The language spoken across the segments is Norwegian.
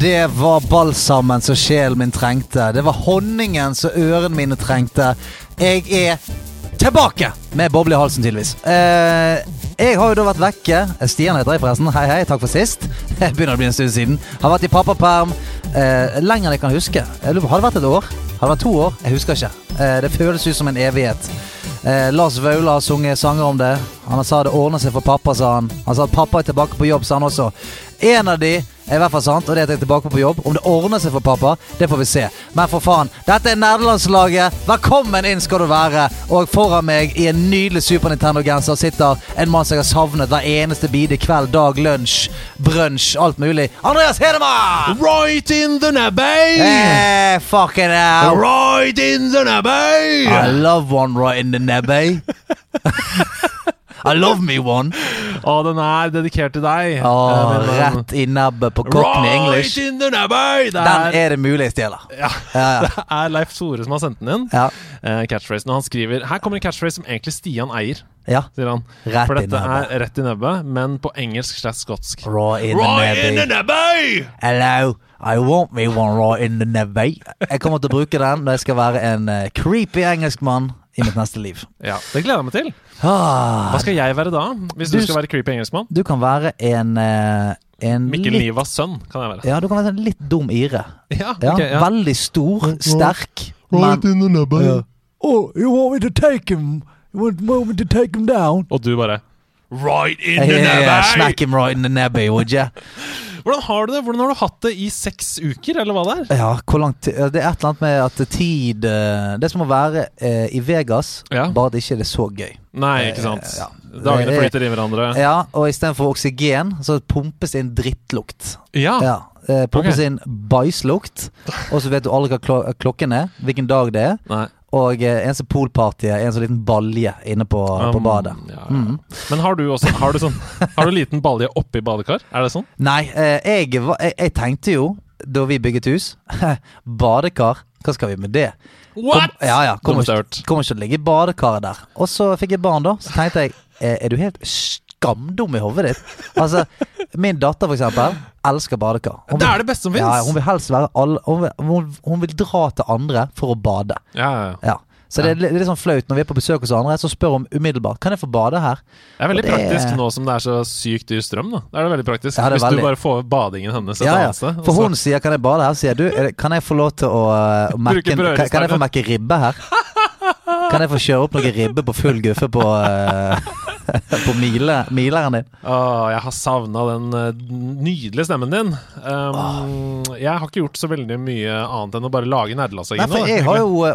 Det var balsamen som sjelen min trengte. Det var honningen som ørene mine trengte. Jeg er tilbake med boble i halsen, tydeligvis. Eh, jeg har jo da vært vekke. Stian heter jeg, forresten. Hei, hei. Takk for sist. Jeg begynner å bli en stund siden. Har vært i pappaperm eh, lenger enn jeg kan huske. Har det vært et år? Har det vært to år? Jeg husker ikke. Eh, det føles ut som en evighet. Eh, Lars Vaular har sunget sanger om det. Han sa det ordner seg for pappa, sa han. Han sa at pappa er tilbake på jobb, sa han også. En av de er i hvert fall sant, og det er at jeg er tilbake på jobb. Om det ordner seg for pappa, det får vi se. Men for faen, dette er nerdelandslaget. Velkommen inn skal du være. Og foran meg i en nydelig Super Nintendo-genser sitter en mann som jeg har savnet hver eneste bide kveld, dag, lunsj, brunsj, alt mulig. Andreas Hedemann! Right in the nebbay! Hey, fucking hell. Right in the nebbay! I love one right in the nebby. I love me one. Å, den er dedikert til deg. Å, Eh, rett i nebbet på Cockney Right English. in the nebbay! Det Den er, det mulig jeg stjeler. ja, Ja, ja. det er Leif Tore som har sendt den inn. Ja. Eh, catchphrasen, og han skriver Her kommer en catchphrase som egentlig Stian eier, ja. sier han. Rett For i dette nebbet. er rett i nebbet, men på engelsk slash skotsk. Raw in the Right in the nebby. Hello, I want me one raw in the nebby. Jeg kommer til å bruke den når jeg skal være en eh, creepy engelskmann i mitt neste liv. Ja, Det gleder jeg meg til. Ah, Hva skal jeg være da? Hvis du, Du skal være creepy engelskmann? du kan være en, eh, en Mikkel litt, Nivas sønn kan jeg være. Ja, du kan være en litt dum ire. Ja, Ja, ja. Veldig stor, sterk, men in the nebbay. Oh, you want me to take him? You want, me to take him down? Og du bare Right in the yeah, yeah, smack him right in the nebby, would you? Hvordan har du det? Hvordan har du hatt det i seks uker, eller hva det er? Ja, hvor lang tid Det er et eller annet med at tid eh, Det er som å være eh, i Vegas, Ja. bare at det ikke er så gøy. Nei, ikke sant. Eh, ja. Dagene er- flyter i hverandre. Ja, og istedenfor oksygen, så pumpes det inn drittlukt. Ja. Ja, eh, Pumpes okay. inn bæsjlukt, og så vet du aldri hva klo klokken er, hvilken dag det er. Nei. Og en som poolparty en sånn liten balje inne på, på Um, badet. Ja, ja. Mm. Men har du også Har du sånn Har du liten balje oppi badekar? Er det sånn? Nei, eh, jeg, jeg, jeg tenkte jo, da vi bygget hus Badekar, hva skal vi med det? What?! Kom, ja, ja, kommer ikke, kommer ikke til å ligge i badekaret der. Og så fikk jeg barn, da. Så tenkte jeg eh, Er du helt skamdum i hodet ditt? Altså, min datter, for eksempel, elsker badekar. Hun Det er det beste som fins! Ja, hun vil helst være alle hun vil, hun, hun vil dra til andre for å bade. Ja, ja, ja. Så det er litt, litt sånn flaut når vi er på besøk hos andre, så spør hun umiddelbart Kan jeg få bade her. Det er veldig det- praktisk nå som det er så sykt dyr strøm. da Det er det veldig praktisk Ja, det er Hvis veldig. du bare får badingen hennes et Ja, ja. sted. For hun sier 'kan jeg bade her', sier du er 'kan jeg få lov til å uh, mekke, kan, kan jeg få mekke ribbe her'? Kan jeg få kjøre opp noe ribbe på full guffe på, uh, på mile, mileren din? Åh, jeg har savna den eh, nydelige stemmen din. Um, Jeg har ikke gjort så veldig mye annet enn å bare lage for jeg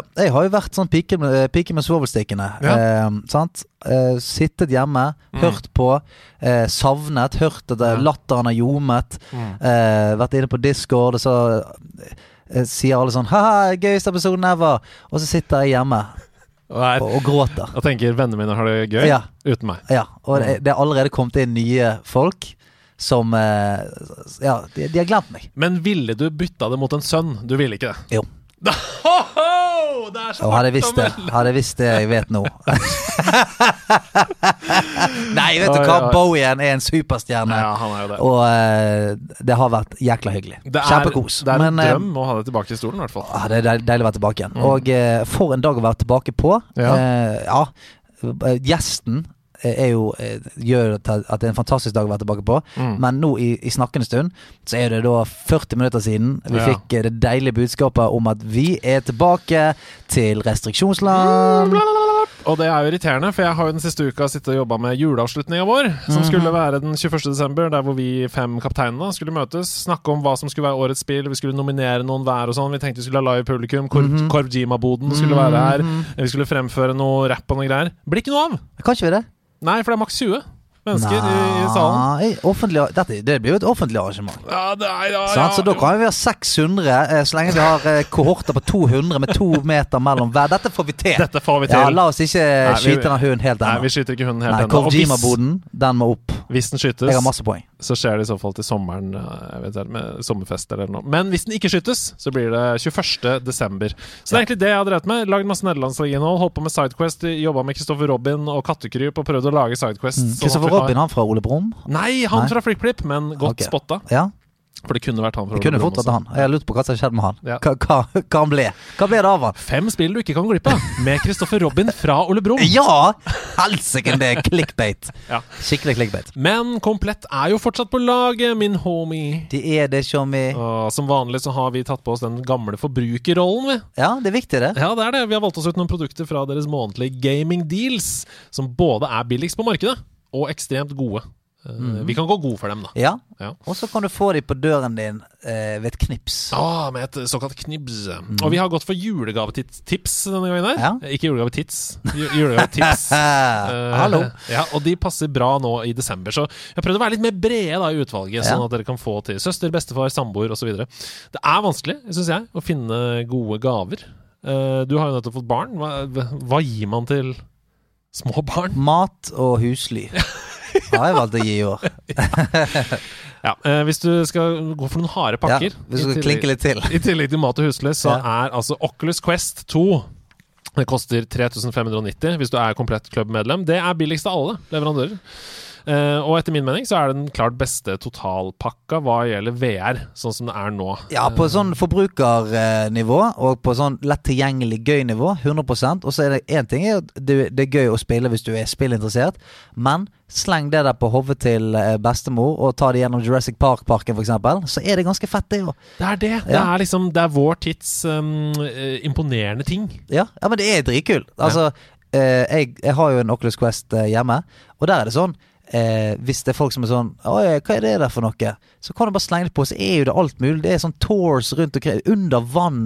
uh, jeg har jo vært sånn pike med, pike med svovelstikkene. Ja. Eh, sant? Uh, sittet hjemme, Mm. hørt på, eh, savnet, hørt at Ja. latteren har ljomet. Mm. Vært inne på Discord, og så sier alle sånn 'Haha, gøyeste episoden ever'. Og så sitter jeg hjemme Og, er, og, og gråter. og tenker vennene mine har det gøy Ja. uten meg. Ja, og det, det er allerede kommet inn nye folk som eh, Ja, de, de har glemt meg. Men ville du bytta det mot en sønn? Du ville ikke det? Jo. Ho-ho! Det er så hadde jeg hardt å melde. hadde jeg visst det jeg vet nå Nei, vet du hva? Bowie er en superstjerne. Ja, han er jo det. Og eh, det har vært jækla hyggelig. Det er, Kjempekos. Det er en Men, eh, drøm å ha det tilbake i stolen, i hvert fall. ah, det er deil- deilig å være tilbake igjen. Og eh, for en dag å være tilbake på. Ja. Eh, ja gjesten jo eh, gjør at det er en fantastisk dag å være tilbake på. Mm. Men nå i, i snakkende stund så er det da 40 minutter siden vi Ja. fikk eh, det deilige budskapet om at vi er tilbake til restriksjonsland. Og det er jo irriterende, for jeg har jo den siste uka sittet og jobba med juleavslutninga vår, som Mhm. skulle være den 21. desember, der hvor vi fem kapteinene skulle møtes, snakke om hva som skulle være årets spill, vi skulle nominere noen hver og sånn. Vi tenkte vi skulle ha live publikum, Korv, -hmm. Korvjima-boden skulle være her, vi skulle fremføre noe rapp og noe greier. Blir ikke noe av! Kan ikke vi det? Nei, for det er maks 20. mennesker i, i salen. Nei, offentlig, dette, det blir jo et offentlig arrangement. Ja, er, ja, Sant? Så da kan vi ha 600, eh, så lenge vi har eh, kohorter på 200 med to meter mellom hver. Dette får vi til. Dette får vi til. Ja, La oss ikke Nei, vi- skyte den hunden helt Nei, ennå. vi skyter ikke hunden helt ennå. Kojima-boden, den må opp. hvis den skytes, Jeg har masse poeng. Så skjer det i så fall til sommeren, eh, ikke, med sommerfest eller noe. Men hvis den ikke skytes, så blir det 21. desember. Så det er egentlig det jeg har drevet med. Lagd masse nederlandslaginnhold, holdt på med Sidequest, jobba med Kristoffer Robin og Kattekryp og prøvd å lage Sidequest. sånn Kristoffer mm. Robin, han fra Ole Brumm? Nei, han Nei. fra FlippKlipp, men godt okay. spotta. Ja, For det kunne vært han det kunne fort vært han. Jeg lurte på hva som har skjedd med han. Ja. Hva, hva, hva ble Hva ble det av han? Fem spill du ikke kan glippe av, med Kristoffer Robin fra Ole Brumm. Ja! Helsike, det er clickbait. Ja. Skikkelig clickbait. Men Komplett er jo fortsatt på laget, min homie. De er det, Tjommi. Som vanlig så har vi tatt på oss den gamle forbrukerrollen, vi. Ja, det er viktig, det. Ja, det er det. Vi har valgt oss ut noen produkter fra deres månedlige gaming deals, som både er billigst på markedet og ekstremt gode. Eh, Vi kan gå god for dem, da. Ja. Ja. Og så kan du få dem på døren din eh, ved et knips. Ah, med et såkalt knibs. Og vi har gått for julegavetips denne gangen her. Ja. Ikke julegavetits, julegavetips. uh, Hallo. Ja, og de passer bra nå i desember, så jeg har prøvd å være litt mer brede da i utvalget, sånn at dere kan få til søster, bestefar, samboer osv. Det er vanskelig, syns jeg, å finne gode gaver. Uh, du har jo nettopp fått barn. Hva, hva gir man til små barn? Mat og husly har jeg valgt å gi i år. Ja, eh, Hvis du skal gå for noen harde Ja, pakker hvis du skal klinke litt til. I tillegg til mat og husløs så Ja. er altså Oculus Quest 2 Det koster 3590 hvis du er komplett klubbmedlem. Det er billigst av alle leverandører. Eh, og etter min mening så er det den klart beste totalpakka hva gjelder VR, sånn som det er nå. Ja, på sånn forbrukernivå og på sånn lett tilgjengelig gøy nivå, 100% Og så er det én ting er at det, det er gøy å spille hvis du er spillinteressert, men sleng det der på hodet til eh, bestemor og ta det gjennom Jurassic Park-parken f.eks., så er det ganske fett, det òg. Det er det. Det er liksom Det er vår tids um, eh, imponerende ting. Ja, ja, men det er dritkult. Altså, eh, jeg, jeg har jo en Oculus Quest eh, hjemme, og der er det sånn Eh, hvis det er folk som er sånn Oi, hva er det der for noe? Så kan du bare slenge det på, så er jo det alt mulig. Det er sånn tours rundt omkring, under vann.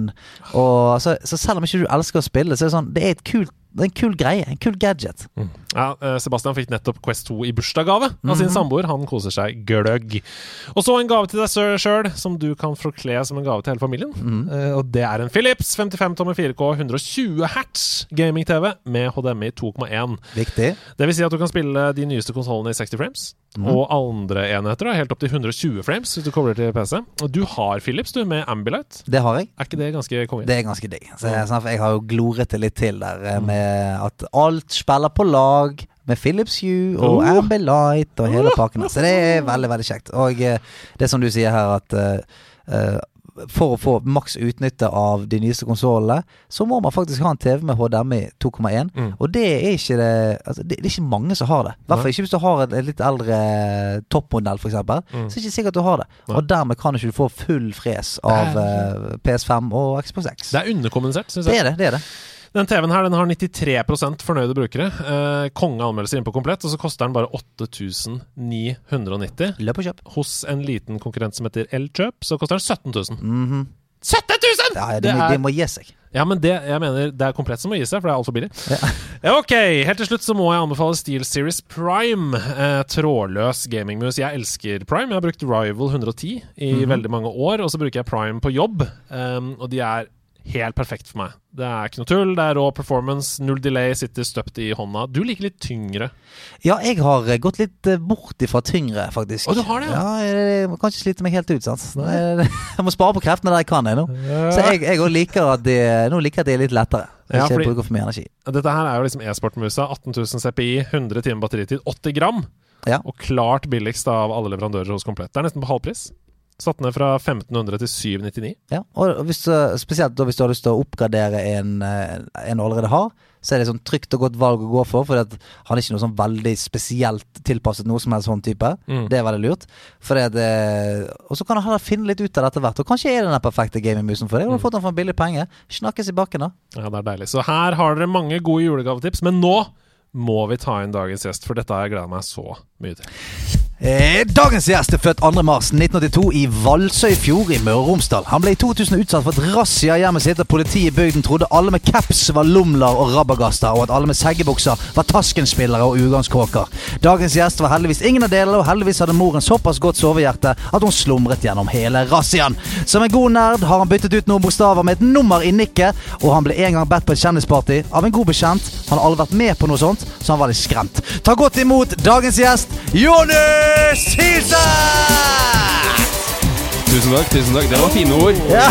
Og, så, så selv om ikke du elsker å spille, så er det sånn Det er et kult det er en kul greie. En kul gadget. Ja, eh, Sebastian fikk nettopp Quest 2 i bursdagsgave av sin samboer. Han koser seg gløgg. Og så en gave til deg sjøl, som du kan forkle som en gave til hele familien. Eh, og det er en Philips 55 tommer 4K 120 hertz gaming-TV med HDMI 2,1. Viktig. Det vil si at du kan spille de nyeste konsollene i 60 frames. Og andre enheter da, helt opp til 120 frames hvis du kobler til PC. Og du har Philips, du, med Ambilight. Det har jeg. Er ikke det ganske konge? Det er ganske digg. Så jeg, sånn, jeg har jo gloret det litt til der eh, med at alt spiller på lag. Med Philips Hue og Oh. Ambilight og hele pakken. Så det er veldig, veldig kjekt. Og eh, det er som du sier her, at eh, for å få maks utnytte av de nyeste konsollene, så må man faktisk ha en TV med HDMI 2,1. Mm. Og det er ikke det altså, det, det er ikke mange som har det. I hvert fall ikke hvis du har en, litt eldre toppmodell, f.eks. Mm. Så er det ikke sikkert du har det. Nei. Og dermed kan du ikke få full fres av Det eh, PS5 og Xbox X. Det er underkommunisert, syns Det er det. det er det Den TV-en her den har 93 fornøyde brukere. Eh, konge anmeldelser inne på komplett, og så koster den bare 8990. Løp og kjøp. Hos en liten konkurrent som heter Elkjøp, så koster den 17 000. Mhm. 17 000! ja, det, Det er- det må gi seg. Ja, men det, jeg mener, det er komplett som må gi seg, for det er altfor billig. Ja, ok, helt til slutt så må jeg anbefale Steel Series Prime. Eh, trådløs gamingmus. Jeg elsker Prime. Jeg har brukt Rival 110 i Mhm. veldig mange år, og så bruker jeg Prime på jobb. Um, og de er helt perfekt for meg. Det er ikke noe tull, det er raw performance, null delay, sitter støpt i hånda. Du liker litt tyngre. Ja, jeg har eh, gått litt eh, bort ifra tyngre, faktisk. Å, du har det, ja? ja? jeg, jeg må kanskje slite meg helt ut, sant. Jeg, jeg må spare på kreftene der jeg kan, jeg nå. Så jeg, jeg liker at de, nå liker at de er litt lettere. Ja, Ikke bruker for mye energi. Dette her er jo liksom e-sportmusa. 18 000 CPI, 100 timer batteritid, 80 gram. Ja. Og klart billigst av alle leverandører hos Komplett. Det er nesten på halvpris. Satt ned fra 1500 til 799. Ja, og hvis, spesielt da hvis du har lyst til å oppgradere en, eh, en du allerede har, så er det sånn trygt og godt valg å gå for, for han er ikke noe sånn veldig spesielt tilpasset noe som helst sånn type. Mm. Det er veldig lurt. Og så kan du heller finne litt ut av dette hvert, og kanskje er det den perfekte gamingmusen for deg. Du har fått den for en billig penge. Snakkes i bakken, da. Ja, det er deilig. Så her har dere mange gode julegavetips, men nå må vi ta inn dagens gjest, for dette har jeg gleda meg så mye til. Eh, Dagens gjest er født 2. mars 1982 i Valsøyfjord i Møre og Romsdal. Han ble i 2000 utsatt for et razzia i hjemmet sitt da politiet i bygden trodde alle med caps var lomler og rabagaster, og at alle med seggebukser var Tasken-spillere og ugangskråker. Dagens gjest var heldigvis ingen av delene, og heldigvis hadde moren såpass godt sovehjerte at hun slumret gjennom hele razziaen. Som en god nerd har han byttet ut noen bokstaver med et nummer i nikket, og han ble en gang bedt på et kjendisparty av en god bekjent. Han har aldri vært med på noe sånt, så han var litt skremt. Ta godt imot dagens gjest, Jonny Silseth! Tusen takk. tusen takk Det var fine ord. Ja.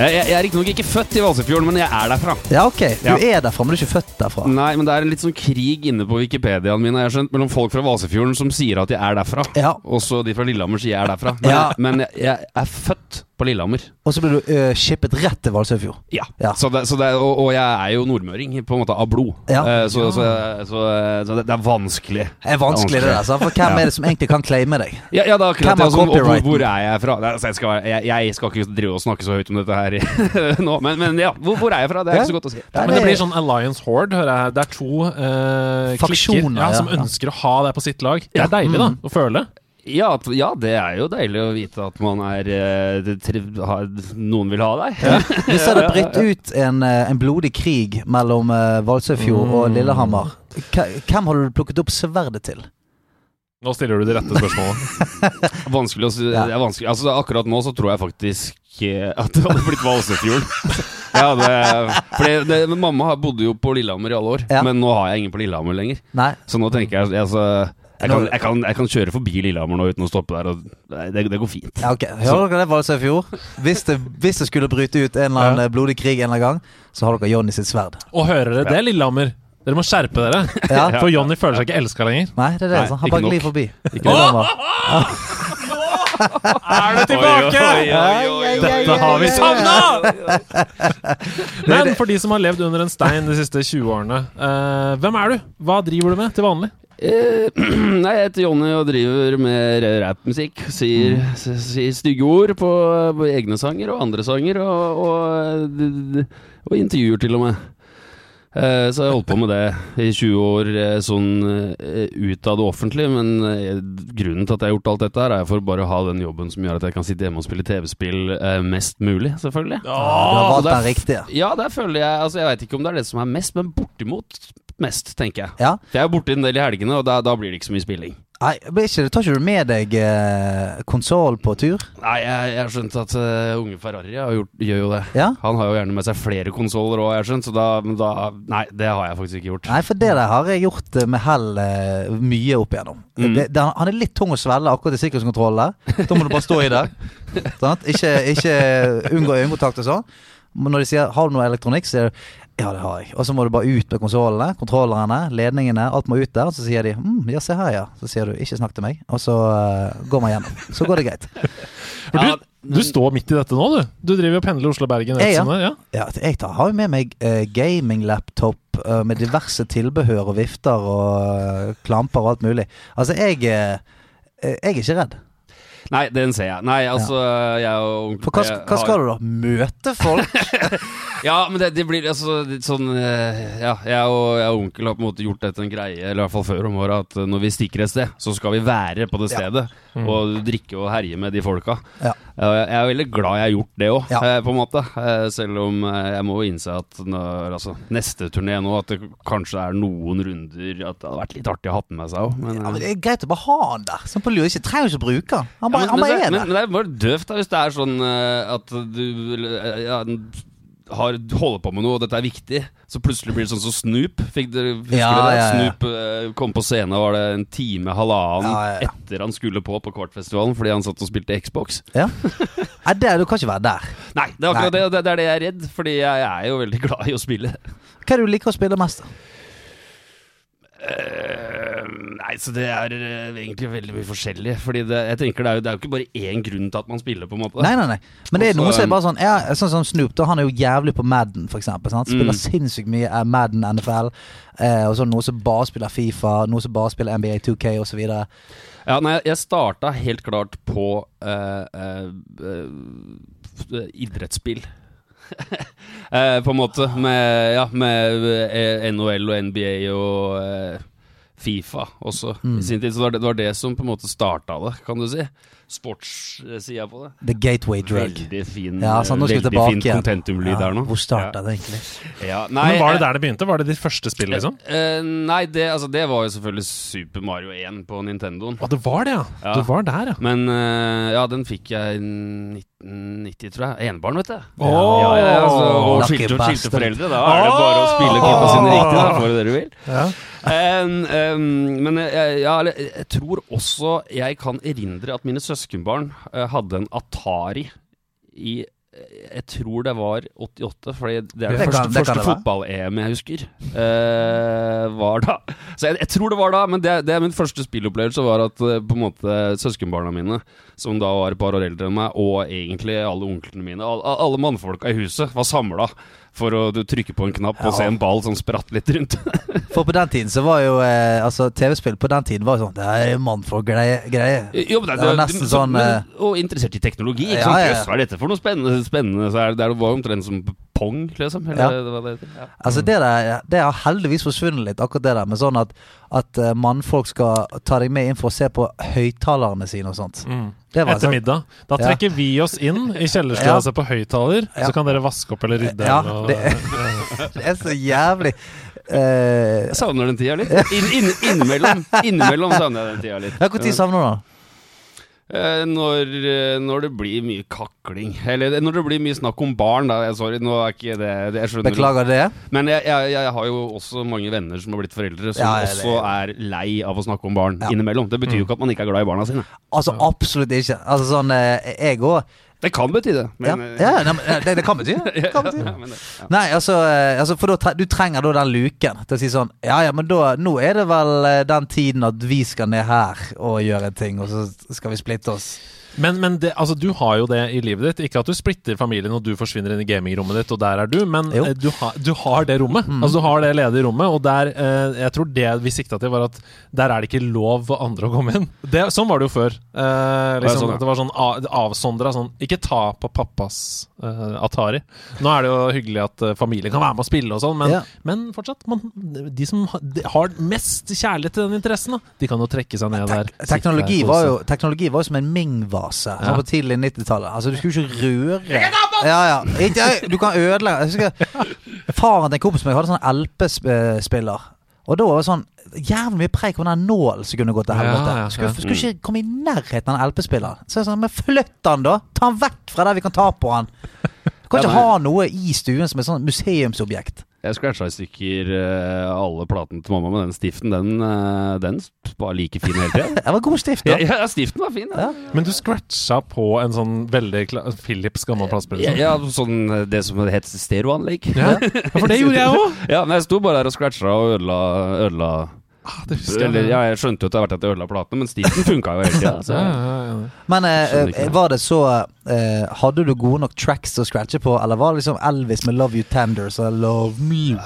Jeg, jeg, jeg er riktignok ikke født i Valsøyfjorden, men jeg er derfra. ja, ok. Du Ja. er derfra, men du er ikke født derfra. Nei, men det er en litt sånn krig inne på Wikipediaen min har jeg skjønt, mellom folk fra Valsøyfjorden som sier at de er derfra, Ja. og så de fra Lillehammer sier jeg er derfra. Men, Ja. men jeg, jeg er født på Lillehammer. Og så ble du uh, shippet rett til Valsøyfjord. Ja. Ja. Så det, så det, og, og jeg er jo nordmøring, på en måte av blod. Ja. Uh, så, så, så, så det, det er vanskelig. Det er vanskelig, det der. sant? For hvem Ja. er det som egentlig kan claime deg? Ja, ja, det er akkurat Hvem det. har Altså, hvor, hvor er jeg fra? Altså, jeg, skal, jeg, jeg skal ikke drive og snakke så høyt om dette her nå, men, men ja, hvor, hvor er jeg fra? Det er ikke så godt å si. Ja, Men det blir sånn Alliance Horde, hører jeg. Det er to uh, klikker ja, som ja. ønsker å ha det på sitt lag. Det er deilig, da, Mm. å føle. Ja, ja, det er jo deilig å vite at man er eh, det tri- har, Noen vil ha deg. Hvis det hadde brutt ut en, eh, en blodig krig mellom uh, Valsøyfjord Mm. og Lillehammer, K- hvem hadde du plukket opp sverdet til? Nå stiller du de rette spørsmålene. Vanskelig å si. Ja. Det er vanskelig. Altså, akkurat nå så tror jeg faktisk eh, at det hadde blitt Valsøyfjorden. ja, det, fordi det, men mamma bodde jo på Lillehammer i alle år, Ja. men nå har jeg ingen på Lillehammer lenger. Nei. Så nå tenker jeg altså, jeg, kan, jeg, kan, jeg kan kjøre forbi Lillehammer nå uten å stoppe der, og det, det går fint. Ja, okay. Hører dere det, Valsøyfjord? Hvis det, hvis det skulle bryte ut en eller annen Ja. blodig krig en eller annen gang, så har dere Johnny sitt sverd. Og hører dere det, Lillehammer? Dere må skjerpe dere. Ja. For Jonny føler seg ikke elska lenger. Nei, det er det. Nei, sånn. Han bare glir forbi. Er du tilbake? Dette har vi savna! Men for de som har levd under en stein de siste 20 årene, uh, hvem er du? Hva driver du med til vanlig? Eh, nei, jeg heter Jonny og driver med rappmusikk. Sier, s- sier stygge ord på, på egne sanger og andre sanger, og, og, og intervjuer til og med. Eh, så jeg har holdt på med det i 20 år eh, sånn ut av det offentlige, men grunnen til at jeg har gjort alt dette, her er for bare å ha den jobben som gjør at jeg kan sitte hjemme og spille TV-spill eh, mest mulig, selvfølgelig. Ja, det riktig den riktige. Ja, der føler jeg Altså, jeg veit ikke om det er det som er mest, men bortimot mest, tenker jeg. Ja. For jeg er borte en del i helgene, og da, da blir det ikke så mye spilling. Nei, ikke, tar ikke du med deg eh, konsoll på tur? Nei, jeg, jeg har skjønt at eh, unge Ferrari har gjort, gjør jo det. Ja? Han har jo gjerne med seg flere konsoller òg, så da, men da Nei, det har jeg faktisk ikke gjort. Nei, for det der har jeg gjort eh, med hell eh, mye opp igjennom. Mm. Det, det, han er litt tung å svelle akkurat i sikkerhetskontrollen. Da må du bare stå i det. Ikke, ikke unngå øyekontakt og sånn. Men når de sier 'har du noe elektronikk', så er du ja, det har jeg. Og så må du bare ut med konsollene, kontrollerne, ledningene. Alt må ut der. Og så sier de mm, ja, se her, ja. Så sier du 'ikke snakk til meg', og så uh, går man gjennom. Så går det greit. For Ja, du, du står midt i dette nå, du. Du driver og pendler Oslo-Bergen. Ja. Ja. Ja, jeg tar, har jo med meg uh, gaming-laptop eh, med diverse tilbehør og vifter og uh, klamper og alt mulig. Altså, jeg Jeg er ikke redd. Nei, den ser jeg. Nei, altså jeg og For hva, hva har- skal du da? Møte folk? Ja, men det, det blir altså litt sånn eh, Ja, jeg og, jeg og onkel har på en måte gjort dette en greie, eller i hvert fall før om året, at eh, når vi stikker et sted, så skal vi være på det Ja. stedet. Og drikke og herje med de folka. Ja. Jeg er veldig glad jeg har gjort det òg, Ja. på en måte. Eh, Selv om eh, jeg må innse at når, altså, neste turné nå, at det kanskje er noen runder At det hadde vært litt artig å ha den med seg òg. Men, Ja, men eh, det er greit å bare ha han der. Sånn på lur. Ikke, trenger ikke å bruke han. Han bare, ja, han men, bare men, er men, der. men det er bare døvt hvis det er sånn eh, at du eh, ja, har, holder på med noe, og dette er viktig, så plutselig blir det sånn som Snoop. Fikk dere, husker Ja, det? ja, ja. Snoop eh, kom på scenen, var det en time, halvannen Ja, etter han skulle på på Kvartfestivalen fordi han satt og spilte Xbox. Ja. Nei, det, du kan ikke være der. Nei, det er akkurat Nei. det, det, det er det jeg er redd, fordi jeg, jeg er jo veldig glad i å spille. Hva er det du liker å spille mest? da? Eh, nei, så det er eh, egentlig veldig mye forskjellig. Fordi det, jeg tenker det er, jo, det er jo ikke bare én grunn til at man spiller, på en måte. Nei, nei, nei. Men det er Også, noe som er bare sånn ja, Sånn som Snoop, da, han er jo jævlig på Madden, for eksempel. Sant? Spiller Mm. sinnssykt mye uh, Madden, NFL. Og så noe som bare spiller Fifa, noe som bare spiller NBA 2K osv. Ja, nei, jeg starta helt klart på idrettsspill. Eh, på en måte. Med, ja, med eh, NHL og NBA og eh, Fifa også Mm. i sin tid. Så det var det, det var det som på en måte starta det, kan du si. Sportssida på det. The gateway drug. Veldig fin, Ja, så nå skal vi veldig fin contentum-lyd der nå. Hvor starta det egentlig? Ja, nei, Men Var det eh, der det begynte? Var det ditt første spill, liksom? Uh, nei, det, altså, det var jo selvfølgelig Super Mario 1 på Nintendoen. Å, det var det, ja. Ja. Du var der, ja. Men uh, ja, den fikk jeg i 1990, tror jeg. Enebarn, vet du. Åh! Ja, ja, altså, og skilte, og skilte foreldre. Da er det bare å spille korta sine riktig, da får du det du vil. ja. Um, um, men jeg, ja, jeg tror også jeg kan erindre at mine søskenbarn eh, hadde en Atari i jeg tror det var 88, for det er det, Det første, det første fotball-EM jeg husker. Uh, var da. Så jeg, jeg tror det var da, men det, det er min første spillopplevelse var at eh, på en måte søskenbarna mine, som da var et par år eldre enn meg, og egentlig alle onklene mine, alle, alle mannfolka i huset, var samla for å du, trykke på en knapp og se en ball som spratt litt rundt. For på den tiden så var jo eh, Altså TV-spill på den tiden var jo sånn Det er mannfolk-greie. greie. Jo, men det, Det var nesten så- sånn, men, Og interessert i teknologi. Ikke Ja, sant? ja, ja. Hva er dette for noe spennende? Spennende så er det, det var omtrent som pong, liksom. Eller Ja. hva det. Ja. Altså det der Det har heldigvis forsvunnet litt, akkurat det der med sånn at, at eh, mannfolk skal ta deg med inn for å se på høyttalerne sine og sånt. Mm. Det var Etter sånn- middag. Da Ja. trekker vi oss inn i kjellerstua Ja. og ser på høyttaler, Ja. så kan dere vaske opp eller rydde. Ja, eller noe. det, det er så jævlig eh, Jeg savner den tida litt. In, innimellom, innimellom savner jeg den tida litt. Ja, Når savner du den? Eh, når, eh, når det blir mye kakling. Eller når det blir mye snakk om barn, da. Sorry, nå er ikke det, det Jeg skjønner Beklager det. Men jeg, jeg, jeg har jo også mange venner som har blitt foreldre, som Ja, det- også er lei av å snakke om barn Ja. innimellom. Det betyr jo ikke at man ikke er glad i barna sine. Altså absolutt ikke. Altså sånn eh, Jeg òg. Det kan bety det. Men, ja. ja nei, eh, det, det kan bety det. Kan bety. det-. Nei, altså, eh, altså For da, du trenger da den luken til å si sånn Ja ja, men da Nå er det vel eh, den tiden at vi skal ned her og gjøre en ting, og så skal vi splitte oss. Men, men det, altså, du har jo det i livet ditt. Ikke at du splitter familien og du forsvinner inn i gamingrommet ditt, og der er du, men eh, du, har- du har det rommet. Altså Du har det ledige rommet, og der eh, Jeg tror det vi sikta til, var at der er det ikke lov for andre å komme inn. Det, sånn var det jo før. Eh, liksom, sånn, ja. Det var sånn avsondra sånn Ikke ta på pappas eh, Atari. Nå er det jo hyggelig at eh, familien kan være med og spille og sånn, men, Ja. men fortsatt man, De som har mest kjærlighet til den interessen, da, de kan jo trekke seg ned der. Teknologi, var jo, teknologi var jo som en Ming-vase Ja. på tidlig 90-tallet. Altså, du skulle ikke røre Ja, ja. Ikke, du kan ødelegge husker Faren til en kompis som jeg hadde sånn LP-spiller. Og da var det sånn jævlig mye preik om den nålen som kunne gått til helvete. ja, ja. Skulle, skulle ikke komme i nærheten av den LP-spilleren. Så jeg sånn, Men flytt den, da! Ta den vekk fra der vi kan ta på den. Du kan Ja, ikke men- ha noe i stuen som et sånn museumsobjekt. Jeg scratcha i stykker eh, alle platene til mamma men den stiften. Den, eh, den var like fin hele tida. Det var god stift, Ja, da. ja, stiften var fin. Ja. Ja. Men du scratcha på en sånn veldig kla- Philips gammel plastspiller? Ja, ja, sånn eh, det som het stereoanlegg. Ja. ja, for det gjorde jeg òg! Ja, men jeg sto bare der og scratcha og ødela, ødela Det husker eller, ja, Jeg skjønte jo etter hvert at jeg ødela platene, men stilen funka jo hele tida. Ja, ja, ja. Men eh, eh, var det så eh, Hadde du gode nok tracks å scratche på, eller var det liksom Elvis med 'Love You Tender' så 'Love Me'?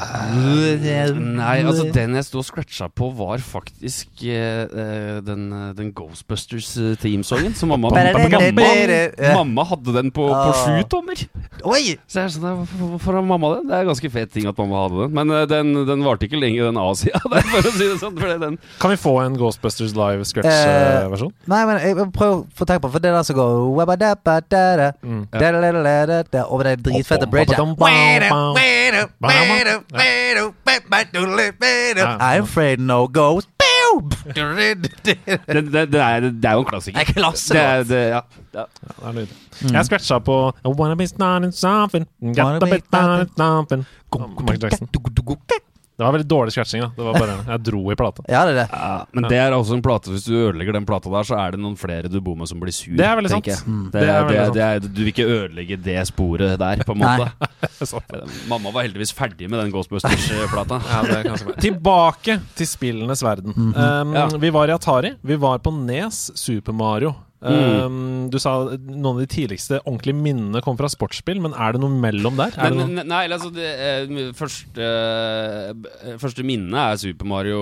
Nei, altså den jeg sto og scratcha på, var faktisk eh, eh, den, eh, den Ghostbusters-teamsongen. Som mamma mamma, mamma hadde den på, på Ah. sju tommer. Oi! Så jeg er sånn, hvorfor, har mamma det? Det er ganske fet ting at mamma hadde den. Men den, den varte ikke lenge, den A-sida for å si det sånn. Den Kan vi få en Ghostbusters live scratch-versjon? Nei, men jeg prøver å få tenke på For det er den som går Mm. Over det dritfette bridget. I'm afraid no ghost. det, det, det, er, det er jo en klassiker. Det er. Det det, ja. Ja. Jeg scratcha på I wanna be starting something Got to be starting something Michael Jackson. Det var veldig dårlig scratching. da Det var bare Jeg dro i plata. Ja, det er det. Ja, men det er også en plate Hvis du ødelegger den plata der, så er det noen flere du bor med som blir sur. Det er veldig sant. jeg. Mm. Det, Det er det, veldig sant. det er, du vil ikke ødelegge det sporet der, på en måte. Mamma var heldigvis ferdig med den Ghostbusters-plata. Ja. Tilbake til spillenes verden. um, Ja. Vi var i Atari. Vi var på Nes Super Mario. Um, du sa noen av de tidligste ordentlige minnene kom fra sportsspill, men er det noe mellom der? Er det Men, noe? nei, altså det, eh, første, eh, første minne er Super Mario,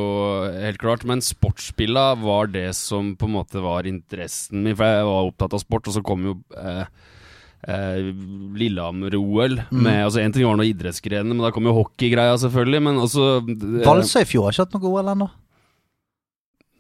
helt klart. Men sportsspilla var det som på en måte var interessen min. For jeg var opptatt av sport, og så kom jo eh, eh, Lillehammer-OL. Mm. Altså En ting var noe idrettsgrenene, men da kom jo hockeygreia, selvfølgelig. Men også eh, Valsøyfjord har ikke hatt noe OL ennå.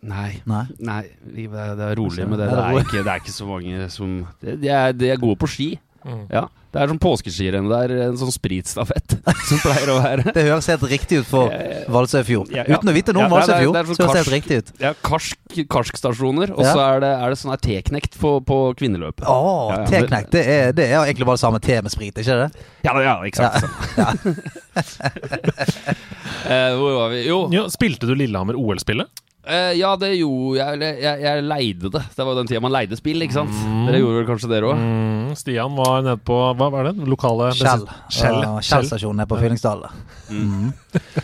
Nei. Nei. Nei, vi- det er, rolig med det. Er Det er ikke, det er ikke så mange som De de er, de er gode på ski. Mm. Ja. Det er som påskeskirenn. Det er en sånn spritstafett som pleier å være. Det høres helt riktig ut for Valsøyfjord. Ja, ja. Uten å vite noe om det Valsøyfjord, det sånn så høres det helt riktig ut. Ja, karsk, karskstasjoner, og Ja. så er det, er det sånn teknekt på, på kvinneløp. Å, Ja, ja, teknekk. Det er, det er egentlig bare det samme te med sprit, ikke det? Ja, ja, ikke sant. eh, hvor var vi? Jo, Jo, spilte du Lillehammer OL-spillet? Eh, ja, det gjorde jeg. Eller jeg, jeg leide det. Det var den tida man leide spill, ikke sant. Dere gjorde vel kanskje dere òg? Mm, Stian var nede på Hva var det? Lokale Skjell. Skjell. Ja, Skjell-stasjonen nede på Fyllingsdalen.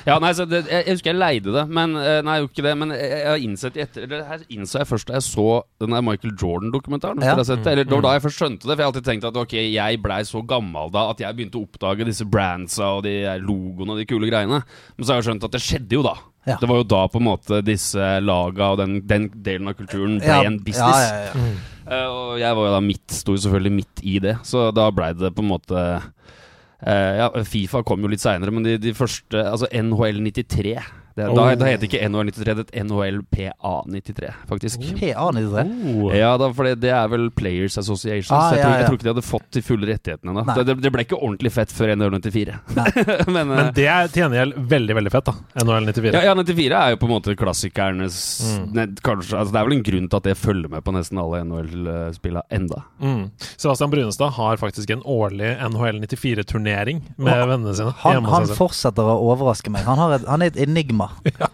Ja, nei, så det, jeg, jeg husker jeg leide det, men eh, Nei, jeg gjorde ikke det. Men jeg, jeg har innsett i etter Eller her innså jeg først da jeg så den der Michael Jordan-dokumentaren. Ja. Det? Eller Det var da jeg først skjønte det. For jeg har alltid tenkt at ok, jeg blei så gammel da at jeg begynte å oppdage disse brandsa og de logoene og de kule greiene. Men så har jeg skjønt at det skjedde jo da. Ja. Det var jo da på en måte disse laga og den, den delen av kulturen ble Ja, en ja, business. ja, ja. uh, og jeg var jo da midt, sto jo selvfølgelig midt i det, så da blei det på en måte uh, Ja, Fifa kom jo litt seinere, men de, de første Altså NHL 93 det, da, Oh. da heter det ikke NHL 93, det er NHL PA 93, faktisk. PA93. Oh. Ja, da, for det, det er vel Players Association. Ah, så jeg, ja, tror, jeg tror ikke de hadde fått de fulle rettighetene ennå. Det, det, ble ikke ordentlig fett før NHL 94. men, eh, Men det er til gjengjeld veldig, veldig fett, da. NHL 94. ja, ja, 94 er jo på en måte klassikernes Mm. ne, kanskje, altså Det er vel en grunn til at det følger med på nesten alle NHL-spilla enda. Mm. Sebastian Brunestad har faktisk en årlig NHL 94-turnering med Han- vennene sine. Han, han fortsetter å overraske meg. Han, har et, han er et enigma.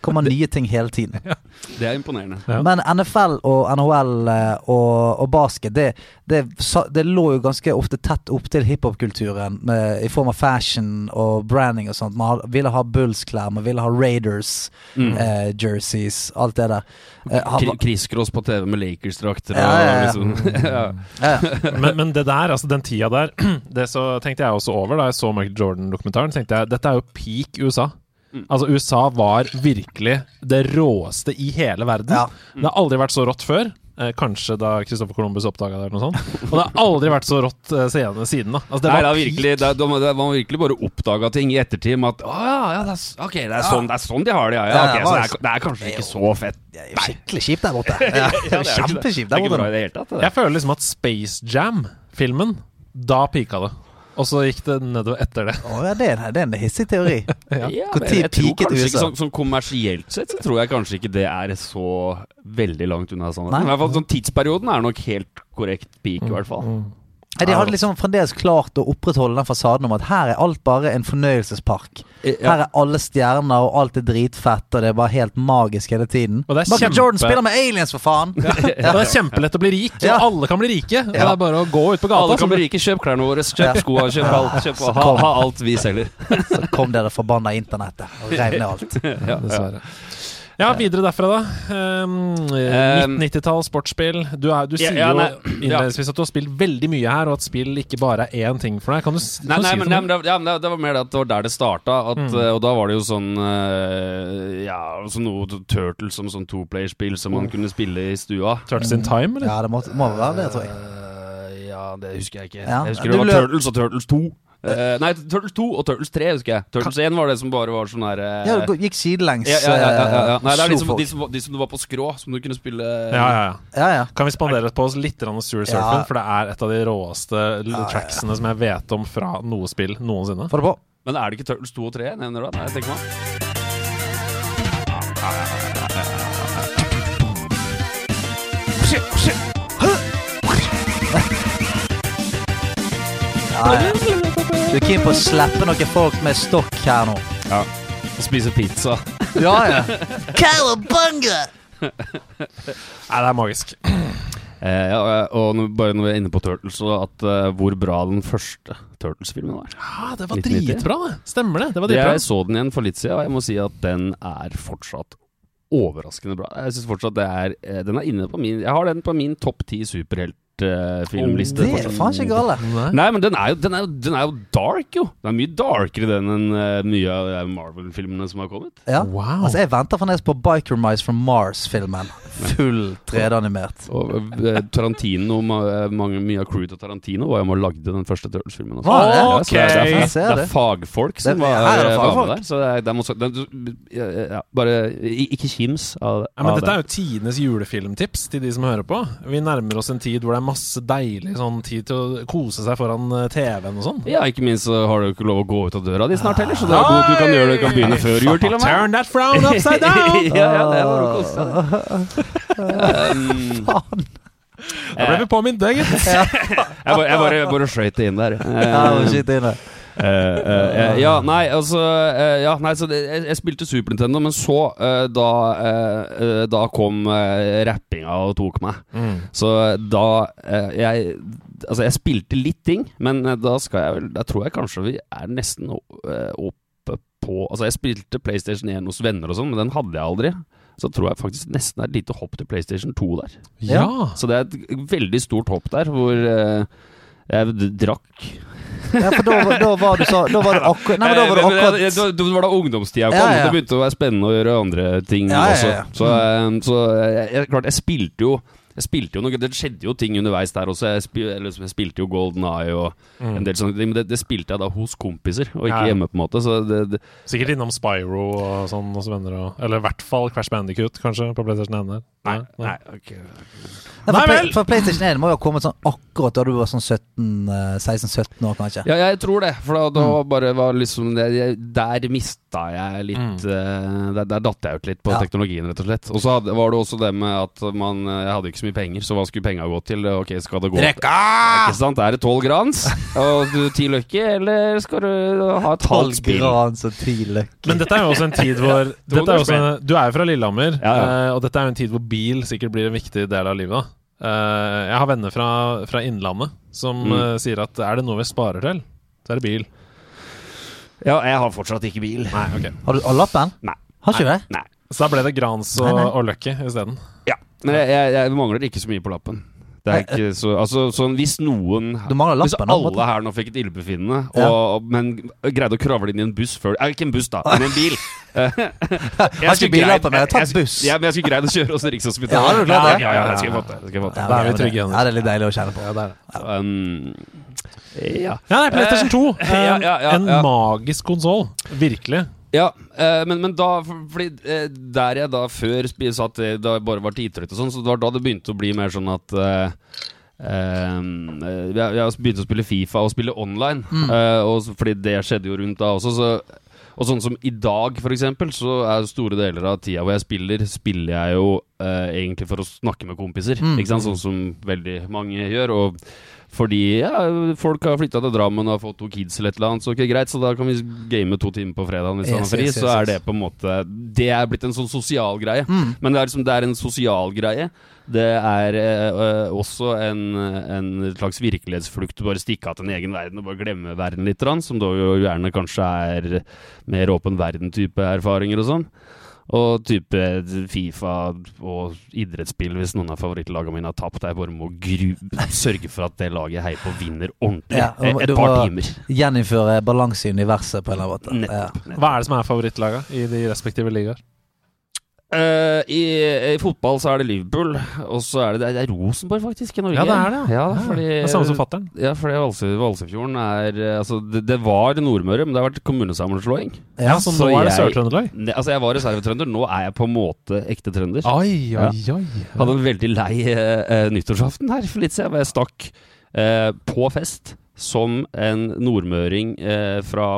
Kommer nye ting hele tiden. Det er imponerende. Ja. Men NFL og NHL eh, og, og basket, det, det, det lå jo ganske ofte tett opp til hiphop-kulturen i form av fashion og branding og sånt. Man ville ha Bulls-klær, man ville ha Raiders-jerseys, alt det der. Eh, han Kri- var- Krigscross på TV med Lakers-drakter og Ja, ja, ja. liksom ja. ja, men, men det der, altså den tida der, det så tenkte jeg også over da jeg så Michael Jordan-dokumentaren. tenkte jeg, Dette er jo peak USA. Mm. Altså USA var virkelig det råeste i hele verden. Ja. Det har aldri vært så rått før. Eh, kanskje da Christopher Columbus oppdaga det, eller noe sånt. Og det har aldri vært så rått eh, siden, siden da. Altså, det Nei, var det virkelig det, det var Man virkelig bare oppdaga ting i ettertid med at Å ja, ja det, er, ok, det, er sånn, det er sånn de har det, ja. ja Ja, ok, det så det er, det er kanskje ikke så fett. Det er jo skikkelig kjipt der borte. Ja. Kjempekjipt er der borte. Jeg føler liksom at Space Jam-filmen, da pika det. Og så gikk det nedover etter det. Å, ja, det, er, det er en hissig teori. Ja, Hvor men jeg tror kanskje ikke sånn, sånn kommersielt sett så tror jeg kanskje ikke det er så veldig langt unna sannheten. I hvert fall sånn Tidsperioden er nok helt korrekt peak, i hvert fall. Nei, De hadde liksom fremdeles klart å opprettholde den fasaden om at her er alt bare en fornøyelsespark. Her er alle stjerner, og alt er dritfett, og det er bare helt magisk hele tiden. Og Michael kjempe- Jordan spiller med aliens, for faen! Og det er kjempelett å bli rik, og Ja. alle kan bli rike. Det er bare å gå ut på gata. Alle kan bli rike. Kjøp klærne våre, kjøp skoa, kjøp alt. Kjøp, ha, ha alt vi selger. Så kom dere forbanna internettet og rev ned alt. Ja, ja. Dessverre. Ja, videre derfra, da. Um, Um, 90-tall, sportsspill. Du, er, du sier ja, jo nei, innledningsvis at du har spilt veldig mye her, og at spill ikke bare er én ting for deg. Kan du, s- Nei, kan du nei, si men, det nei, men det, ja, men det, det var mer det at det var der det starta. At, Mm. eh, Og da var det jo sånn eh, Ja, sånn noe Turtles som sånn toplayerspill som man kunne spille i stua. Turtles in Time, eller? Ja, det må, må være det, tror jeg. Eh, ja, det husker jeg ikke. Ja, Jeg husker det var Turtles og Turtles 2. Eh, nei, Turtles 2 og Turtles 3 husker jeg. Turtles 1 var det som bare var sånn her uh, Ja, du gikk sidelengs. ja, ja, ja, ja, ja. Nei, det er de som, de, som, de som du var på skrå, som du kunne spille Ja, ja, ja. Ja, ja. Kan vi spandere på oss litt Sewer Surfen? Ja. For det er et av de råeste tracksene som jeg vet om fra noe spill noensinne. Få det på. Men er det ikke Turtles 2 og 3 jeg nevner da? Nei, jeg tenker meg. Ja, ja. Du er keen på å slappe noen folk med stokk her nå. Ja. Og spise pizza. Ja, ja. Cowabunga! Nei, det er magisk. Eh, ja, og når, bare når vi er inne på Turtles, og at uh, hvor bra den første Turtles-filmen var. Ja, det var 1990. dritbra, det. Stemmer det. Det var dritbra. jeg så den igjen for litt siden, og jeg må si at den er fortsatt overraskende bra. Jeg synes fortsatt det er eh, Den er inne på min Jeg har den på min topp ti filmliste. Det er faen ikke gale. Nei. Men den er, jo, den, er den er jo dark, jo. Den er mye darkere den enn eh, mye av de Marvel-filmene som har kommet. Ja. Wow. Altså, jeg venter fremdeles på Biker Mice from Mars-filmen. Full 3D-animert. Og eh, Tarantino, eh, mange, mye av crewet til Tarantino var jo med og lagde den første Turtles-filmen. Det? Ja, okay. det, det, er, det er fagfolk som var, her er det var med der. Så det er, det er også, det, ja, ja, bare ikke kims av, Ja, men av dette er jo tidenes julefilmtips til de som hører på. Vi nærmer oss en tid hvor det er masse deilig sånn tid til å kose seg foran eh, TV-en og sånn. Ja, ikke minst så har du ikke lov å gå ut av døra di snart heller, så det er god, du kan gjøre det, du kan begynne før jul til og med. Turn that frown upside down! ja, ja, det var bare å kose seg. Um, Faen. Da ble vi påminnet gitt. jeg bare, jeg bare, bare skjøt det inn der. Ja, Um, shit inne. Eh, eh, ja, nei, altså eh, Ja, nei, så det, jeg, jeg spilte Super Nintendo, men så, uh, da Da kom uh, rappinga og tok meg. Mm. Så da Jeg Altså, jeg spilte litt ting, men da skal jeg vel Da tror jeg kanskje vi er nesten oppe på Altså, jeg spilte PlayStation 1 hos venner og sånn, men den hadde jeg aldri. Så tror jeg faktisk nesten det er et lite hopp til PlayStation 2 der. Ja. Så det er et veldig stort hopp der, hvor jeg drakk Ja, for da, da var du så Da var det akkurat Nei, men da var det Eh, akkurat Da da var det ungdomstida kom. Ja, ja. Det begynte å være spennende å gjøre andre ting Ja, ja, også. Så, eh, så jeg, jeg, klart, jeg spilte jo jeg spilte jo noe, Det skjedde jo ting underveis der også. Jeg, spil, eller, jeg spilte jo Golden Eye og en del sånne ting. Men det, det spilte jeg da hos kompiser, og ikke Ja, hjemme. på en måte Så det, det, Sikkert innom Spyro og sånn hos venner. Og, eller i hvert fall Crash Bandicoot, kanskje, på PlayStation 1 der. Nei, nei. Nei, for, Nei Play, vel! for PlayStation 1 må jo ha kommet sånn akkurat da du var sånn 17, eh, 16-17 år, kanskje. Ja, jeg tror det. For da, da Mm. bare var liksom det, jeg, Mista jeg litt Mm. eh, der, der datt jeg ut litt på Ja. teknologien, rett og slett. Og så hadde, var det også det med at man Jeg hadde ikke så mye penger, så hva skulle penga gå til? Ok, skal det gå Ikke sant? Er det tolv grans og du- ti løkker, eller skal du ha et halvt spill? Grans og tidlig. Men dette er jo også en tid hvor dette er også, Du er jo fra Lillehammer, Ja, ja. eh, og dette er jo en tid hvor bil sikkert blir en viktig del av livet. da Uh, Jeg har venner fra, fra Innlandet som Mm. uh, sier at er det noe vi sparer til, så er det bil. Ja, jeg har fortsatt ikke bil. Nei, ok Har du har lappen? Nei. Har ikke du det? Nei. Så da ble det Grans og, Nei, nei. og Lucky isteden. Ja. Men jeg, jeg, jeg mangler ikke så mye på lappen. Det er ikke så Altså, sånn hvis noen Du mangler Hvis lappen, da, på en alle måte. her nå fikk et illebefinnende, Ja. og, men greide å kravle inn i en buss før eh, Ikke en buss, da, men en bil. jeg Har ikke billappen, men jeg har tatt skulle- buss. Ja, men jeg skulle greid å kjøre oss til Rikshospitalet. Ja, har du klart det? Ja, ja, ja, det skal jeg få til. Det skal jeg få til. Da er vi trygge igjen. Ja, det er litt deilig å kjenne på. Ja, det er det. Um, ja. Ja, nei, PlayStation 2. Eh, ja, ja, en magisk konsoll. Virkelig. Ja, eh, men, men da for- Fordi eh, der jeg da før eh, Da jeg bare var idrett og sånn, så det var da det begynte å bli mer sånn at jeg, jeg begynte å spille Fifa og spille online, eh, og, fordi det skjedde jo rundt da også. Så, og sånn som i dag, eksempel, så er store deler av tida hvor jeg spiller, spiller jeg jo eh, egentlig for å snakke med kompiser. Ikke sant? Sånn som veldig mange gjør. Og fordi ja, folk har flytta til Drammen og har fått to kids eller et eller annet, så okay, greit, så da kan vi game to timer på fredag hvis Yes, han har fri. yes, Så er det på en måte Det er blitt en sånn sosial greie. Mm. Men det er, liksom, det er en sosial greie. Det er eh, også en, en slags virkelighetsflukt. Bare stikke av til en egen verden og bare glemme verden litt. Som da jo gjerne kanskje er mer åpen verden-type erfaringer og sånn. Og type Fifa og idrettsspill, hvis noen av favorittlagene mine har tapt. Jeg bare må gru sørge for at det laget jeg heier på, vinner ordentlig. Ja, Eh, Et par timer. Gjeninnføre balanse i universet på en eller annen måte. Ja. Nettopp. Hva er det som er favorittlaga i de respektive ligaer? Eh, i, I fotball så er det Liverpool, og så er det, det er Rosenborg, faktisk, i Norge. Ja, det er det. Ja, Ja, fordi, det er samme som fatter'n. Ja, fordi Valse, Valsefjorden er eh, Altså, det, det var Nordmøre, men det har vært kommunesammenslåing. Ja, så så nå er det Sør-Trøndelag? Altså, jeg var reservetrønder, nå er jeg på en måte ekte trønder. Oi, oi, oi. Hadde en veldig lei eh, nyttårsaften her for litt siden, hvor jeg stakk uh, på fest. Som en nordmøring eh, fra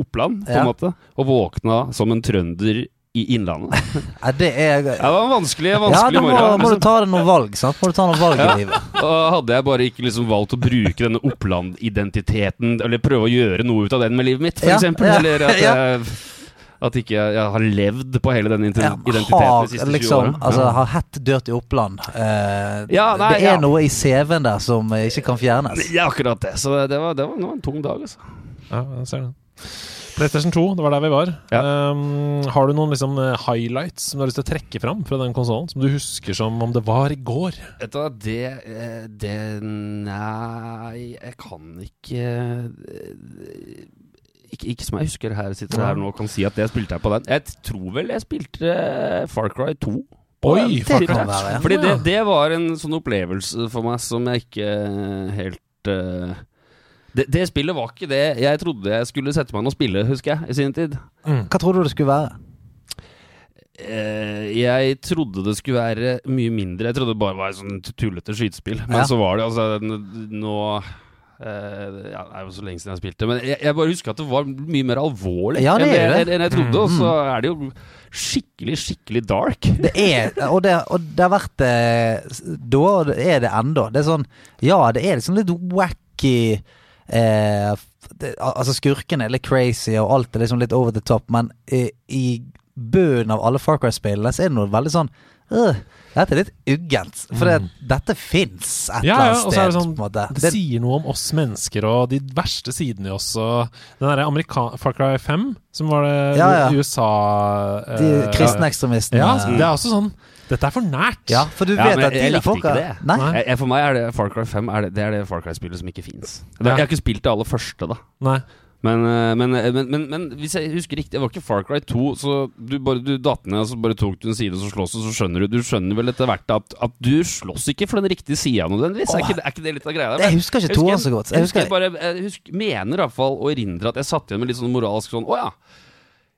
Oppland, på Ja. en måte. Og våkna som en trønder i Innlandet. Ja, det er Ja, det var en vanskelig, Ja, da må, morgen. må du ta deg noen valg, sant? Må du ta noen valg i livet. Og hadde jeg bare ikke liksom valgt å bruke denne Oppland-identiteten, eller prøve å gjøre noe ut av den med livet mitt, for Ja, eksempel. ja, Eller at jeg, at ikke jeg, jeg har levd på hele den identi- Ja, identiteten har de siste 20 liksom åra. Altså, har hett dørt i Oppland. Eh, Ja, nei, det er ja. noe i CV-en der som eh, ikke kan fjernes. Ja, akkurat det. Så det var, det var, det var en tung dag, altså. Ja, jeg ser det. PlayStation 2, det var der vi var. Ja. Um, har du noen liksom eh, highlights som du har lyst til å trekke fram fra den konsollen? Som du husker som om det var i går? Vet du det, eh, det Nei, jeg kan ikke eh, ikke, ikke som jeg husker her sitter her nå og kan si at det spilte jeg på den. Jeg tror vel jeg spilte Far Cry 2. Oi. Cry kan. Fordi det, det var en sånn opplevelse for meg som jeg ikke helt eh, det, det spillet var ikke det jeg trodde jeg skulle sette meg ned og spille, husker jeg, i sin tid. Hva trodde du det skulle være? Eh, jeg trodde det skulle være mye mindre. Jeg trodde det bare var et sånn tullete skytespill. Men Ja. så var det altså Nå eh, ja, Det er jo så lenge siden jeg spilte. Men jeg, jeg bare husker at det var mye mer alvorlig Ja, det enn, det. enn jeg trodde. Og så er det jo skikkelig, skikkelig dark. Det er, og det, og det har vært det da, og det er det ennå. Det er sånn Ja, det er liksom litt wacky eh, det, Altså, skurkene er litt crazy, og alt er liksom litt over the top, men i, i bunnen av alle Far Cry-spillene så er det noe veldig sånn øh, Dette er litt uggent. For det, dette fins et Ja, eller ja, annet og så sted. er det sånn. Det sier noe om oss mennesker og de verste sidene i oss. Og den derre Far Cry 5, som var det Ja, ja. USA eh, de kristne ekstremistene Ja, det er også sånn Dette er for nært. Ja, for du Ja, vet men at jeg de likte folka ikke det. Nei? Jeg, jeg, for meg er det Far Cry 5 er det, det er det Far Cry-spillet som ikke fins. Ja. Jeg har ikke spilt det aller første, da. Nei. Men, eh, men, eh, men, men, men hvis jeg husker riktig, det var ikke Far Cry 2. Så du bare du datt ned og så bare tok du en side og så slåss, og så skjønner du Du skjønner vel etter hvert at, at du slåss ikke for den riktige sida nødvendigvis. Er, er ikke det litt av greia der? Jeg husker ikke toeren så godt. Jeg husker, Jeg bare Jeg husker, mener iallfall å erindre at jeg satt igjen med litt sånn moralsk sånn Å ja.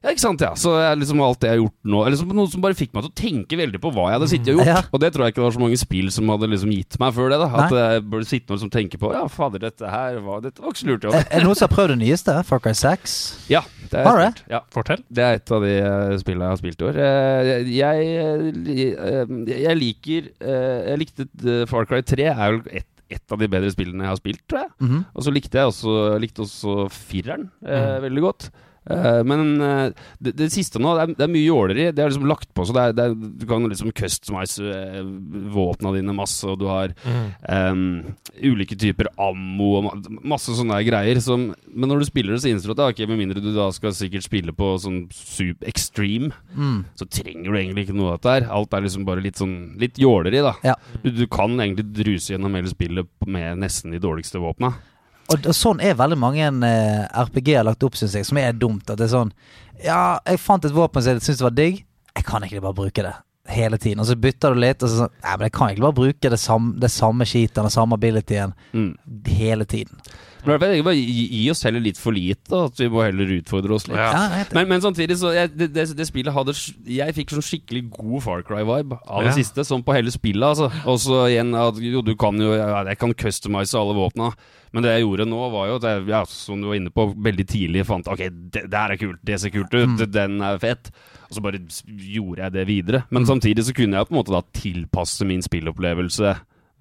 Ja, ikke sant, ja. Så er liksom alt det jeg har gjort nå Eller liksom noe som bare fikk meg til å tenke veldig på hva jeg hadde sittet og gjort. Ja. Og det tror jeg ikke det var så mange spill som hadde liksom gitt meg før det. da At Nei. jeg burde sitte og liksom tenke på Ja, fader, dette her var Dette var ikke så lurt. Jo. Er er det noen som har prøvd det nyeste? Far Cry 6? Ja, det er Har du det? spilt. Ja. Fortell. Det er et av de eh, spillene jeg har spilt i år. Jeg, Jeg, eh, jeg liker eh, Jeg likte eh, Far Cry 3 er vel et, et av de bedre spillene jeg har spilt, tror jeg. Mhm. Og så likte jeg også, likte også fireren eh, Mm. veldig godt. Eh, men uh, det, det siste nå, det er, det er mye jåleri. Det er liksom lagt på, så det er, det er, du kan liksom customize uh, våpna dine masse, og du har em, ulike typer ammo og masse sånne greier. Som, men når du spiller det, så innser du at ja, ok, med mindre du da skal sikkert spille på sånn super extreme, Mm. så trenger du egentlig ikke noe av dette her. Alt er liksom bare litt sånn litt jåleri, da. Ja. Du, du kan egentlig druse gjennom hele spillet med nesten de dårligste våpna. Og, og sånn er veldig mange eh, RPG-er lagt opp, syns jeg, som er dumt. At det er sånn Ja, jeg fant et våpen som jeg syntes var digg. Jeg kan ikke bare bruke det hele tiden. Og så bytter du litt, og så sånn Nei, men jeg kan ikke bare bruke det samme, det samme skiten og samme abilityen Mm. hele tiden. Men jeg tenker bare gi, gi oss heller litt for lite, at vi må heller utfordre oss litt. Ja. Ja. Men, men samtidig, så jeg, det, det, det spillet hadde Jeg fikk sånn skikkelig god Far Cry-vibe av det Ja. siste, sånn på hele spillet, altså. Og så igjen, at jo, du kan jo Jeg kan customize alle våpna, men det jeg gjorde nå, var jo at jeg, ja, som du var inne på, veldig tidlig fant Ok, det, det her er kult, det ser kult ut, den er fett. Og så bare gjorde jeg det videre. Men samtidig så kunne jeg på en måte da tilpasse min spillopplevelse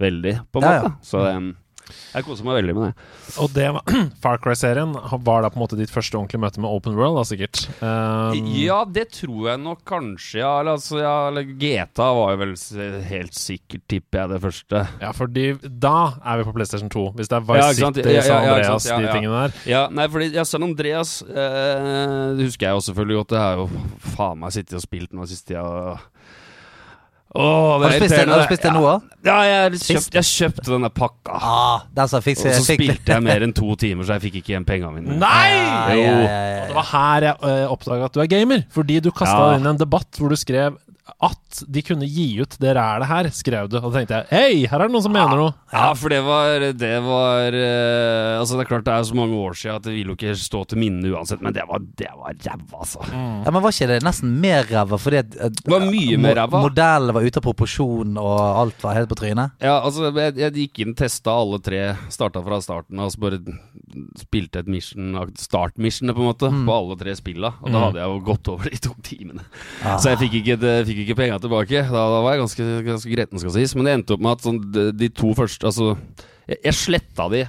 veldig, på en Ja, ja. måte. Så um, jeg koser meg veldig med det. Og det Far Cry-serien var da på en måte ditt første ordentlige møte med Open World, da sikkert. Um, Ja, det tror jeg nok kanskje. Ja, eller, altså, ja, eller GTA var jo vel helt sikkert, tipper jeg, det første. Ja, fordi da er vi på PlayStation 2. Hvis det er Vice ja. City, Ja, San Andreas, de tingene der. Ja, nei, fordi ja, San Andreas eh, Det husker jeg jo selvfølgelig godt. Det har jo faen meg sittet og spilt nå siste tida. Åh, det Har du spist det, har du spist det nå òg? Ja, jeg, kjøpt, jeg kjøpte denne pakka. Ah, fikk Og så spilte jeg mer enn to timer, så jeg fikk ikke igjen pengene mine. Nei! Ja, ja, ja, ja, Og det var her jeg uh, oppdaga at du er gamer. Fordi du kasta Ja. inn en debatt hvor du skrev at de kunne gi ut det rælet her, skrev du. Og da tenkte jeg hei, her er det noen som mener noe. Ja, for det var Det var uh, Altså, det er klart det er så mange år siden at det vil jo ikke stå til minne uansett, men det var Det var ræva, altså. Ja, men Var ikke det nesten mer ræva fordi at at- Det var mye mer mo- ræva. Modellen var ute av proporsjon, og alt var helt på trynet? Ja, altså, jeg, jeg gikk inn, testa alle tre, starta fra starten av, og så bare spilte et mission, start-missionet, på en måte, på alle tre spilla. Og da hadde jeg jo gått over de to timene. Så jeg fikk ikke, det- fikk ikke penga tilbake. Da, da var jeg ganske, ganske gretten, skal sies. Men det endte opp med at sånn, de, de to første Altså, jeg, jeg sletta de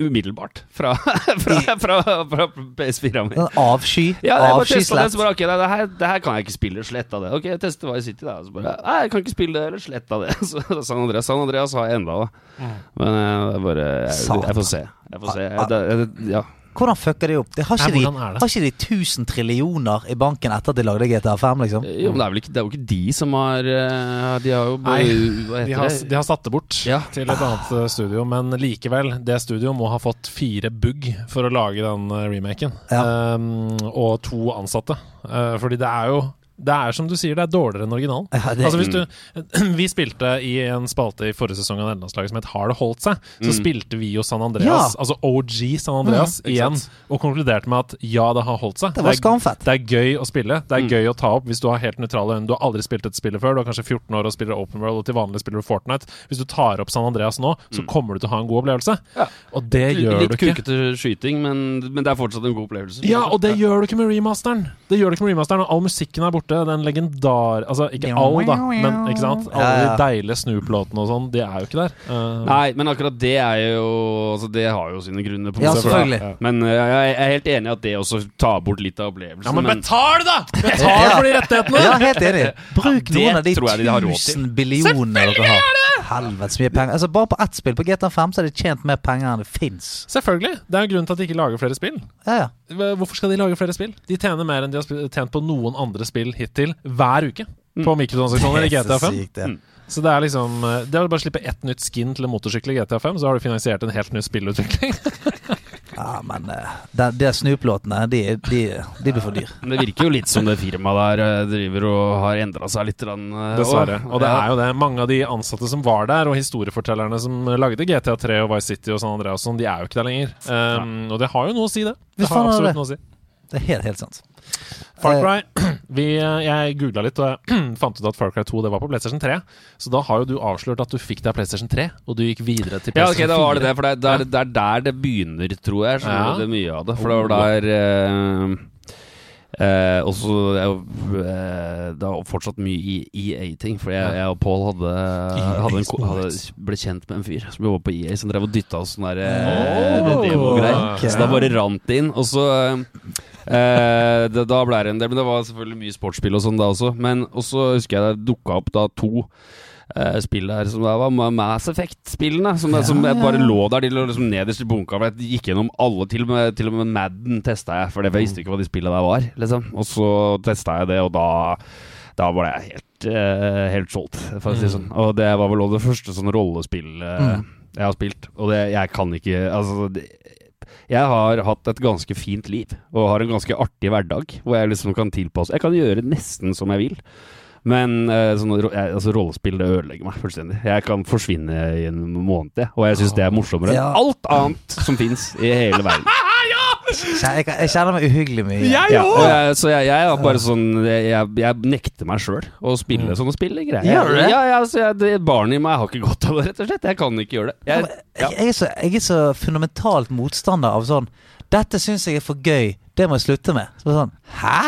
umiddelbart fra, fra, fra, fra PS4-a mi. Avsky. Ja, jeg bare testet det, Avskyslett. bare, ok, det, her, det her kan jeg ikke spille, sletta det. Ok, jeg tester Vice City, da. Så bare, nei, jeg kan ikke spille det, eller sletta det. Så San Andreas, San Andreas har jeg enda, da. Men eh, det er bare jeg, jeg får se. Jeg får se. Jeg, det, jeg, ja. Hvordan fucker de opp? Det har, ikke er de, det? har ikke de 1000 trillioner i banken etter at de lagde GTA 5, liksom? Jo, men det er, vel ikke, det er jo ikke de som har eh, De har jo Nei, Hva De har, de har satt det bort Ja. til et annet eh, studio, men likevel, det studioet må ha fått fire bugg for å lage den remaken. Ja. Um, og to ansatte. Uh, fordi det er jo det er som du sier, det er dårligere enn originalen. Ja, det- Altså hvis du, Vi spilte i en spalte i forrige sesong av nederlandslaget som het Har det holdt seg? Så spilte vi jo San Andreas, Ja. altså OG San Andreas, Mm, igjen. Og konkluderte med at ja, det har holdt seg. Det var er- det er gøy å spille. Det er Mm. gøy å ta opp hvis du har helt nøytrale øyne. Du har aldri spilt et spill før. Du er kanskje 14 år og spiller Open World, og til vanlig spiller du Fortnite. Hvis du tar opp San Andreas nå, så kommer du til å ha en god opplevelse. Mm. Ja. Og det gjør Litt du ikke. Litt kukete skyting, men, men det er fortsatt en god opplevelse. Ja, og det gjør du ikke med remasteren. Det gjør det ikke med remasteren Og all musikken er borte. Den legendar... Altså, ikke all, da, men ikke sant? Alle Ja, ja. de deilige Snoop-låtene og sånn, de er jo ikke der. Uh, Nei, men akkurat det er jo Altså Det har jo sine grunner. på Ja, selvfølgelig. Men uh, jeg er helt enig i at det også tar bort litt av opplevelsen. ja, men betal, da! Betal for de rettighetene! Ja, helt enig. Bruk det noen av de tror jeg de har råd til. 1000 billionene dere har. Helvete så mye penger. Altså Bare på ett spill, på GTA 5, så har de tjent mer penger enn det fins. Selvfølgelig. Det er grunnen til at de ikke lager flere spill. Ja, ja. Hvorfor skal de lage flere spill? De tjener mer enn de har tjent på noen andre spill hittil hver uke. På mikrotransaksjoner i er GTA så 5. sykt, det. Mm. Så det er liksom eh, Det er vel bare å slippe ett nytt skin til en motorsykkel i GTA 5, så har du finansiert en helt ny spillutvikling. Ja, men de, de Snoop-låtene, de, de, de blir for dyr. Men det virker jo litt som det firmaet der eh, driver og har endra seg litt. grann, eh, Dessverre. Og det er jo det. Mange av de ansatte som var der, og historiefortellerne som lagde GTA 3 og Vice City og San Andreas, sånn, de er jo ikke der lenger. Um, og det har jo noe å si, det. Det har absolutt noe å si. Det er helt, helt sant. Far Eh, Cry vi, eh, Jeg googla litt, og jeg fant ut at Far Cry 2 det var på PlayStation 3. Så da har jo du avslørt at du fikk deg PlayStation 3, og du gikk videre til PlayStation 4. Ja, ok, da var det det. For det er, det er, det er der det begynner, tror jeg. Så Ja. det mye av det. For det var der eh, eh, Og så eh, Det er fortsatt mye EA-ting. For jeg, jeg og Paul hadde, hadde, en, hadde ble kjent med en fyr som jobba på EA, som drev og dytta oss sånne der, eh, Oh, demogreier. okay. Så da bare rant det inn. Og så eh, det, Da ble det en del Men det var selvfølgelig mye sportsspill og sånn da også. Men også husker jeg det dukka opp da to eh, spill der som da var Mass Effect-spillene. Som, som jeg bare lå der. De lå liksom nederst i bunka. Jeg gikk gjennom alle, til og med, til og med Madden testa jeg, for jeg visste ikke hva de spillene der var. Liksom. Og så testa jeg det, og da da var jeg helt, uh, helt solgt, for å si det sånn. Og det var vel også det første sånn rollespill mm. jeg har spilt. Og det, jeg kan ikke Altså det, jeg har hatt et ganske fint liv, og har en ganske artig hverdag. Hvor jeg liksom kan tilpasse Jeg kan gjøre nesten som jeg vil. Men eh, sånn, altså, rollespill det ødelegger meg fullstendig. Jeg kan forsvinne i en måned, og jeg syns det er morsommere enn alt annet som fins i hele verden. Jeg, jeg kjenner meg uhyggelig mye. Jeg Ja, òg! så jeg, jeg er bare sånn Jeg, jeg, nekter meg sjøl å spille sånne spill. Gjør du det? Ja, ja, så jeg, det Barnet i meg har ikke godt av det, rett og slett. Jeg kan ikke gjøre det. Jeg, ja. Jeg, er så, jeg er så fundamentalt motstander av sånn Dette syns jeg er for gøy, det må jeg slutte med. Så sånn, Hæ?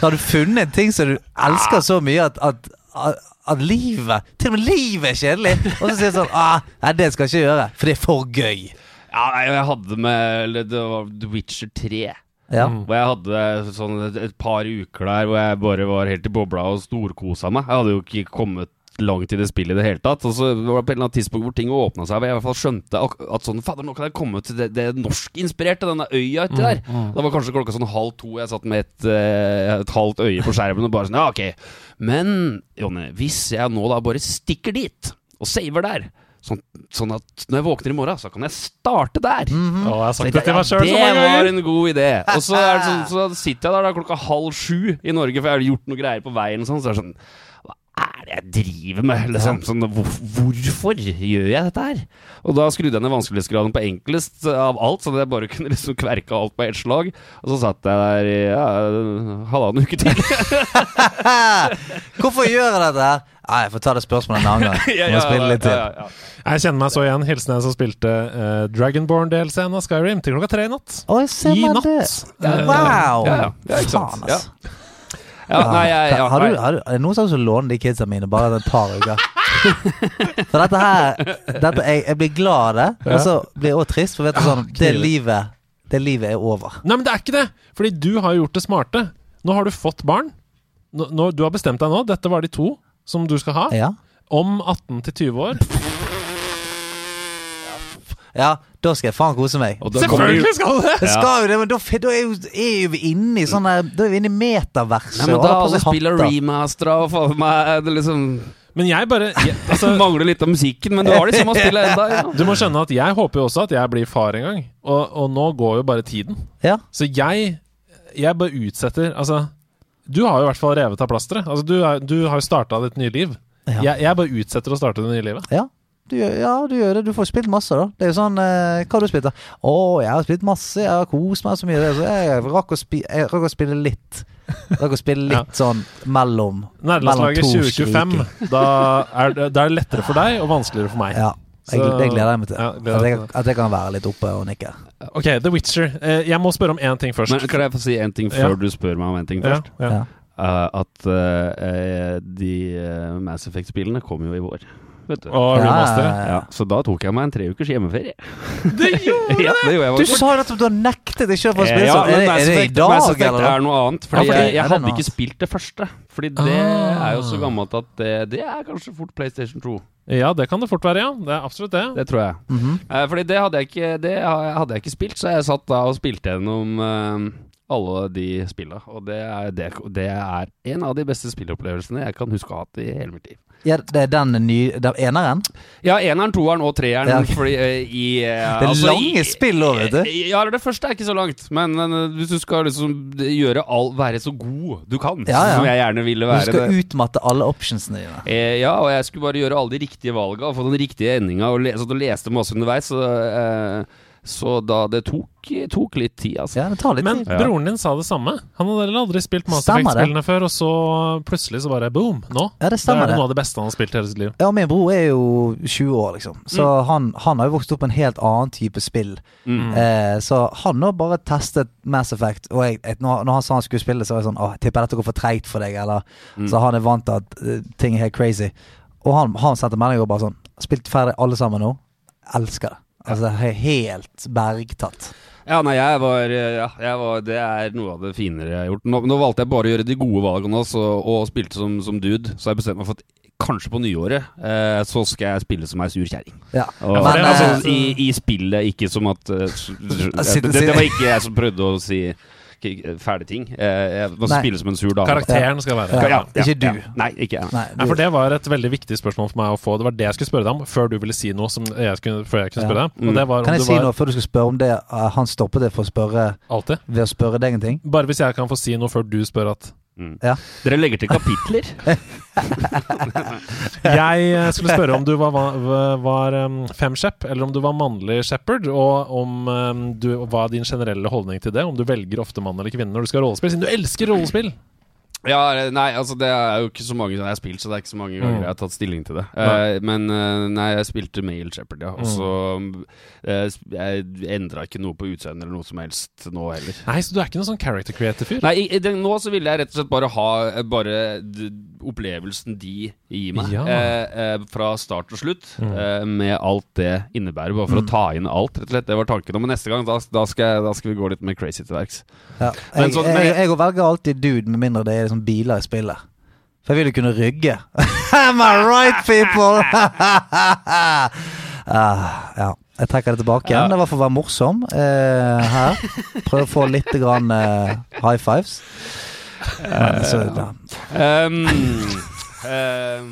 Har du funnet en ting som du elsker så mye at, at, at, at livet Til og med livet er kjedelig! Og så sier jeg sånn ah, Nei, det skal jeg ikke gjøre, for det er for gøy. Ja, jeg hadde med eller Det var The Witcher 3. Ja. Hvor jeg hadde sånn et, et par uker der hvor jeg bare var helt i bobla og storkosa meg. Jeg hadde jo ikke kommet langt i det spillet i det hele tatt. Og så var det på et eller annet tidspunkt hvor ting åpna seg, hvor jeg i hvert fall skjønte at sånn Fader, nå kan jeg komme til det, det norskinspirerte, denne øya uti der. Da var kanskje klokka sånn halv to, jeg satt med et, eh, et halvt øye på skjermen og bare sånn Ja, ok. Men Jonny, hvis jeg nå da bare stikker dit, og saver der Sånn, sånn at når jeg våkner i morgen, så kan jeg starte der. Mhm. Å, jeg har sagt det til meg sjøl så det var en god idé. Og så, er det sånn, så sitter jeg der da klokka halv sju i Norge, for jeg har gjort noe greier på veien. og Sånn, så er det sånn Hva er det jeg driver med? Liksom, sånn, hvor, hvorfor gjør jeg dette her? Og da skrudde jeg ned vanskelighetsgraden på enklest av alt, sånn at jeg bare kunne liksom kverke alt på ett slag. Og så satt jeg der i ja, halvannen uke til. Hvorfor gjør jeg dette her? Nei, jeg får ta det spørsmålet en annen gang. Må spille litt til. ja, ja. Jeg kjenner meg så igjen. Hilsen en som spilte uh, Dragonborn-delscenen av Skyrim til klokka tre i natt. Oh, se I natt. det. Eh, Wow! ja, ja. Ja. Faen, altså. Ja, nei, jeg, ja, har du, har du, er det noen som har låne de kidsa mine bare et par uker? For dette her dette, jeg, jeg blir glad av det, og så blir jeg også trist, for vet du sånn Det livet Det livet er over. Nei, men det er ikke det! Fordi du har gjort det smarte. Nå har du fått barn. Nå, nå, du har bestemt deg nå. Dette var de to som du skal ha. Ja. Om 18 til 20 år. ja, da skal jeg faen kose meg. Selvfølgelig skal du det! Skal jo det, men da, da er, jo, er jo vi inne i sånn Da er vi inne i metaverset. Ja, men da alle spiller remastera og faen meg det liksom Men jeg bare jeg, altså, Mangler litt av musikken, men du har de samme spille enda. Ja. Du må skjønne at jeg håper jo også at jeg blir far en gang. Og, og nå går jo bare tiden. Ja. Så jeg Jeg bare utsetter Altså, du har jo i hvert fall revet av plasteret. Altså, du, er, du har jo starta ditt nye liv. Ja. Jeg, jeg bare utsetter å starte det nye livet. Ja. Du, ja, du gjør det. Du får spilt masse, da. Det er jo sånn eh, Hva har du spilt, da? Å, jeg har spilt masse. Jeg har kost meg så mye. Så jeg rakk å, spi jeg rakk å spille litt. Rakk å spille litt sånn mellom Nærlandslaget to 2025. skriking. Da er, det, er lettere for deg og vanskeligere for meg. Ja. Jeg, det gleder jeg meg til. Ja, at, jeg, at jeg kan være litt oppe og nikke. Ok, The Witcher. Eh, jeg må spørre om én ting først. Men kan jeg få si en ting før Ja. du spør meg om en ting først? ja. Ja. Uh, at uh, de eh, Mass Effect-spillene kommer jo i vår. Vet du. Og Ja, ja, ja. Så da tok jeg meg en tre ukers hjemmeferie. Det gjorde ja, det gjorde jeg Du sa nettopp du har nektet for å Eh, spille ja, sånn. Er, det- er det i Effect, Mass dag, Effect eller? er noe annet. Fordi Ja, fordi- jeg, jeg hadde ikke spilt det første. Fordi det Ah. er jo så gammelt at det, det er kanskje fort PlayStation 2. Ja, det kan det fort være, ja. Det er absolutt det. Det tror jeg. Mhm. Eh, fordi det hadde jeg ikke Det hadde jeg ikke spilt, så jeg satt da og spilte gjennom eh, alle de spilla. Og det er, det, det er en av de beste spillopplevelsene jeg kan huske å ha hatt i hele mitt liv. Ja, det er den nye Den eneren? Ja, eneren, toeren og treeren. Ja. Fordi uh, i uh, Det er altså, lange i- spill òg, vet du. Ja, eller det første er ikke så langt. Men uh, hvis du skal liksom gjøre all Være så god du kan, Ja, ja. som jeg gjerne ville være Du skal det. utmatte alle optionsene dine. Eh, ja, og jeg skulle bare gjøre alle de riktige valga og få den riktige endinga. Og le så du leste masse underveis. Så, eh, så da det tok, tok litt tid, altså. Ja, det tar litt Men tid. Broren din sa det samme. Han hadde aldri spilt Mass Effect-spillene før, og så plutselig så bare boom, nå! Ja, det Det er det. noe av det beste han har spilt i hele sitt liv. Ja, min bror er jo 20 år, liksom. Så Mm. han, han har jo vokst opp med en helt annen type spill. Mm. Eh, så han har bare testet Mass Effect. Og jeg, et, når, når han sa han skulle spille, så var jeg sånn Åh, jeg tipper dette går for treigt for deg, eller Mm. Så han er vant til at uh, ting er helt crazy. Og han, han sendte melding og bare sånn Spilt ferdig alle sammen nå. Elsker det. Altså helt bergtatt. Ja, nei, jeg var, eh, ja, jeg var Det er noe av det finere jeg har gjort. Nå, nå valgte jeg bare å gjøre de gode valgene også, og spilte som, som dude. Så jeg bestemte meg for at kanskje på nyåret eh, så skal jeg spille som ei sur kjerring. Ja. Og, Men, eh, altså, i, I spillet, ikke som at uh, s- det, det var ikke jeg som prøvde å si k- fæle ting. Eh, Jeg må spille som en sur dame. Karakteren skal være Ja. Ja, Ikke du. Nei, ikke jeg. Nei, Nei, du, for Det var et veldig viktig spørsmål for meg å få. Det var det jeg skulle spørre deg om før du ville si noe som jeg skulle, før jeg kunne spørre deg. Mm. Og det var om kan jeg du si var noe før du skal spørre om det? Eh, han stoppet det for å spørre Altid? ved å spørre deg en ting? Bare hvis jeg kan få si noe før du spør at Mm. Ja. Dere legger til kapitler? Jeg eh, skulle spørre om du var, var, femshep, eller om du var mannlig shepherd, og om um, du, hva er din generelle holdning til det? Om du velger ofte mann eller kvinne når du skal ha rollespill, siden du elsker rollespill! Ja, nei, altså det er jo ikke så mange jeg har spilt, så det er ikke så mange ganger Mm. jeg har tatt stilling til det. Nei. Eh, men uh, nei, jeg spilte Male Shepherd, ja. Og så eh, sp- Jeg endra ikke noe på utseendet eller noe som helst nå heller. Nei, så du er ikke noen sånn character creator-fyr? Nei, i, i den, nå så ville jeg rett og slett bare ha eh, bare d, opplevelsen de gir meg. Ja. Eh, eh, fra start til slutt, Mm. eh, med alt det innebærer. Bare for Mm. å ta inn alt, rett og slett. Det var tanken. Men neste gang, da, da, skal, jeg, da skal vi gå litt mer crazy til verks. Ja. Men Jeg, jeg, jeg, jeg velger alltid dude, med mindre det er liksom biler i spillet. For jeg vil jo kunne rygge. Am I right, people? uh, ja. Jeg trekker det tilbake igjen. Det var for å være morsom uh, her. Prøve å få litt grann, uh, high fives. Men, så, ja. Um, um,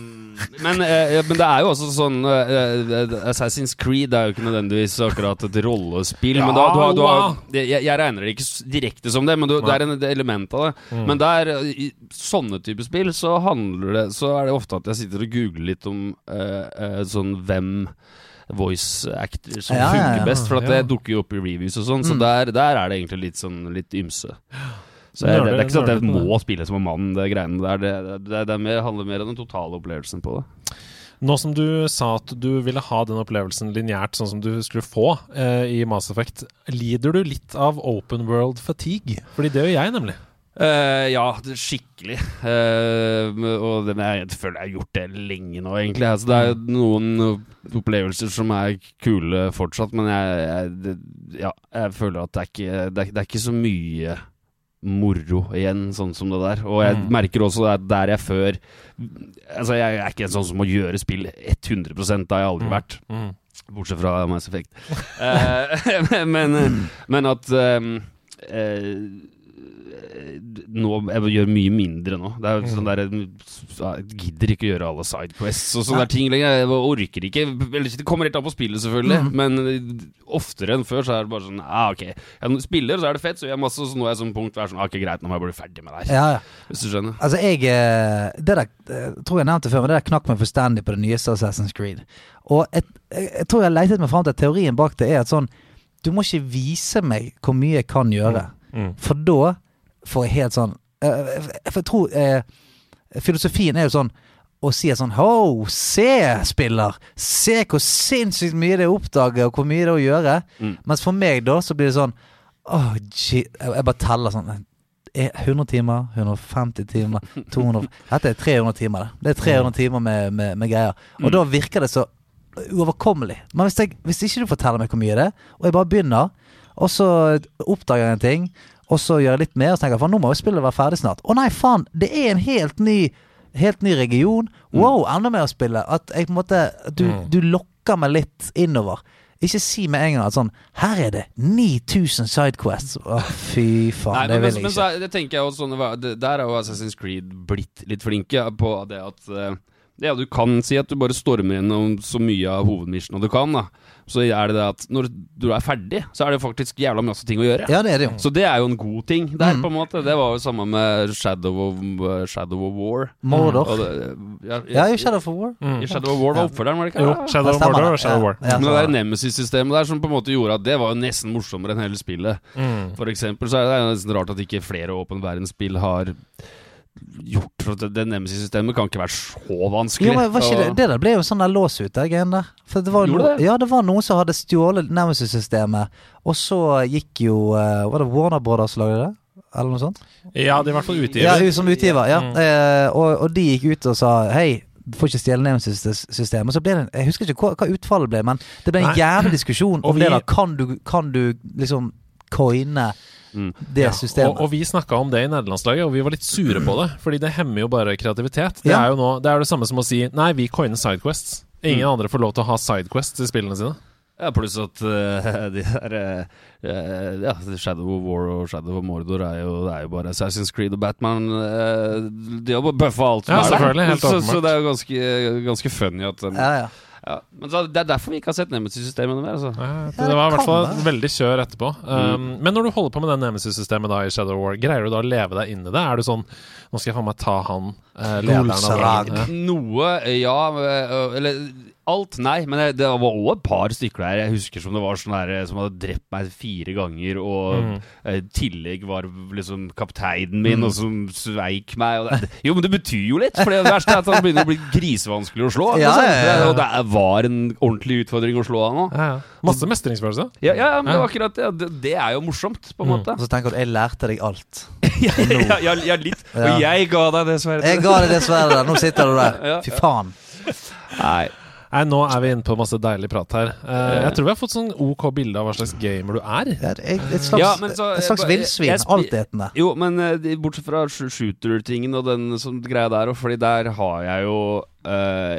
men, eh, men det er jo også sånn eh, eh, Assassin's Creed er jo ikke nødvendigvis akkurat et rollespill. men da, du har, du har, jeg, jeg regner det ikke direkte som det, men du, det er en et element av det. Mm. Men der, eh, i sånne typer spill, så handler det Så er det ofte at jeg sitter og googler litt om eh, eh, sånn hvem voice actor som Ja, ja, ja. best. For at Ja. det dukker jo opp i reviews og sånn, så Mm. der, der er det egentlig litt sånn litt ymse. Så jeg, det, det er ikke sånn at jeg må spille som en mann, det greiene der. Det, det, det, er mer, handler mer om den totale opplevelsen på det. Nå som du sa at du ville ha den opplevelsen lineært, sånn som du skulle få eh, i Mass Effect, lider du litt av open world fatigue? Fordi det gjør jeg, nemlig. Uh, ja, skikkelig. Uh, og det, men jeg føler jeg har gjort det lenge nå, egentlig. Altså, det er noen opplevelser som er kule fortsatt, men jeg, jeg, det, ja, jeg føler at det er, ikke, det, er, det er ikke så mye moro igjen, sånn som det der. Og jeg Mm. merker også at der jeg før Altså, jeg er ikke en sånn som må gjøre spill 100 det har jeg aldri Mm. vært. Mm. Bortsett fra Mass Effect. Eh, men, men at ehm, eh, nå, Jeg gjør mye mindre nå. Det er sånn der Jeg gidder ikke å gjøre alle sidequests og sånne der ting lenger. Jeg orker ikke. Det kommer helt an på spillet, selvfølgelig, men eh, oftere enn før så er det bare sånn ah, Ok, jeg spiller, så er det fett, så gjør jeg masse, så nå er jeg sånn punkt hvor jeg er sånn ah, Ok, greit, nå må jeg bli ferdig med det her. Ja, ja. Hvis du skjønner. Altså, jeg eh, Det der eh, tror jeg nevnte før, men det der knakk meg fullstendig på det nyeste Assassin's Creed. Og jeg, jeg, jeg tror jeg leitet meg fram til at teorien bak det er at sånn Du må ikke vise meg hvor mye jeg kan gjøre, Mm. for da jeg helt sånn eh, For jeg tror eh, Filosofien er jo sånn å si sånn Ho, se, spiller! Se hvor sinnssykt mye det er å oppdage, og hvor mye det er å gjøre. Mm. Mens for meg, da, så blir det sånn Åh, jeg, jeg bare teller sånn eh, 100 timer, 150 timer, 200 Dette er 300 timer, det. Det er 300 timer med, med, med greier. Og da virker det så uoverkommelig. Men hvis, jeg, hvis ikke du forteller meg hvor mye det er, og jeg bare begynner, og så oppdager jeg en ting, og så gjør jeg litt mer, og så tenker jeg faen, nå må jo spillet være ferdig snart. Å nei, faen! Det er en helt ny Helt ny region. Wow, enda mer å spille. At jeg på en måte Du, du lokker meg litt innover. Ikke si med en gang at sånn Her er det 9000 sidequests. Å, fy faen. Nei, det vil jeg jeg men så ikke. det tenker jeg også sånn, Der er jo Assassin's Creed blitt litt flinke på det at eh, Ja, du kan si at du bare stormer gjennom så mye av hovedmissionen du kan, da. Så er det det at når du er ferdig, så er det faktisk jævla masse ting å gjøre. Ja, det er det jo. Så det er jo en god ting der, Mm. på en måte. Det var jo samme med Shadow of, uh, Shadow of War. Mordor. Det, ja, Ja, i Shadow of War. Mm. i Shadow of War var oppfølgeren, var det ikke? Jo, Shadow of Mordor og Shadow of War. Ja, Men det der Nemesis-systemet der som på en måte gjorde at det var jo nesten morsommere enn hele spillet. Mm. For eksempel så er det nesten rart at ikke flere åpen verdensspill har gjort for at Det Nemesis-systemet kan ikke være så vanskelig. Jo, men var ikke det, det der ble jo sånn der lås ut, det greien der. For det var no, det? Ja, det var noen som hadde stjålet Nemesis-systemet, og så gikk jo eh, Var det Warner Brothers som lagde det? Eller noe sånt? Ja, de er i hvert fall utgiver. Ja, hun som utgiver. Ja. Mm. Eh, og, og de gikk ut og sa hei. Du får ikke stjele Nemesis-systemet. Så ble det Jeg husker ikke hva, hva utfallet ble, men det ble en Nei. jævlig diskusjon om vi, det da. Kan du, kan du liksom coine Mm. det Ja, systemet? Og, og vi snakka om det i nederlandslaget, og vi var litt sure på det. Fordi det hemmer jo bare kreativitet. Det Ja. er jo nå, det er det samme som å si nei, vi coiner sidequests. Ingen Mm. andre får lov til å ha sidequests i spillene sine. Ja, pluss at uh, de der uh, Ja, Shadow of War og Shadow of Mordor er jo, det er jo bare Assassin's Creed og Batman. Uh, de har bare bøffa alt Ja, selvfølgelig, helt så, så det er jo ganske, ganske funny at um, ja, ja. Ja. Men så, Det er derfor vi ikke har sett Nemesis-systemene mer. Altså. Ja, det, var i hvert fall veldig kjør etterpå. Um, Men når du holder på med det Nemesis-systemet da i Shadow War, greier du da å leve deg inn i det? Er du sånn Nå skal jeg faen meg ta han eh, lederen av. Noe, ja øh, Eller alt, nei. Men det- det var òg et par stykker der jeg husker som det var sånn der som hadde drept meg fire ganger, og Mm. eh, tillegg var liksom kapteinen min, og som sveik meg. Og det, jo, men det betyr jo litt, for det verste er at han begynner å bli grisevanskelig å slå. Ja, ja, ja. Og det var en ordentlig utfordring å slå han òg. Ja, ja. Masse mestringsfølelse. Ja, ja, men det var akkurat det. Det, det er jo morsomt, på en Mm. måte. Og så tenk at jeg lærte deg alt. ja, ja, ja, litt. Ja. Og jeg ga deg det sverdet. Jeg ga deg det sverdet nå sitter du der. Ja. Fy faen. Nei. Nei, nå er vi inne på masse deilig prat her. Eh, jeg tror vi har fått sånn ok bilde av hva slags gamer du er. Er Et slags, Ja, så- et slags villsvin. Altetende. Jo, men eh, bortsett fra sh- shooter-tingen og den sånn greia der, og fordi der har jeg jo Uh,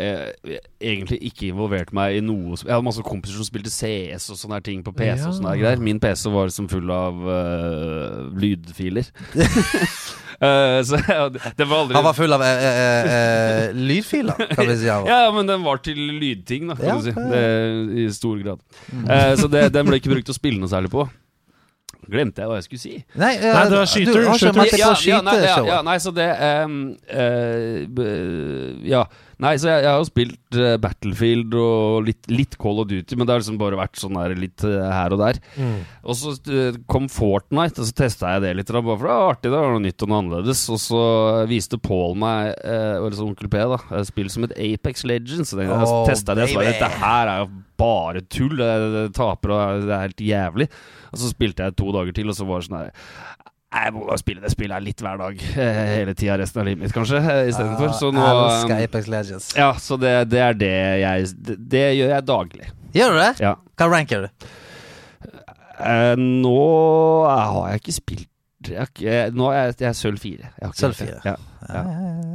jeg, egentlig ikke involvert meg i noe Jeg hadde masse kompiser som spilte CS og sånne her ting på PC og sånne greier. Min PC var liksom full av uh, lydfiler. Eh, så ja, det, var aldri Han var full av eh, eh, eh, lydfiler, kan vi si. Han var. ja, men den var til lydting, da, kan Ja, du si. ja, ja. Det, I stor grad. Eh, så det, den ble ikke brukt til å spille noe særlig på. Glemte jeg hva jeg skulle si. Nei, eh, Nei, det var skyter, Du har skyter. på ja, nei, ja, skyteshowet. ja, nei, så det ehm, eh, b- Ja. Nei, så jeg, jeg har jo spilt uh, Battlefield og litt, litt Call of Duty, men det har liksom bare vært sånn der litt uh, her og der. Mm. Og så uh, kom Fortnite, og så testa jeg det litt, da, bare for det var artig. Det var noe nytt og noe annerledes. Og så viste Paul meg, eller altså onkel P, da, spill som et Apex Legends. Så jeg, Oh, så testa det, og så var det dette her er jo bare tull. Det, det taper, og det er helt jævlig. Og så spilte jeg to dager til, og så var det sånn her jeg må bare spille det spillet litt hver dag. eh, Hele tida resten av livet mitt, kanskje. eh, Istedenfor. Så nå Jeg um, Legends. Ja, så det, det er det jeg det, det gjør jeg daglig. Gjør du det? Ja. Hva ranker du? Eh, nå har jeg ikke spilt jeg har ikke, Nå er jeg, jeg er sølv fire. Jeg Sølv fire. Ja. Ja, ja.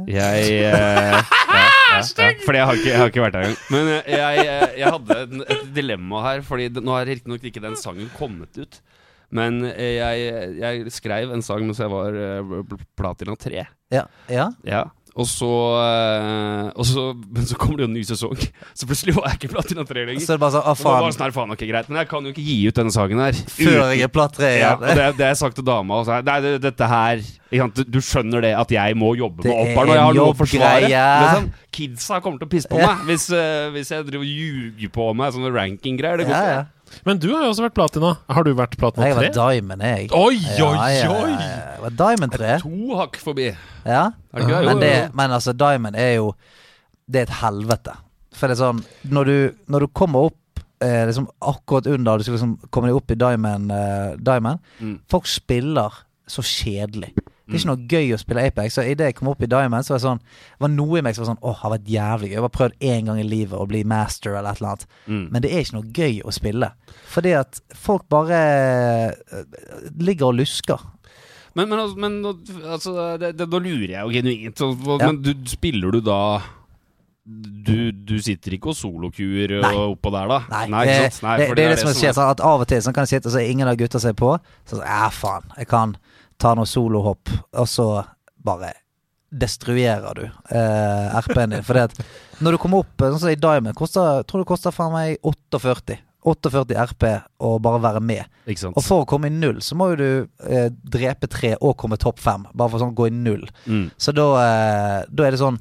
Jeg eh, ja, ja, ja, Fordi jeg har ikke, jeg har ikke vært der engang. Men jeg, jeg, jeg hadde et dilemma her, Fordi nå har riktignok ikke den sangen kommet ut. Men eh, jeg, jeg skrev en sang mens jeg var eh, platina 3. Ja, ja. Ja. Og så, eh, og så Men så kommer det jo en ny sesong, så plutselig var jeg ikke platina 3 lenger. Så det bare så, ah faen, det sånn her, faen okay, greit Men jeg kan jo ikke gi ut denne sangen her før jeg er platt tre ja, og det, det har jeg sagt til dama også. Nei, det, dette her du, skjønner det at jeg må jobbe med er når og jeg har noe å forsvare. Liksom, kidsa kommer til å pisse på meg hvis, uh, hvis jeg driver og ljuger på meg sånne ranking-greier. Det går ikke. Ja, ja. Men du har jo også vært platina. Har du vært platina Jeg var Diamond, jeg. Oi, oi, ja, oi! ja, ja. Jeg var Diamond 3. To hakk forbi. Ja. Det? Men, det, men altså, Diamond er jo Det er et helvete. For det er sånn Når du, når du kommer opp eh, liksom akkurat under Du skal liksom komme deg opp i Diamond, eh, Diamond Mm. Folk spiller så kjedelig. Det er ikke noe gøy å spille Apex. Så idet jeg kom opp i Diamond, så var det sånn var noe i meg som var sånn Åh, har vært jævlig gøy. Jeg har prøvd én gang i livet å bli master eller et eller annet. Mm. Men det er ikke noe gøy å spille. Fordi at folk bare eh, ligger og lusker. Men, men, altså- men altså, det, det, da lurer jeg jo genuint. så- Ja. Men du, spiller du da du, du sitter ikke og solokuer Nei. oppå der, da? Nei, ikke det? Nei, det, det er det som er- skjer. Sånn at Av og til så kan jeg sitte og så er ingen av gutta seg på. Så sånn, ja, faen, jeg kan ta noe solohopp, og så bare destruerer du eh, RP-en din. Fordi at når du kommer opp sånn som i Diamond, koster, tror det koster faen meg 48. 48 RP å bare være med. Og for å komme i null, så må jo du eh, drepe tre og komme topp fem. Bare for sånn gå i null. Mm. Så da, eh, da er det sånn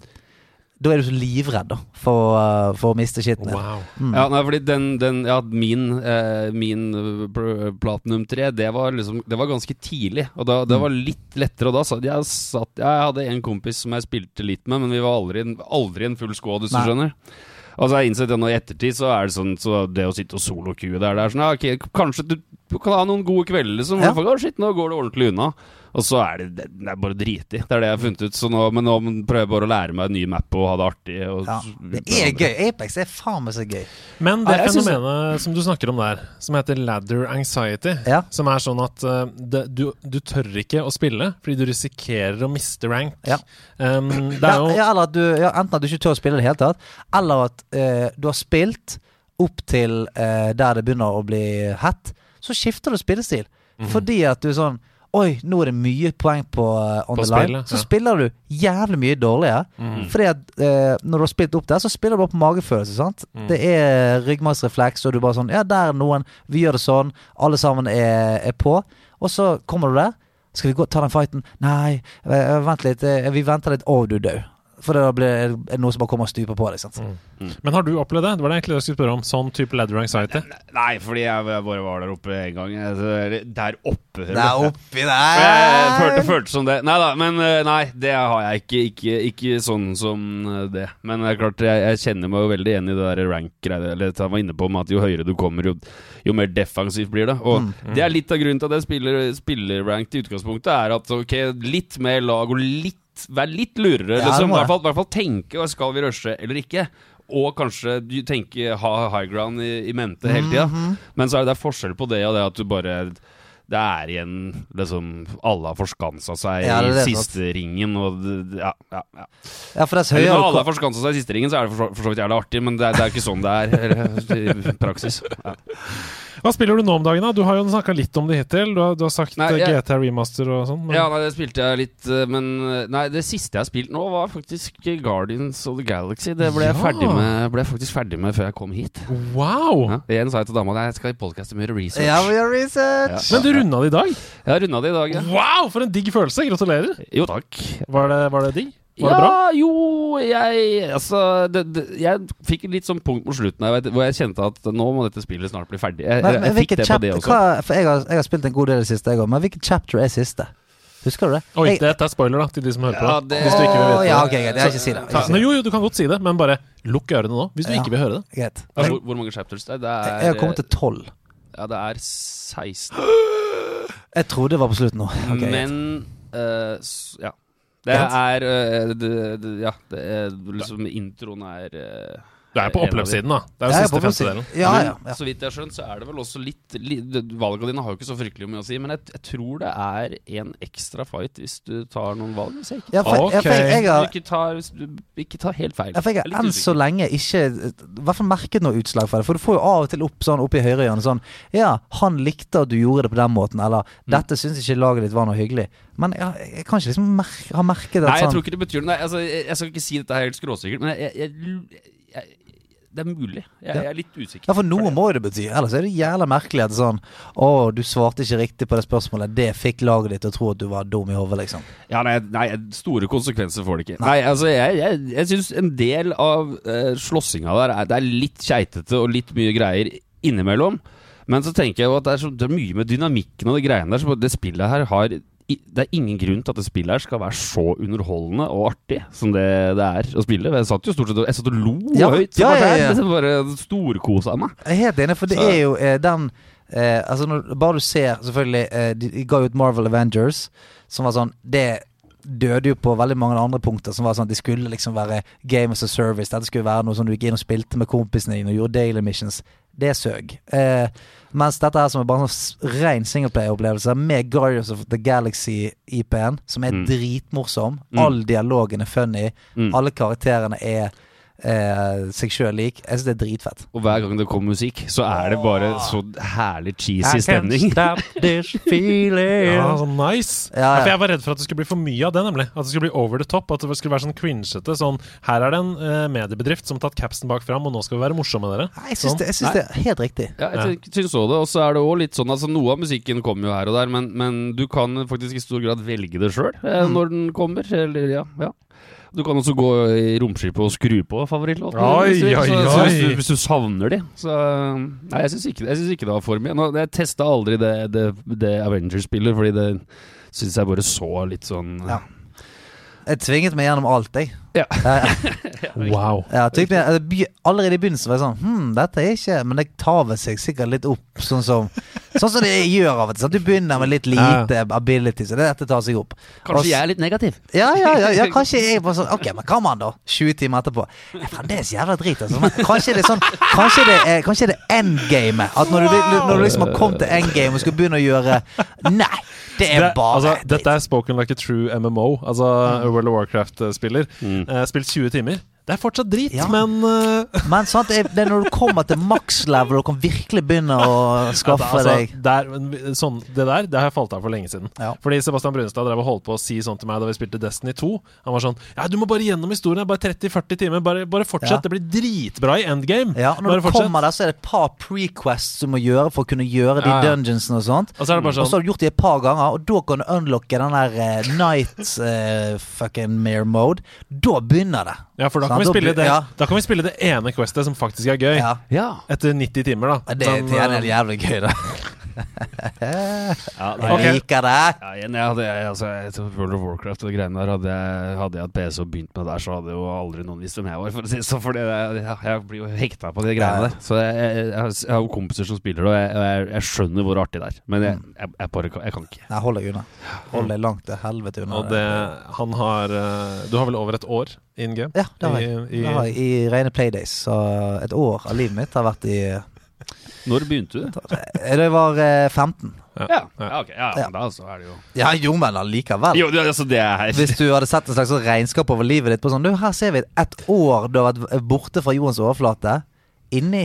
Da er du så livredd da for, eh, for å miste skitten din. Wow. Mm. Ja, nei, fordi den, den Ja, min, eh, min eh, Platinum 3, det var liksom Det var ganske tidlig. Og da, det var litt lettere. Og da satt jeg satt Jeg hadde en kompis som jeg spilte litt med, men vi var aldri, aldri en full squad, hvis du skjønner. Og så har jeg innsett det nå i ettertid, så er det sånn Så det å sitte og solokue der, det er sånn Ja, ok, kanskje du kan ha noen gode kvelder, liksom. Ja. Å, shit, nå går det ordentlig unna. Og så er det, det, det er bare driti. Det er det jeg har funnet ut. Så nå, men nå prøver jeg bare å lære meg en ny map og ha det artig. Og, Ja, det er gøy. Apex er faen meg så gøy. Men det Ja, jeg synes- fenomenet som du snakker om der, som heter ladder anxiety, Ja. som er sånn at uh, det, du, du tør ikke å spille fordi du risikerer å miste rank. Ja. Um, det er jo Ja, ja, eller at du, ja, enten at du ikke tør å spille i det hele tatt, eller at uh, du har spilt opp til uh, der det begynner å bli hett, så skifter du spillestil. Mm. Fordi at du er sånn Oi, nå er det mye poeng på uh, on På the line. spillet, Så ja. spiller du jævlig mye dårligere. Mm. Fordi at uh, når du har spilt opp der, så spiller du på magefølelse. sant? Mm. Det er ryggmargsrefleks, og du bare sånn Ja, der er noen. Vi gjør det sånn. Alle sammen er, er på. Og så kommer du der. Skal vi gå ta den fighten? Nei, eh, vent litt. eh, vi venter litt. Å, du er død. For da blir er det noe som bare kommer og stuper på deg. sant? Men har du opplevd det? Det var det egentlig jeg skulle spørre om. Sånn type ladder anxiety. Nei, fordi jeg, jeg bare var der oppe en gang. Der oppe. Der oppi der! jeg følte, følte som det. Nei da, men eh, nei, det har jeg ikke. Ikke, ikke sånn som eh, det. Men det er klart, jeg, jeg kjenner meg jo veldig igjen i det der rank-greia. Eller jeg var inne på med at jo høyere du kommer, jo, jo mer defensivt blir det. Og det er litt av grunnen til at jeg spiller, spiller ranked i utgangspunktet, er at ok, litt mer lag og litt Vær litt lurere. Ja, liksom, I hvert fall, hvert fall tenke skal vi rushe eller ikke. Og kanskje du tenker ha high ground i, i mente hele tida. Mhm. Men så er det, forskjell på det og det at du bare det er igjen liksom Alle har forskansa seg Ja, i siste ringen, og ja, ja, ja. Ja, for høyere Når alle har forskansa seg i siste ringen, så er det for så, vidt jævlig artig, men det er, det er ikke sånn det er i praksis. Ja. Hva spiller du nå om dagen? da? Du har jo snakka litt om det hittil. Du har, du har sagt Nei, eh, jeg- GTA Remaster og sånn. Ja, nei, det spilte jeg litt, eh, men eh, Nei, det siste jeg har spilt nå, var faktisk Guardians of the Galaxy. Det ble jeg Ja. ferdig med, ble jeg faktisk ferdig med før jeg kom hit. wow! Ja. Igjen sa jeg til dama at jeg skal i podkasten og gjøre research. Ja, vi gjør research! Men du runda det i dag? Jeg har runda det i dag, ja. Wow, for en digg følelse! Gratulerer. Jo, takk. Var det, var det digg? Var ja, bra? jo, jeg Altså, det, det, jeg fikk et litt sånn punkt mot slutten her, vet hvor jeg kjente at nå må dette spillet snart bli ferdig. Jeg, Men, men jeg fikk det det på det også. hva, For jeg har, jeg har spilt en god del i det siste, jeg òg. Men hvilket chapter er siste? Husker du det? Oi, Jeg- dette er spoiler da, til de som hører på. Ja, det- Hvis du ikke vil vite ja, det. greit. Jeg ikke si det. Jeg Ta, det. jo, jo, du kan godt si det, men bare lukk ørene nå hvis du Ja. ikke vil høre det. Greit. Altså, hvor, hvor mange chapters det er? Det er Jeg har kommet til tolv. Ja, det er 16. Jeg trodde det var på slutten nå. Okay. Men uh, Ja. Det er uh, det, det, Ja, det er liksom Introen er eh, Du er på oppløpssiden, da. Det er jo siste på femtedelen. Ja, ja, ja. så vidt jeg har skjønt, så er det vel også litt, litt Valgene dine har jo ikke så fryktelig mye å si, men jeg, jeg tror det er en ekstra fight hvis du tar noen valg. Hvis jeg ikke, Ja, for, for jeg, jeg har ikke, tar, hvis du ikke tar helt feil. Ja, for jeg har enn så lenge ikke I hvert fall merket noe utslag for det. For du får jo av og til opp sånn oppe i høyrehjørnet sånn Ja, han likte at du gjorde det på den måten, eller Mm. dette syns ikke laget ditt var noe hyggelig. Men jeg, jeg kan ikke liksom merke, ha merket det Nei, jeg sånn tror ikke det betyr noe. Altså, jeg, jeg skal ikke si dette helt skråsikkert, men jeg, jeg, jeg, jeg, det er mulig. Jeg, jeg er litt usikker. Ja, for noe må jo det bety. Ellers er det jævla merkelig at sånn Å, du svarte ikke riktig på det spørsmålet. Det fikk laget ditt til å tro at du var dum i hodet, liksom. Ja, nei, nei, store konsekvenser får det ikke. Nei, altså, jeg, jeg, jeg syns en del av uh, slåssinga der er, det er litt keitete og litt mye greier innimellom. Men så tenker jeg jo at det er, så, det er mye med dynamikken og de greiene der. Så det spillet her har Det er ingen grunn til at det spillet her skal være så underholdende og artig som det det er å spille. Jeg satt jo stort sett jeg satt og lo Ja, høyt. ja, ja, ja. Jeg bare storkosa meg. Jeg er helt enig, for det Så- er jo eh, den eh, Altså når, Bare du ser Selvfølgelig eh, de ga ut Marvel Avengers, som var sånn Det døde jo på veldig mange andre punkter. Som var sånn at De skulle liksom være game as a service. Dette skulle være noe som du gikk inn og spilte med kompisene dine og gjorde daily missions. Det søg. Eh, mens dette her som er bare en sånn ren singleplayer-opplevelse med Guardians of the Galaxy-IP-en, som er Mm. dritmorsom. Mm. All dialogen er funny. Mm. Alle karakterene er eh, seg sjøl lik. Jeg syns det er dritfett. Og hver gang det kommer musikk, så er det bare så herlig cheesy stemning. Ja, så nice. Ja, Ja, ja. for jeg var redd for at det skulle bli for mye av det, nemlig. At det skulle bli over the top. At det skulle være sånn cringete. Sånn Her er det en eh, mediebedrift som har tatt capsen bak fram, og nå skal vi være morsomme med dere. Nei, Jeg syns Sånn. det, jeg det er helt riktig. Ja, jeg sy- syns også det. Og så er det også litt sånn Altså Noe av musikken kommer jo her og der, men, men du kan faktisk i stor grad velge det sjøl eh, når den kommer. Eller, ja, ja. Du kan også gå i romskipet og skru på favorittlåten. Oi, hvis, du oi, Så- så hvis, du, hvis du savner de. Så Nei, jeg syns ikke, ikke det var for mye. Nå, jeg testa aldri det, det, det Avengers-spillet, fordi det syns jeg bare så litt sånn Ja. Jeg tvinget meg gjennom alt, jeg. Ja. Wow. ja, eh, by- allerede i begynnelsen var jeg sånn Hm, dette er ikke Men det tar vel seg sikkert litt opp, sånn som Sånn som det gjør av og til. Du begynner med litt lite ability, så dette tar seg opp. Kanskje Også, jeg er litt negativ. Ja, ja, ja, ja, kanskje jeg bare sånn Ok, men come han da. 20 timer etterpå. Det er fremdeles jævla drit, altså. Men kanskje det er sånn Kanskje det er, kanskje det er endgamet. At når du, når du liksom har kommet til endgame og skal begynne å gjøre Nei! Det er Det, bare altså, dritt. dette er spoken like a true MMO, altså World of Warcraft-spiller. Mm. Eh, spilt 20 timer. Det er fortsatt drit, Ja. men uh... Men sant, det er, når du kommer til maks level og kan virkelig begynne å skaffe altså, deg der, sånn, Det der det har jeg falt av for lenge siden. Ja. Fordi Sebastian Brunstad drev og holdt på å si sånn til meg da vi spilte Destiny 2. Han var sånn Ja, du må bare gjennom historien. Bare 30-40 timer. Bare, bare fortsett. Ja. Det blir dritbra i endgame. Ja, når bare du fortsett. kommer der, så er det et par prequests du må gjøre for å kunne gjøre de Ja, ja. dungeonsene og sånt. Og så er det bare Og så sånn har du gjort det et par ganger, og da kan du unlocke den der uh, night uh, fucking mare mode. Da begynner det. Ja, for da kan, vi spille det, da kan vi spille det ene questet som faktisk er gøy. Ja. Ja. Etter 90 timer, da. Det, det er eh, jævlig gøy, da. Ja Jeg liker det. Ja, igjen, jeg hadde, jeg, altså, World of Warcraft og greiene der Hadde jeg, hadde jeg hatt PC og begynt med det der, så hadde jo aldri noen visst hvem jeg var. For å si det sånn, fordi jeg, jeg, jeg blir jo hekta på de greiene der. Så jeg, jeg, jeg, har- jeg har jo kompiser som spiller det, og jeg, jeg, jeg skjønner hvor artig det er. Men jeg, jeg, jeg bare kan- jeg kan ikke. Nei, hold deg unna. Hold deg langt til helvete unna. Og det Han har eh, Du har vel over et år in game? Ja, det har jeg. I, i, Det har jeg I rene playdays. Så et år av livet mitt har vært i Når begynte du? Da jeg var eh, 15. Ja, ja, ok, ja, Ja. da så er det jo Ja, jo, men allikevel. Jo, det, altså, det er Hvis du hadde sett en slags sånn regnskap over livet ditt på sånn Du, her ser vi et år du har vært borte fra jordens overflate. Inni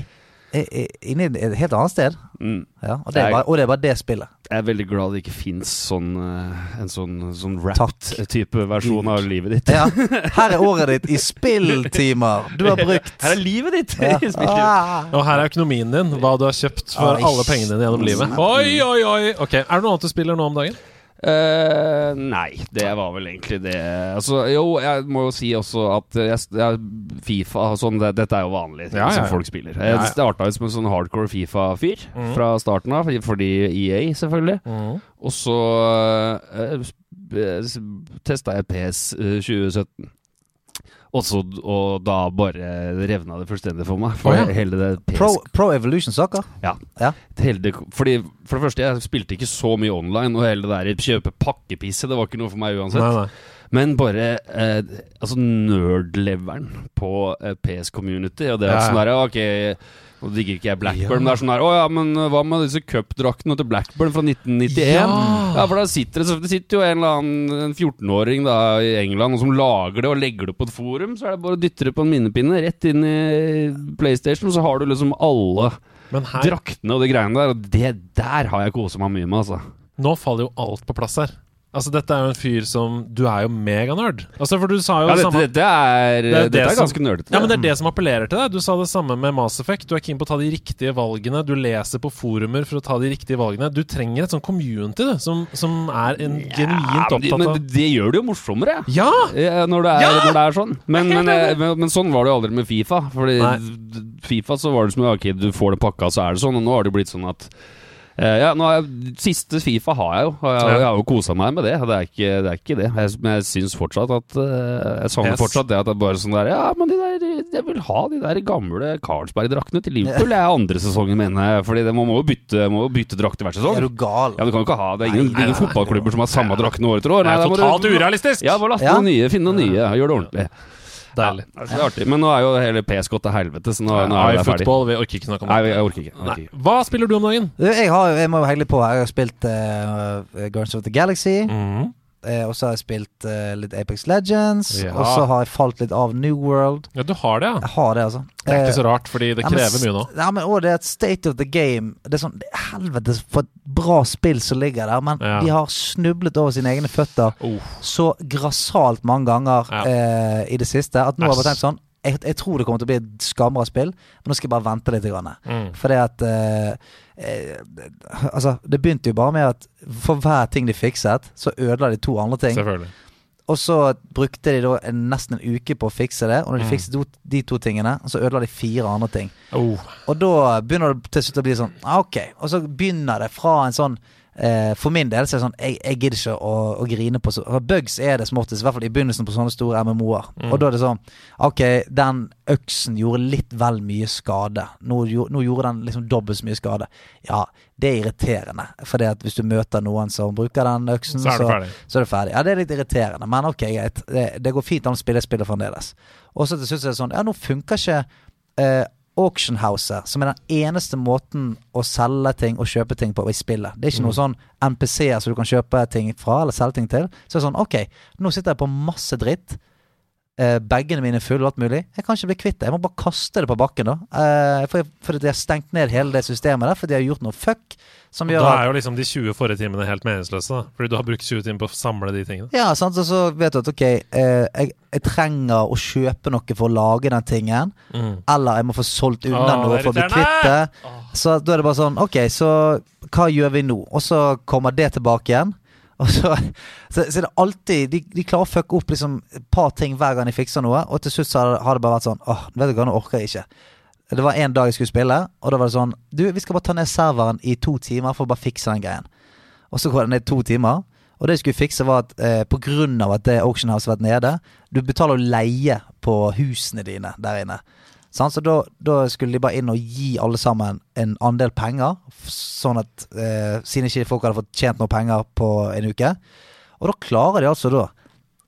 i- i- Inni et helt annet sted. mm. Ja, og, det er bare, og det er bare det spillet. Jeg er veldig glad det ikke fins sånn, eh, en sånn, sånn Takk. rapt-type versjon av livet ditt. Ja, Her er året ditt i spilltimer du har brukt. Her er livet ditt! Ja. i spilltimer Ah. Og her er økonomien din, hva du har kjøpt for Oi. alle pengene dine gjennom livet. Oi, oi, oi! Okay. Er det noe annet du spiller nå om dagen? Eh, nei, det var vel egentlig det. Altså, jo, jeg må jo si også at jeg, Fifa sånn, det, dette er jo vanlig ting Ja, ja, som ja. folk spiller. Jeg starta ut som en sånn hardcore Fifa-fyr mm. fra starten av, fordi- EA, selvfølgelig. Og så uh, testa jeg PS eh, 2017. Og, så, og da bare revna det fullstendig for meg. For oh, ja. hele det Pro, PS Pro Evolution Soccer. Ja. Ja. Det, fordi, for det første, jeg spilte ikke så mye online, og hele det der kjøpe pakkepisset, det var ikke noe for meg uansett. Nei, nei. Men bare eh, altså nerd-leveren på eh, PS Community, og det at ja. sånn der, ok nå digger ikke jeg Blackburn, men det er sånn her Å ja, men eh, hva med disse cupdraktene til Blackburn fra 1991? Ja. Ja, for da sitter det, det sitter jo en eller annen en 14-åring da i England og som lager det og legger det på et forum. Så er det bare å dytte det på en minnepinne rett inn i PlayStation, og så har du liksom alle Men her draktene og de greiene der. Og det der har jeg kosa meg mye med, altså. Nå faller jo alt på plass her. Altså, dette er jo en fyr som Du er jo meganerd. Altså, for du sa jo Ja, det samme dette er, Det er dette det er ganske nerdete. Ja, men Det er det som appellerer til deg. Du sa det samme med Mass Effect. Du er keen på å ta de riktige valgene. Du leser på forumer for å ta de riktige valgene. Du trenger et sånn community du, som, som er en Ja, genuint opptatt opptatt men det gjør det jo morsommere. Ja! Når, det er, Ja! når det er sånn. Men, men, men, men sånn var det jo aldri med Fifa. Fordi Nei. Fifa så var det som ok, du får det pakka, så er det sånn. Og nå har det jo blitt sånn at ja, nå er jeg, Siste Fifa har jeg jo. Og jeg, jeg har jo kosa meg med det. Det er ikke det. Er ikke det. Jeg, men jeg syns fortsatt at eh, Jeg savner Yes. fortsatt det at det er bare sånn der Ja, men de der, jeg vil ha de der gamle Carlsberg-draktene til Liverpool. Det er andre sesongen, mener jeg. Fordi det, man må jo bytte, må bytte drakt hver sesong. Er du gal? Ja, du kan jo ikke ha Det er ingen, Nei, nei, ingen nei, fotballklubber som har samme draktene år etter år. Det er totalt urealistisk! Ja, bare laste Ja. noen nye, finne noen nye. Gjør det ordentlig. Deilig. Ja, altså, det er artig. Men nå er jo hele PS gått til helvete, så nå, nå er det ferdig. Football, vi orker ikke snakke om Nei, jeg orker ikke. Orker ikke. Hva spiller du om dagen? Jeg, har, jeg må jo hegle på. Jeg har spilt uh, Guardians of the Galaxy. Mm. Eh, og så har jeg spilt eh, litt Apex Legends. Ja. Og så har jeg falt litt av New World. Ja, du har det, ja. Jeg har det, altså. Det er Eh, ikke så rart, fordi det ja, men krever mye nå. Ja, men også det er et state of the game. Det er sånn det Helvete, for et bra spill som ligger der. Men Ja. de har snublet over sine egne føtter Oh. så grassat mange ganger eh, i det siste at nå har jeg bare tenkt sånn jeg, jeg tror det kommer til å bli et skamra spill, men nå skal jeg bare vente litt. Grann. Mm. Fordi at eh, Altså, det begynte jo bare med at for hver ting de fikset, så ødela de to andre ting. Selvfølgelig. Og så brukte de da en, nesten en uke på å fikse det, og når de Mm. fikset de to tingene, så ødela de fire andre ting. Oh. Og da begynner det til slutt å bli sånn ah, Ok. Og så begynner det fra en sånn eh, For min del så er det sånn Jeg, jeg gidder ikke å, å grine på så Bugs er det som oftest, i hvert fall i begynnelsen på sånne store MMO-er. Mm. Og da er det sånn Ok, den øksen gjorde litt vel mye skade. Nå, nå gjorde den liksom dobbelt så mye skade. Ja, det er irriterende. For hvis du møter noen som bruker den øksen, Så er du ferdig. så er det ferdig. Ja, det er litt irriterende, men ok, greit. Det, det går fint an å spille spillet fremdeles. Og så til slutt er det sånn Ja, nå funker ikke eh, Auction Houset, som er den eneste måten å selge ting og kjøpe ting på i spillet. Det er ikke noe sånn NPC-er som du kan kjøpe ting fra eller selge ting til. Så det er sånn, ok, nå sitter jeg på masse dritt. Eh, Bagene mine fulle og alt mulig. Jeg kan ikke bli kvitt det. Jeg må bare kaste det på bakken, da. Eh, for, fordi de har stengt ned hele det systemet der, fordi de har gjort noe fuck. Som gjør da er jo liksom de 20 forrige timene helt meningsløse, da. Fordi du har brukt 20 timer på å samle de tingene. Ja, sant, Og så vet du at ok, eh, jeg, jeg trenger å kjøpe noe for å lage den tingen. Eller jeg må få solgt unna Åh, noe for å bli kvitt det. Så da er det bare sånn Ok, så hva gjør vi nå? Og så kommer det tilbake igjen. Så, så, så er det alltid De, de klarer å fucke opp liksom et par ting hver gang de fikser noe, og til slutt så har det- bare vært sånn Åh, vet du hva, nå orker jeg ikke. Det var en dag jeg skulle spille, og da var det sånn Du, vi skal bare ta ned serveren i to timer for å bare fikse den greien. Og så går det ned to timer. Og det jeg skulle fikse, var at eh, av at det Auction House har vært nede Du betaler jo leie på husene dine der inne. Så da, da skulle de bare inn og gi alle sammen en andel penger, sånn at eh, siden ikke folk hadde fått tjent noe penger på en uke. Og da klarer de altså da,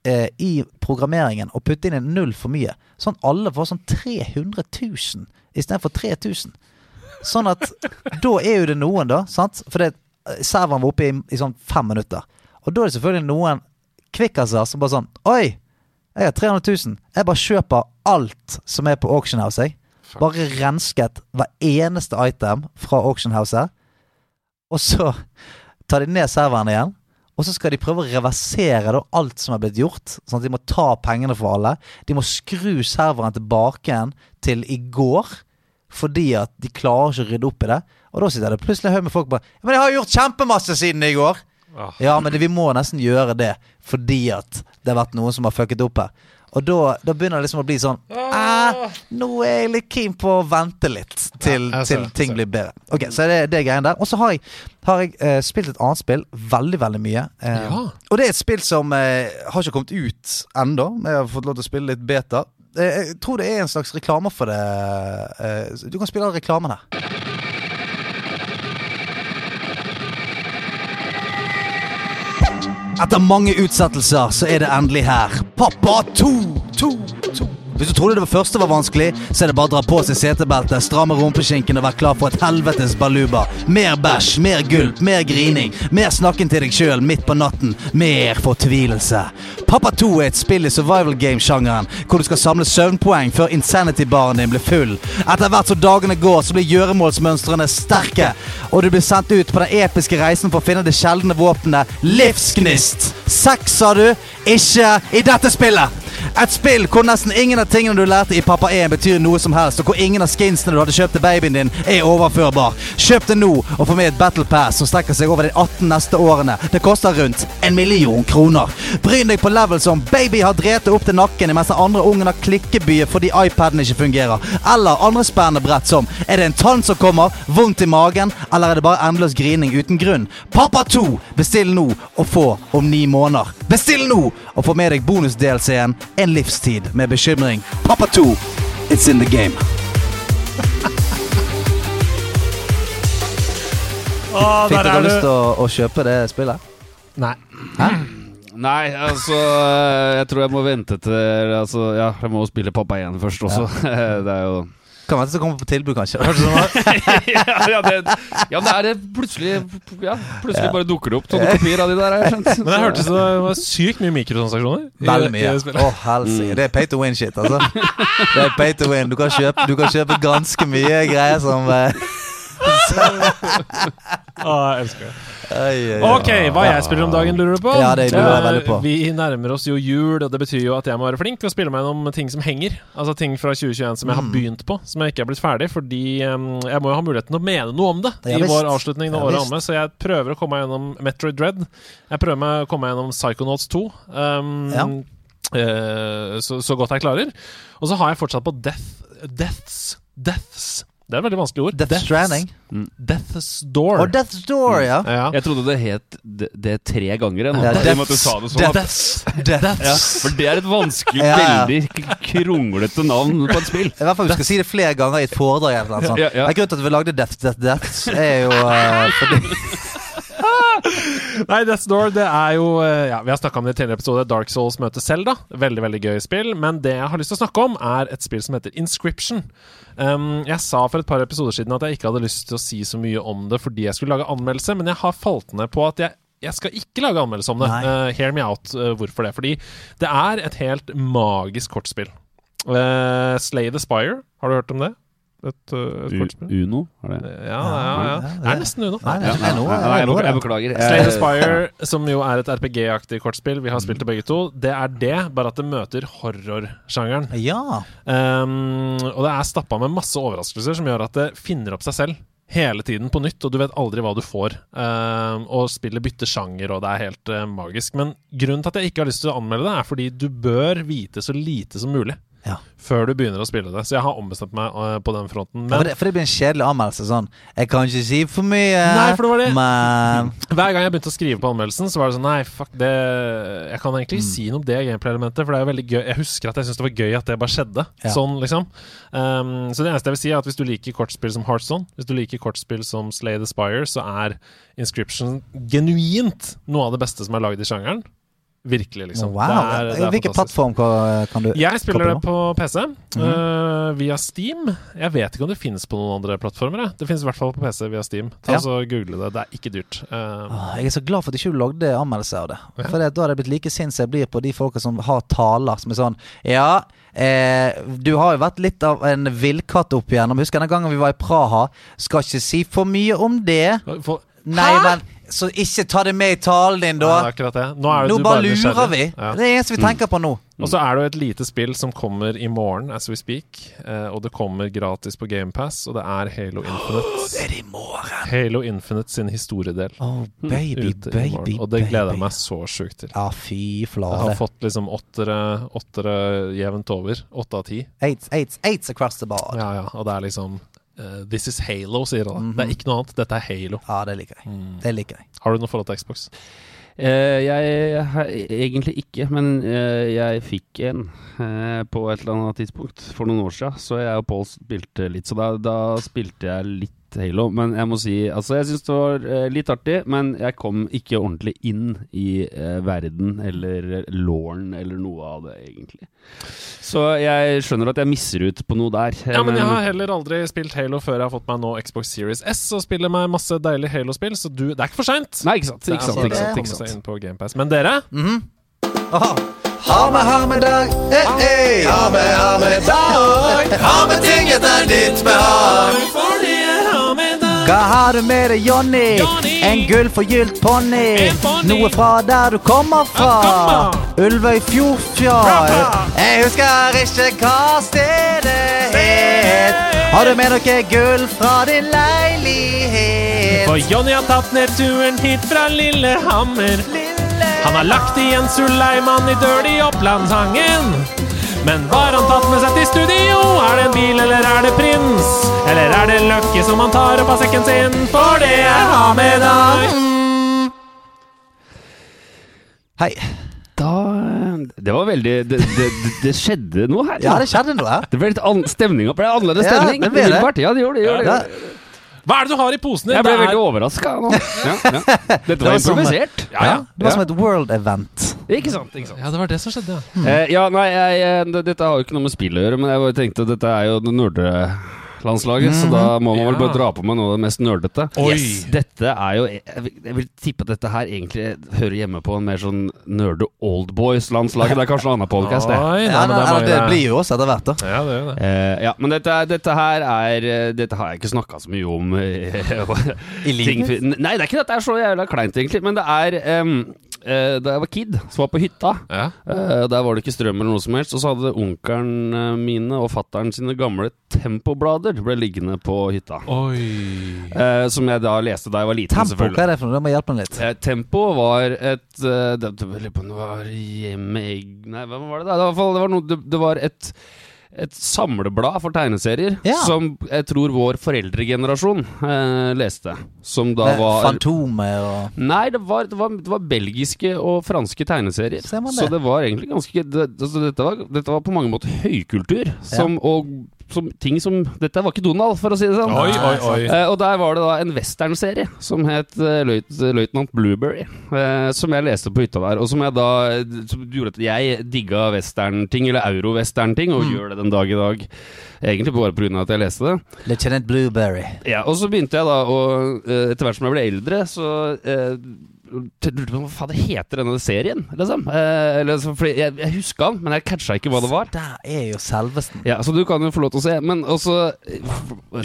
eh, i programmeringen, å putte inn en null for mye. Sånn at alle får sånn 300 000 istedenfor 3000. Sånn at da er jo det noen, da. Sant? For det, eh, serveren var oppe i, i sånn fem minutter. Og da er det selvfølgelig noen kvikkaser som bare sånn Oi! Jeg har 300 000. Jeg bare kjøper alt som er på Auction House. Jeg. Bare rensket hver eneste item fra Auction House. Og så tar de ned serveren igjen. Og så skal de prøve å reversere alt som er blitt gjort. Sånn at de må ta pengene for alle. De må skru serveren tilbake igjen til i går. Fordi at de klarer ikke å rydde opp i det. Og da sitter det plutselig en haug med folk bare Men jeg har gjort kjempemasse siden i går! Ah. Ja, men det, vi må nesten gjøre det fordi at det har vært noen som har fucket opp her. Og da, da begynner det liksom å bli sånn eh, Nå er jeg litt keen på å vente litt til, Ja, til ting blir bedre. Ok, Så er det det greien der. Og så har jeg, har jeg uh, spilt et annet spill veldig, veldig mye. Uh, Ja. Og det er et spill som uh, har ikke kommet ut ennå. Jeg har fått lov til å spille litt beta. Jeg tror det er en slags reklame for det. Du kan spille reklamen her. Etter mange utsettelser så er det endelig her. Pappa 2! 2, 2. Hvis du trodde det første var vanskelig, så er det bare å dra på seg setebeltet, stramme rumpeskinken og være klar for et helvetes baluba. Mer bæsj, mer gulp, mer grining, mer snakken til deg sjøl midt på natten, mer fortvilelse. Pappa 2 er et spill i survival game-sjangeren, hvor du skal samle søvnpoeng før insanity-baren din blir full. Etter hvert som dagene går, så blir gjøremålsmønstrene sterke, og du blir sendt ut på den episke reisen for å finne det sjeldne våpenet livsgnist. Sex, sa du? Ikke i dette spillet! Et spill hvor nesten ingen av tingene du lærte i Pappa 1 betyr noe som helst, og hvor ingen av skinsene du hadde kjøpt til babyen din, er overførbar. Kjøp det nå, og få med et Battle Pass som strekker seg over de 18 neste årene. Det koster rundt en million kroner. Bryn deg på level som baby har drete opp til nakken mens den andre ungen har klikkebye fordi iPaden ikke fungerer. Eller andre spennende brett som Er det en tann som kommer, vondt i magen, eller er det bare endeløs grining uten grunn? Pappa 2! Bestill nå og få om ni måneder. Bestill nå og få med deg bonus-DLC-en En livstid med bekymring. Pappa 2, it's in the game. Åh, Fikk dere er lyst til å, å kjøpe det spillet? Nei. Nei, altså Jeg tror jeg må vente til Altså, ja, jeg må spille Pappa 1 først også. Det er jo Kan være det kommer på tilbud, kanskje. ja, ja, det, ja, det er det plutselig Ja, plutselig bare dukker det opp sånne kopier av de der. har jeg skjønt. Men det hørte så det var sykt mye mikrotransaksjoner. i- Veldig i mye. det spillet. Å, helsike. Det er pay to win-shit, altså. Det er pay to win. Du kan kjøpe, du kan kjøpe ganske mye greier som eh, Å, jeg elsker det. Ok, hva jeg spiller om dagen, lurer du på? Ja, det lurer jeg Eh, veldig på. Vi nærmer oss jo jul, og det betyr jo at jeg må være flink å spille meg gjennom ting som henger. Altså ting fra 2021 som jeg har Mm. begynt på, som jeg ikke er blitt ferdig. Fordi um, jeg må jo ha muligheten til å mene noe om det Ja, i visst. vår avslutning når året er omme. Så jeg prøver å komme meg gjennom Metroid Dread. Jeg prøver meg å komme meg gjennom Psychonauts 2. Um, Ja. eh, så, så godt jeg klarer. Og så har jeg fortsatt på Death Deaths Deaths Det er et veldig vanskelig ord. Death Stranding. Death's Door. Og Death's Door, ja. ja. Jeg trodde det het det, det tre ganger. Jeg. Ja, deaths, at du sa det sånn. at- Deaths. Ja, for det er et vanskelig, Ja, ja. veldig kronglete navn på et spill. I hvert fall vi skal si det flere ganger i et foredrag. Eller noe sånt. Ja, ja. Grunnen til at vi lagde Death Death Death, er jo uh, fordi Nei, Death's Door, det er jo eh, Ja, Vi har snakka om det i tidligere episode. Dark Souls møter Zelda. Veldig veldig gøy spill. Men det jeg har lyst til å snakke om, er et spill som heter Inscription. Um, jeg sa for et par episoder siden at jeg ikke hadde lyst til å si så mye om det fordi jeg skulle lage anmeldelse, men jeg har falt ned på at jeg jeg skal ikke lage anmeldelse om det. Uh, hear me out. uh, hvorfor det? Fordi det er et helt magisk kortspill. Uh, Slay the Spire, har du hørt om det? Et, uh, et kortspill? Uno? Er det? Ja, ja, ja. Det er nesten Uno. Nei, det er er jeg, jeg beklager. Slay the Eh, Spire, som jo er et RPG-aktig kortspill, vi har spilt det begge to, det er det, bare at det møter horrorsjangeren. Ja. Um, og det er stappa med masse overraskelser som gjør at det finner opp seg selv hele tiden på nytt, og du vet aldri hva du får. Uh, og spillet bytter sjanger, og det er helt uh, magisk. Men grunnen til at jeg ikke har lyst til å anmelde det, er fordi du bør vite så lite som mulig Ja. før du begynner å spille det. Så jeg har ombestemt meg uh, på den fronten. Ja, for, det, for det blir en kjedelig anmeldelse. Sånn Jeg kan ikke si for mye, Nei, for det var det. men Hver gang jeg begynte å skrive på anmeldelsen, så var det sånn Nei, fuck det Jeg kan egentlig ikke si noe om det gameplay-elementet, for det er jo veldig gøy. Jeg husker at jeg syntes det var gøy at det bare skjedde. Ja. Sånn, liksom. Um, så det eneste jeg vil si, er at hvis du liker kortspill som Heartstone, hvis du liker kortspill som Slay the Spire, så er Inscription genuint noe av det beste som er lagd i sjangeren. Virkelig, liksom. wow. Det er, det er Hvilken plattform kan, du Jeg spiller det på PC, Mhm. uh, via Steam. Jeg vet ikke om det finnes på noen andre plattformer. Jeg. Det finnes i hvert fall på PC via Steam. Ta Ja. så Google det. Det er ikke dyrt. Uh, Jeg er så glad for at ikke du lagde anmeldelse av det. Ja. For det, da hadde jeg blitt like sint som jeg blir på de folka som har taler som er sånn Ja, eh, du har jo vært litt av en villkatt opp igjennom. Husker den gangen vi var i Praha. Skal ikke si for mye om det. for, Nei, Hæ? men så ikke ta det med i talen din, Nei, det da. er akkurat det. Nå, er det Nå du bare nysgjerrig. lurer vi. Ja. Det er det eneste vi tenker på nå. Og så er det jo et lite spill som kommer i morgen, as we speak. Eh, og det kommer gratis på GamePass, og det er Halo Infinite. Det er det i morgen. Halo Infinite sin historiedel. Oh, baby, baby, morgen. Og det gleder jeg meg så sjukt til. Ja, fy Jeg har fått liksom åttere, åttere jevnt over. Åtte av ti. Eights, eights, eights across the board. Ja, ja. Og det er liksom eh, This is Halo, sier han. Det er ikke noe annet. Dette er Halo. Ja, det liker jeg. Mm. Det liker jeg. Har du noe forhold til Xbox? Uh, jeg har egentlig ikke, men uh, jeg fikk en eh, på et eller annet tidspunkt for noen år siden. Så jeg og Pål spilte litt, så da, da spilte jeg litt Halo. Men jeg må si Altså, jeg syns det var eh, litt artig, men jeg kom ikke ordentlig inn i eh, verden eller lauren eller noe av det, egentlig. Så jeg skjønner at jeg misser ut på noe der. Ja, men jeg har heller aldri spilt Halo før jeg har fått meg nå Xbox Series S og spiller meg masse deilige Halo-spill, så du, det er ikke for seint. Nei, ikke sant. Ikke sant, ikke sant, ikke sant. inn på GamePass. Men dere, Aha. Ha med, ha med dag, hey, hey. Ha med, ha med dag. Ha med ting etter ditt behag. Hva har du med deg, Jonny? Johnny. En gullforgylt ponni. gylt ponni. Noe fra der du kommer fra. Ulvøy Fjordfjord. Jeg husker ikke hva stedet het. Har du med noe gull fra din leilighet? for Jonny har tatt ned turen hit fra Lillehammer. Han har lagt igjen Suleiman i Dirty Opplandstangen. Men hva har han tatt med seg til studio? Er det en bil, eller er det prins? Eller er det Løkke som han tar opp av sekken sin? For det er ha med dag. Hei. Da Det var veldig Det, det, det, skjedde noe her. Ja, det skjedde noe her. Det ble litt an stemning. Det ble annerledes Ja, stemning. det ble det. Umiddelbart. Ja, det gjorde det. Gjorde det. Hva er det du har i posen din? Jeg ble veldig overraska nå. Ja, ja. Dette var var som- improvisert. Ja, ja. Det var som et world event. Ikke sant? ikke sant Ja, det var det som skjedde, ja. Eh, ja, nei, jeg, jeg, dette har jo ikke noe med spill å gjøre, men jeg bare tenkte at dette er jo det nerdelandslaget, så da må man vel Ja. bare dra på med noe av det mest nerdete. Oi. Yes. Dette er jo jeg vil, jeg vil tippe at dette her egentlig hører hjemme på en mer sånn nerde oldboys-landslaget. Det er kanskje en annen podcast, det. Oi, nei, Ja, men det, er var- det blir jo oss etter hvert, da. Ja, det gjør det. Eh, ja, men dette, er- dette her er eh, Dette har jeg ikke snakka så mye om. eh, I livet? ting- Nei, det er ikke at det er så jævla kleint, egentlig. Men det er em, Da jeg var kid, så var jeg på hytta. Ja. Eh, der var det ikke strøm eller noe som helst. Og så hadde onkelen eh, mine og fattern sine gamle Tempoblader ble liggende på hytta. Oi. Eh, som jeg da leste da jeg var liten, Tempo, selvfølgelig. hva er det for noe? Det må hjelpe meg litt. Eh, Tempo var et eh, det, var hjemme... Nei, hva var det da? Det var, i hvert fall- det var, noe, det, det var et et samleblad for tegneserier Ja. som jeg tror vår foreldregenerasjon eh, leste. Som da var Fantomet og Nei, det var, det, var, det var belgiske og franske tegneserier. Ser man Så det? det var egentlig ganske det, altså dette, var, dette var på mange måter høykultur. Som, Og som, ting som Dette var ikke Donald, for å si det sånn. Oi, oi, oi. Eh, og der var det da en westernserie som het uh, Løytnant Blueberry. eh, som jeg leste på hytta der, og som jeg da som gjorde at jeg digga westernting, eller euro-western-ting, og gjør det den dag i dag. Egentlig bare pga. at jeg leste det. Lieutenant Blueberry. Ja, og så begynte jeg da å eh, Etter hvert som jeg ble eldre, så eh, lurte på hva faen det heter denne serien, liksom. Eh, eller, så, fordi jeg, jeg huska den, men jeg catcha ikke hva det var. Det er jo selvesten. Ja, Så du kan jo få lov til å se, men også eh,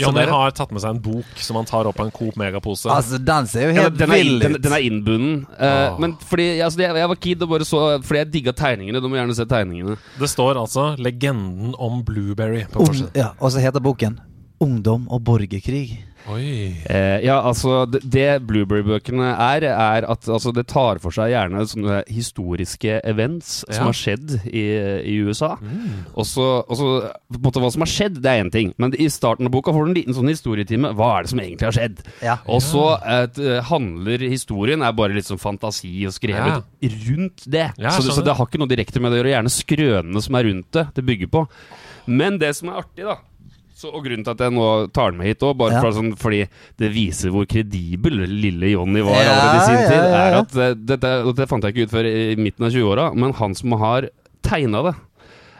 Jonny har tatt med seg en bok som han tar opp av en Coop Megapose. Altså, den ser jo ja, helt den, er, vill ut. den er innbunden. Eh, Åh. Men fordi altså, jeg, jeg var kid og bare så Fordi jeg digga tegningene. Du må gjerne se tegningene. Det står altså 'Legenden om Blueberry' på forsiden. ja, og så heter boken 'Ungdom og borgerkrig'. Eh, ja, altså Det, det Blueberry-bøkene er, er at altså, det tar for seg gjerne sånne historiske events Ja. som har skjedd i, i USA. Mm. Og så på en måte Hva som har skjedd, det er én ting. Men i starten av boka får du en liten sånn historietime. Hva er det som egentlig har skjedd? Ja. Og så eh, handler historien er bare litt sånn fantasi og skrevet rundt det. Ja, så, det så det har ikke noe direkte med det å gjøre. Gjerne skrønene som er rundt det, det bygger på. Men det som er artig, da så, og grunnen til at jeg nå tar den med hit òg, bare Ja. for sånn, fordi det viser hvor kredibel lille Johnny var Ja, allerede i sin ja, tid, ja, er at eh, dette, det fant jeg ikke ut før i midten av 20-åra, men han som har tegna det,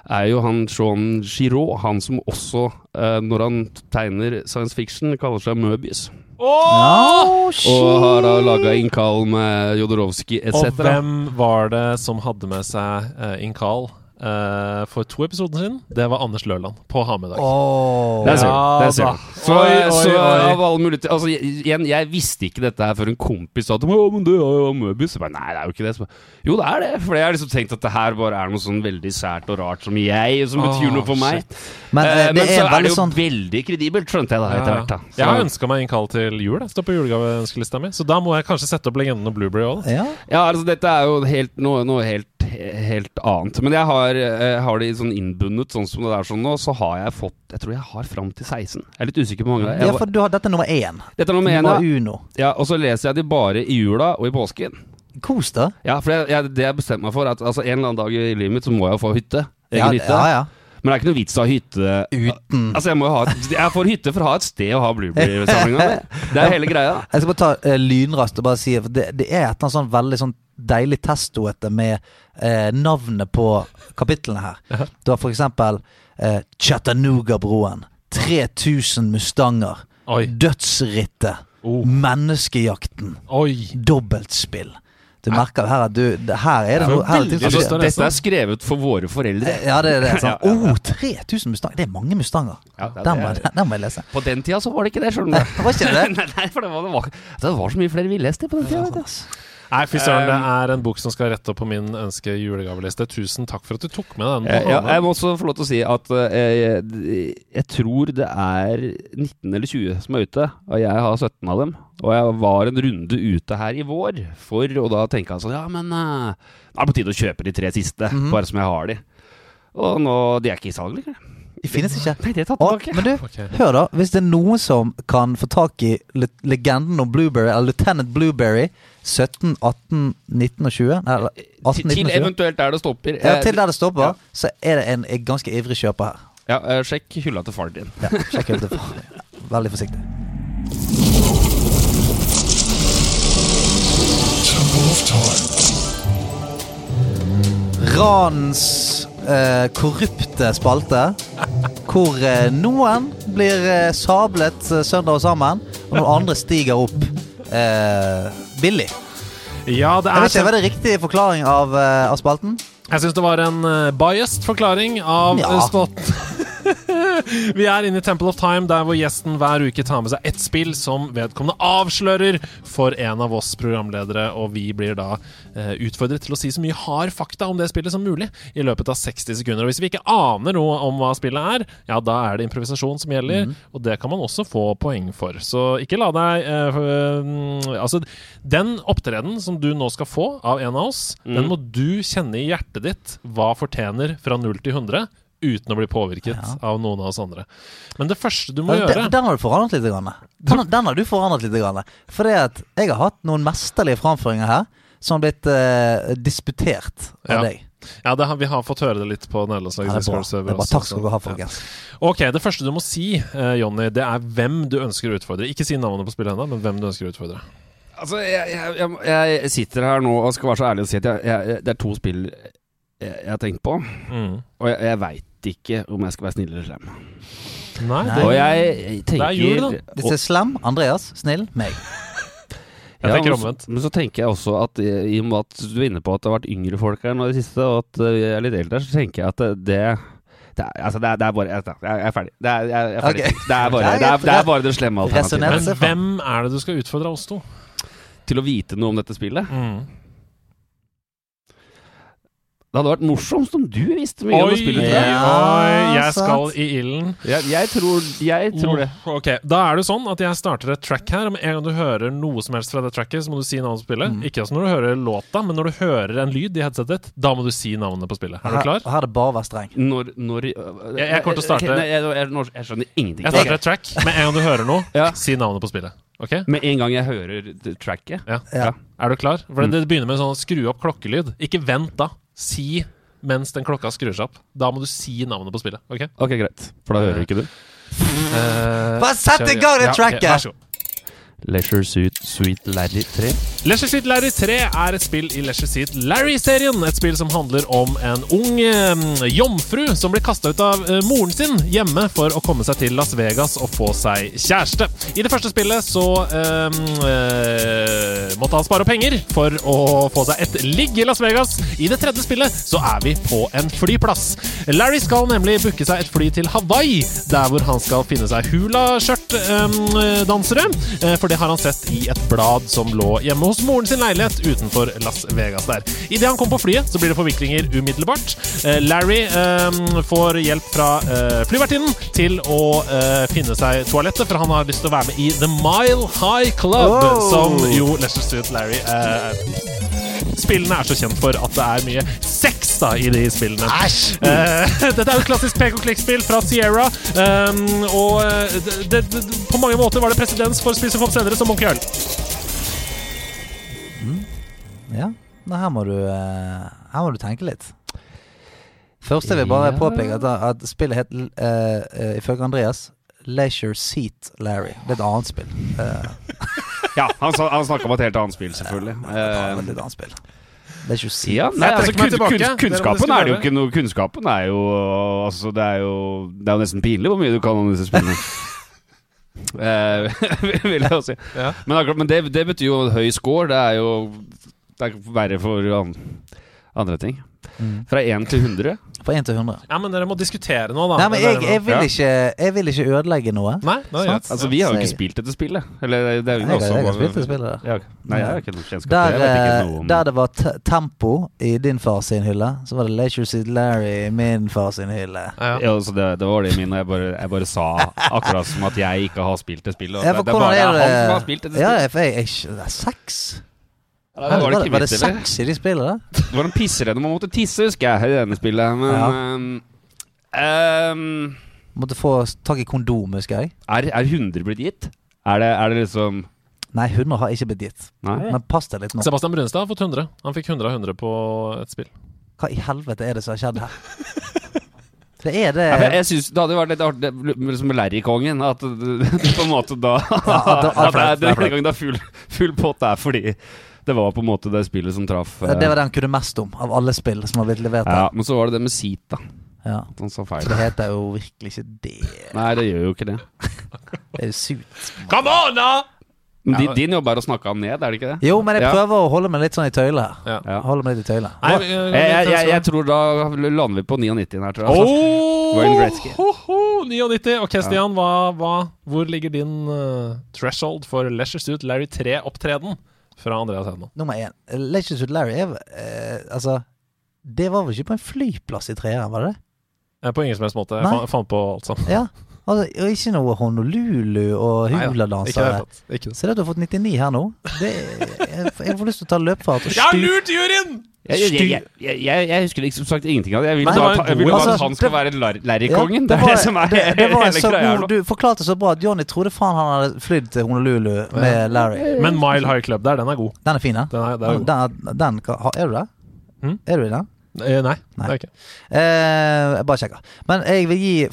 er jo han Sean Giraud, han som også, eh, når han tegner science fiction, kaller seg Møbius. Oh, Og har da laga Inkal med Jodorowsky etc. Og hvem var det som hadde med seg uh, Inkal eh, for to episoder siden, det var Anders Løland på Ha med dag. Åh. Der ser du. Ja Der ser du. Så, Oi, oi, så oi. av alle muligheter Altså, igjen, jeg visste ikke dette her før en kompis sa at «Å, men det er jo Møbius. Jeg bare, Nei, det er jo ikke det. Så, bare, jo, det er det. For jeg har liksom tenkt at det her bare er noe sånn veldig sært og rart som jeg, som betyr oh, noe for meg. Men Eh, eh, men så er er det jo sånn veldig kredibelt, skjønte jeg da etter hvert. da Jeg har ønska meg innkall til jul. Det står på julegaveønskelista mi. Så da må jeg kanskje sette opp Legenden og Blueberry òg. Ja. Ja, altså dette er jo helt, noe, noe helt, helt annet. Men jeg har, jeg har det sånn innbundet, sånn som det er sånn nå, så har jeg fått Jeg tror jeg har fram til 16. Jeg er litt usikker på mange. ja, Jeg, for du har, dette er nummer én. dette er nummer én, ja. uno. ja. Og så leser jeg de bare i jula og i påsken. Kos deg. Ja, for jeg, jeg, det jeg bestemte meg for, at altså, en eller annen dag i livet mitt så må jeg jo få hytte. Egen Ja, hytte. ja, ja. Men det er ikke noe vits å ha hytte Uten Altså, jeg må jo ha et, Jeg får hytte for å ha et sted å ha Blueberry-samlinga. Det er hele greia. Jeg skal bare ta uh, lynraskt og bare si for det, det er et eller annet sånn veldig sånn deilig testoete med eh, navnet på kapitlene her. Du har eksempel eh, Chattanooga-broen. 3000 mustanger. Oi. Dødsrittet. Oh. Menneskejakten. Oi. Dobbeltspill. Du merker her at du det, Her er det noe her er det Altså, dette er skrevet for våre foreldre. Ja, det er det. Sånn. Oh, 3000 mustanger! Det er mange mustanger. Ja, det Den må, det den må jeg lese. På den tida så var det ikke det, skjønner du. Var ikke det? nei, nei, for det var, det, var, det var så mye flere villhester på den tida. Nei, fy søren, det er en bok som skal rette opp på min ønske julegaveliste. Tusen takk for at du tok med den. Eh, Ja, jeg må også få lov til å si at eh, jeg, jeg tror det er 19 eller 20 som er ute, og jeg har 17 av dem. Og jeg var en runde ute her i vår for å da tenke sånn Ja, men uh, det er på tide å kjøpe de tre siste, Mhm. bare som jeg har de. Og nå De er ikke i salg lenger. De finnes ikke. Nei, de er tatt tilbake. men du, hør da. Hvis det er noen som kan få tak i le legenden om Blueberry, eller Lieutenant Blueberry, 17, 18, 19 og 20 eller 18, til, 19 og 20 eventuelt der det stopper. ja, Eh, Til der det stopper, ja. så er det en, en ganske ivrig kjøper her. Ja, eh, sjekk hylla til faren din. Ja, sjekk hylla til faren din. Veldig forsiktig. Ranens eh, korrupte spalte, hvor eh, noen blir eh, sablet eh, søndag og sammen, og noen andre stiger opp eh, billig. Ja, det Jeg er vet ikke, Var det riktig forklaring av, eh, av spalten? Jeg syns det var en uh, biased forklaring av ja. spalten. Vi er inne i Temple of Time, der hvor gjesten hver uke tar med seg ett spill som vedkommende avslører for en av oss programledere, og vi blir da eh, utfordret til å si så mye hard fakta om det spillet som mulig i løpet av 60 sekunder. Og hvis vi ikke aner noe om hva spillet er, ja, da er det improvisasjon som gjelder, og det kan man også få poeng for. Så ikke la deg eh, mm, Altså, den opptredenen som du nå skal få av en av oss, den må du kjenne i hjertet ditt hva fortjener fra 0 til 100 uten å bli påvirket Ja. av noen av oss andre. Men det første du må Den, gjøre den har du forandret litt. Grann. Den, den har du forandret litt. Grann. For det at jeg har hatt noen mesterlige framføringer her som har blitt eh, disputert av Ja. deg. Ja, det har, vi har fått høre det litt på Ja, nederlandslaget. det er bra. Det er bra. Takk skal du ha, folkens. Ok, Det første du må si, eh, Jonny, det er hvem du ønsker å utfordre. Ikke si navnet på spillet ennå, men hvem du ønsker å utfordre. Altså, jeg, jeg, jeg, jeg sitter her nå og skal være så ærlig og si at jeg, jeg, det er to spill jeg, jeg har tenkt på, Mm. og jeg, jeg veit ikke om jeg skal være snill eller slem. Nei, det, Og jeg tenker Det er jul, da. Hvis det er slem, Andreas. Snill, meg. Jeg tenker omvendt. Men så tenker jeg også at eh, i og med at du er inne på at det har vært yngre folk her nå i det siste, og at eh, jeg er litt eldre, så tenker jeg at det, det det er, altså det, er, det er bare Jeg, jeg er ferdig. Det er, jeg, jeg er ferdig. Det, er bare, det, det bare det slemme alternativet. Men hvem er det du skal utfordre oss to? Til å vite noe om dette spillet. Mm. Det hadde vært morsomst om du visste mye om det Oi, spillet. oi, jeg. Ja, jeg skal i ilden. Jeg, jeg tror, jeg tror det. Oh, Ok, Da er det sånn at jeg starter et track her. Med en gang du hører noe som helst fra det tracket, så må du si navnet på spillet. Mm. Ikke altså når du hører låta, men når du hører en lyd i headsetet ditt, da må du si navnet på spillet. Er du klar? her er det bare å være streng. Når, når Jeg- jeg kommer til å starte- Nei, jeg, jeg, skjønner ingenting. Jeg starter et track. Med en gang du hører noe, Ja. si navnet på spillet. Ok? Med en gang jeg hører tracket. Ja. Ja. Er du klar? For Mm. det, det begynner med sånn skru opp klokkelyd. Ikke vent da. Si mens den klokka skrur seg opp. Da må du si navnet på spillet. Ok? Ok, greit. For da hører ikke du. Eh, Bare sett i gang gang det ja, ok, tracket! vær så god. Leisure Suit Sweet Larry 3. Leisure Suit Larry 3 er et spill i Leisure Suit Larry-serien. Et spill som handler om en ung eh, jomfru som blir kasta ut av eh, moren sin hjemme for å komme seg til Las Vegas og få seg kjæreste. I det første spillet så eh, eh, måtte han spare penger for å få seg et ligg i Las Vegas. I det tredje spillet så er vi på en flyplass. Larry skal nemlig booke seg et fly til Hawaii, der hvor han skal finne seg hula-skjørt-dansere. For det har han sett i et blad som lå hjemme hos moren sin leilighet utenfor Las Vegas der. Idet han kom på flyet, så blir det forviklinger umiddelbart. Eh, Larry eh, får hjelp fra eh, flyvertinnen til å eh, finne seg toalettet, for han har lyst til å være med i The Mile High Club, Wow. som jo Leicester Street Larry eh, Spillene er så kjent for at det er mye sex da i de spillene. Æsj! Uh, dette er jo et klassisk pek og klikk-spill fra Sierra. um, og eh, det, det, det, på mange måter var det presedens for spill som kom senere, som Monkey Øl. Ja, Nei, her må du eh, Her må du tenke litt. Først jeg vil bare påpeke at, at spillet het uh, ifølge Andreas Leisure Seat Larry. Det er et annet spill. Uh, Ja, han, han snakka om et helt annet spill, selvfølgelig. det Eh, et litt annet spill. Leisure Seat. ja, nei, altså, kun, kun, kunnskapen er det jo ikke noe Kunnskapen er jo Altså, det er jo Det er jo nesten pinlig hvor mye du kan om disse spillene. Eh, vil jeg jo si. Ja. Men, akkurat, men det, det betyr jo høy score. Det er jo Det er verre for andre ting. Mm. Fra 1 til 100. Fra 1 til 100. Ja, men dere må diskutere nå, da. Nei, men jeg, jeg, vil ikke, jeg vil ikke ødelegge noe. Nei, er Sant. Altså, vi har jo ikke spilt dette spillet. Eller det er jo Jeg, har- også jeg har spilt det spillet der. Ja, nei, jeg har ikke noe kjennskap Der, til det. Jeg vet eh, ikke der det var te tempo i din far sin hylle, så var det Leisure Larry i min far sin hylle. Ja, ja. ja, altså det, det var det min, og jeg bare, jeg bare sa akkurat som at jeg ikke har spilt det spillet. og Ja, det, for det er bare er det han som har spilt dette Ja, spillet. jeg, jeg, jeg, det er seks. Ja, Var, det var det, ikke var det mitt, seks i de spillene? Det var en pisserenne man måtte tisse, husker jeg, i denne spillet. Men Ja. um, ehm, Måtte få tak i kondom, husker jeg. er, er 100 blitt gitt? Er det, er det liksom Nei, 100 har ikke blitt gitt. Nei? Men pass deg litt nå. Sebastian Brunstad har fått 100. Han fikk 100 av 100 på et spill. Hva i helvete er det som har skjedd her? Det er det Ja, jeg synes Det hadde jo vært litt artig liksom med Larry-kongen. At det på en måte da Ja, At det- det er, det er denne flaut. gangen det er full, full pott der fordi det var på en måte det spillet som traff. eh, Det var det han kunne mest om, av alle spill som har blitt levert ja. Men så var det det med Seat, da. Ja. At Han sa feil. Det heter jo virkelig ikke det. Nei, det gjør jo ikke det. Det er jo suit. Come on, da! Men Ja, din, jobb er å snakke han ned, er det ikke det? Jo, men jeg Ja. prøver å holde meg litt sånn i tøylet her. Ja. Holde meg litt i tøylet. Nei, Jeg, vi- jeg, jeg, jeg tror da lander vi på 99 her, tror jeg. Oh, Wayne Gretzky. ho, ho, 99. Ok, Stian, hva, hva, hvor ligger din eh, threshold for Leisure Suit Larry 3-opptreden fra Andreas Hedman? Nummer én. Leisure with Larry er eh, Altså, det var vel ikke på en flyplass i treeren, var det det? Eh, På ingen som helst måte. Jeg fant, fant på alt sammen. Ja. Altså, og ikke noe Honolulu og huladansere. Se at du har fått 99 her nå. Det, jeg, jeg får lyst til å ta løpefart og Jeg har lurt juryen! Jeg, jeg, jeg, jeg, husker liksom sagt ingenting av det. Jeg vil Nei, bare, ta, jeg vil god- bare at altså, han skal det- være Larry-kongen. Ja, det er det som er det, det var hele så greia. god. Du forklarte så bra at Johnny trodde faen han hadde flydd til Honolulu med Larry. Men Mile High Club der, den er god. Den er fin, den. Den er, er god. Den, den ha- er du der? Mm. Er du i den? Eh, Nei, Nei. det er ikke. Eh, jeg bare sjekker. Men jeg vil gi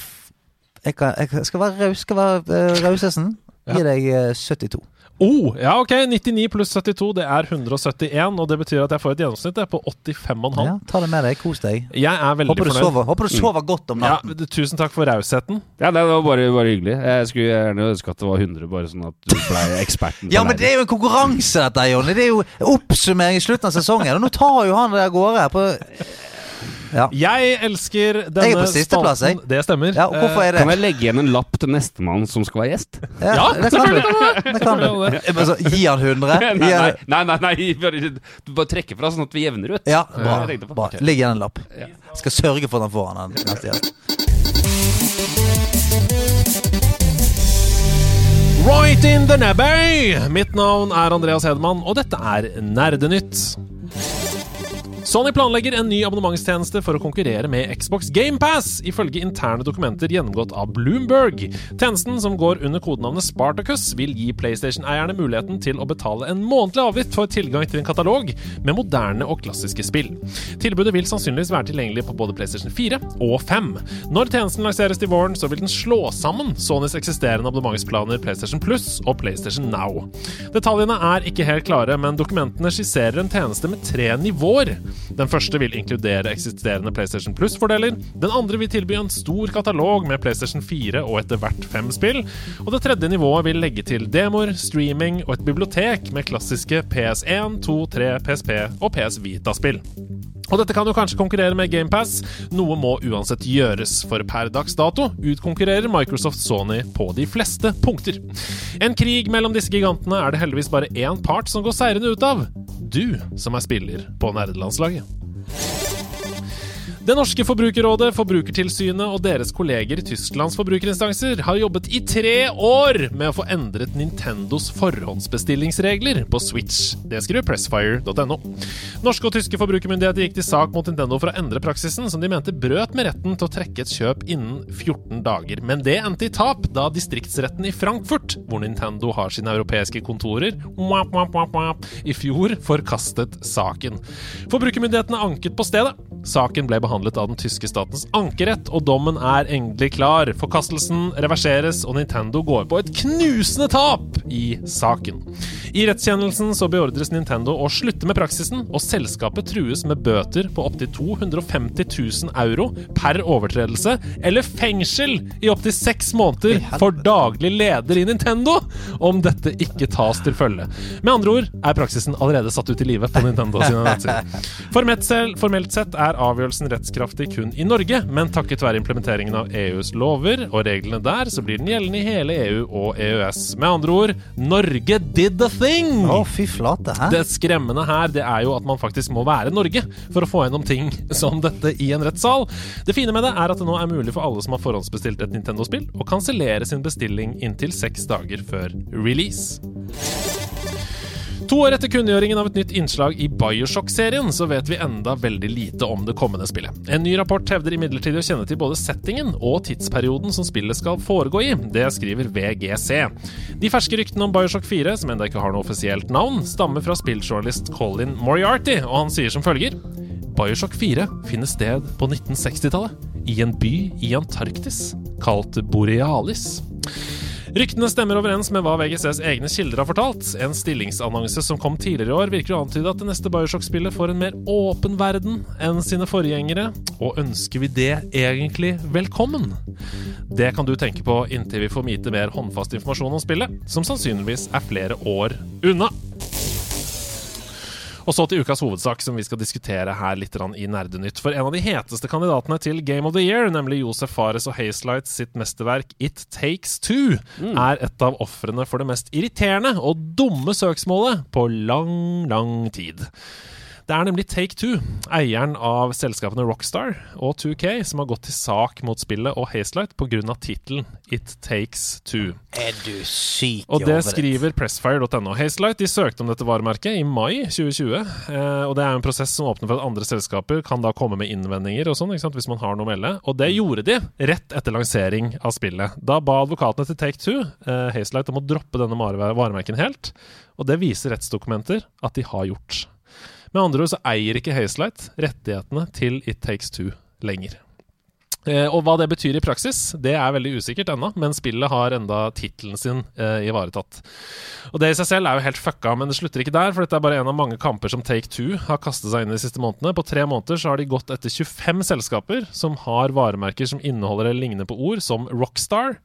Jeg, kan, jeg skal være raus. Skal være uh, rausesen. Gi Ja. deg uh, 72. Oh, ja, ok. 99 pluss 72, det er 171. Og det betyr at jeg får et gjennomsnitt på 85,5. Ja, ta det med deg. Kos deg. Jeg er veldig Håper du, fornøyd. sover, håper du sover godt om Ja, natten. tusen takk for rausheten. Ja, det var bare, bare hyggelig. Jeg skulle gjerne ønske at det var 100, bare sånn at du ble eksperten. Ja, men det er jo en konkurranse, dette, Jonny. Det er jo oppsummering i slutten av sesongen. Og nå tar jo han det av gårde. På ja. Jeg elsker denne Jeg er på sisteplass, jeg. Det stemmer. ja, og hvorfor er det Kan jeg legge igjen en lapp til nestemann som skal være gjest? Ja, det kan du. Det kan du. Så, Gi han 100. Nei, nei, nei, nei, du bare trekker fra sånn at vi jevner ut. ja, Ja, bra. bra. Legg igjen en lapp. Ja. Skal sørge for at han får han neste gjest. Right in the nebby! Mitt navn er Andreas Hedman, og dette er Nerdenytt. Sony planlegger en ny abonnementstjeneste for å konkurrere med Xbox GamePass, ifølge interne dokumenter gjennomgått av Bloomberg. Tjenesten, som går under kodenavnet Spartacus, vil gi PlayStation-eierne muligheten til å betale en månedlig avgift for tilgang til en katalog med moderne og klassiske spill. Tilbudet vil sannsynligvis være tilgjengelig på både PlayStation 4 og 5. Når tjenesten lanseres til våren, så vil den slå sammen Sonys eksisterende abonnementsplaner PlayStation Plus og PlayStation Now. Detaljene er ikke helt klare, men dokumentene skisserer en tjeneste med tre nivåer. Den første vil inkludere eksisterende PlayStation Plus-fordeler. Den andre vil tilby en stor katalog med PlayStation 4 og etter hvert fem spill. Og det tredje nivået vil legge til demoer, streaming og et bibliotek med klassiske PS1, 2, 3, PSP og PS Vita-spill. Og dette kan jo kanskje konkurrere med GamePass. Noe må uansett gjøres, for per dags dato utkonkurrerer Microsoft Sony på de fleste punkter. En krig mellom disse gigantene er det heldigvis bare én part som går seirende ut av. Du som er spiller på nerdelandslaget. Det norske forbrukerrådet, Forbrukertilsynet og deres kolleger i Tysklands forbrukerinstanser har jobbet i tre år med å få endret Nintendos forhåndsbestillingsregler på Switch. Det skriver Pressfire.no. Norske og tyske forbrukermyndigheter gikk til sak mot Nintendo for å endre praksisen, som de mente brøt med retten til å trekke et kjøp innen 14 dager. Men det endte i tap, da distriktsretten i Frankfurt, hvor Nintendo har sine europeiske kontorer, i fjor forkastet saken. Forbrukermyndighetene anket på stedet. Saken ble behandlet av den tyske statens ankerett, og dommen er endelig klar. Forkastelsen reverseres, og Nintendo går på et knusende tap i saken. I rettskjennelsen så beordres Nintendo å slutte med praksisen, og selskapet trues med bøter på opptil 250 000 euro per overtredelse, eller fengsel i opptil seks måneder for daglig leder i Nintendo, om dette ikke tas til følge. Med andre ord er praksisen allerede satt ut i livet på Nintendo sine nettsider. Formelt, formelt sett er avgjørelsen rettskraftig kun i Norge, men takket være implementeringen av EUs lover og reglene der, så blir den gjeldende i hele EU og EØS. Med andre ord, Norge did the thing! Å, fy flate. Hæ? Det skremmende her det er jo at man faktisk må være Norge for å få gjennom ting som dette i en rettssal. Det fine med det er at det nå er mulig for alle som har forhåndsbestilt et Nintendo-spill, å kansellere sin bestilling inntil seks dager før release. To år etter kunngjøringen av et nytt innslag i Bioshock-serien, så vet vi enda veldig lite om det kommende spillet. En ny rapport hevder imidlertid å kjenne til både settingen og tidsperioden som spillet skal foregå i. Det skriver VGC. De ferske ryktene om Bioshock 4, som enda ikke har noe offisielt navn, stammer fra spilljournalist Colin Moriarty, og han sier som følger Bioshock 4 finner sted på 1960-tallet, i en by i Antarktis kalt Borealis. Ryktene stemmer overens med hva VGCs egne kilder har fortalt. En stillingsannonse som kom tidligere i år, virker å antyde at det neste Bioshock-spillet får en mer åpen verden enn sine forgjengere. Og ønsker vi det egentlig velkommen? Det kan du tenke på inntil vi får vite mer håndfast informasjon om spillet, som sannsynligvis er flere år unna. Og så til ukas hovedsak, som vi skal diskutere her litt i Nerdenytt. For en av de heteste kandidatene til Game of the Year, nemlig Josef Fares og Hazelight sitt mesterverk It Takes Two, er et av ofrene for det mest irriterende og dumme søksmålet på lang, lang tid. Det er nemlig Take Two, eieren av selskapene Rockstar og 2K, som har gått til sak mot spillet og Hazelight pga. tittelen It Takes Two. Er du syk Og det skriver Pressfire.no. Hazelight de søkte om dette varemerket i mai 2020. Eh, og det er en prosess som åpner for at andre selskaper kan da komme med innvendinger og sånn, hvis man har noe å melde. Og det gjorde de rett etter lansering av spillet. Da ba advokatene til Take Two eh, Hazelight om å droppe denne vare- varemerken helt. Og det viser rettsdokumenter at de har gjort. Med andre ord så eier ikke Hazelight rettighetene til It Takes Two lenger. Eh, og hva det betyr i praksis, det er veldig usikkert ennå, men spillet har enda tittelen sin eh, ivaretatt. Og det i seg selv er jo helt fucka, men det slutter ikke der, for dette er bare en av mange kamper som Take Two har kastet seg inn i de siste månedene. På tre måneder så har de gått etter 25 selskaper som har varemerker som inneholder eller ligner på ord som Rockstar,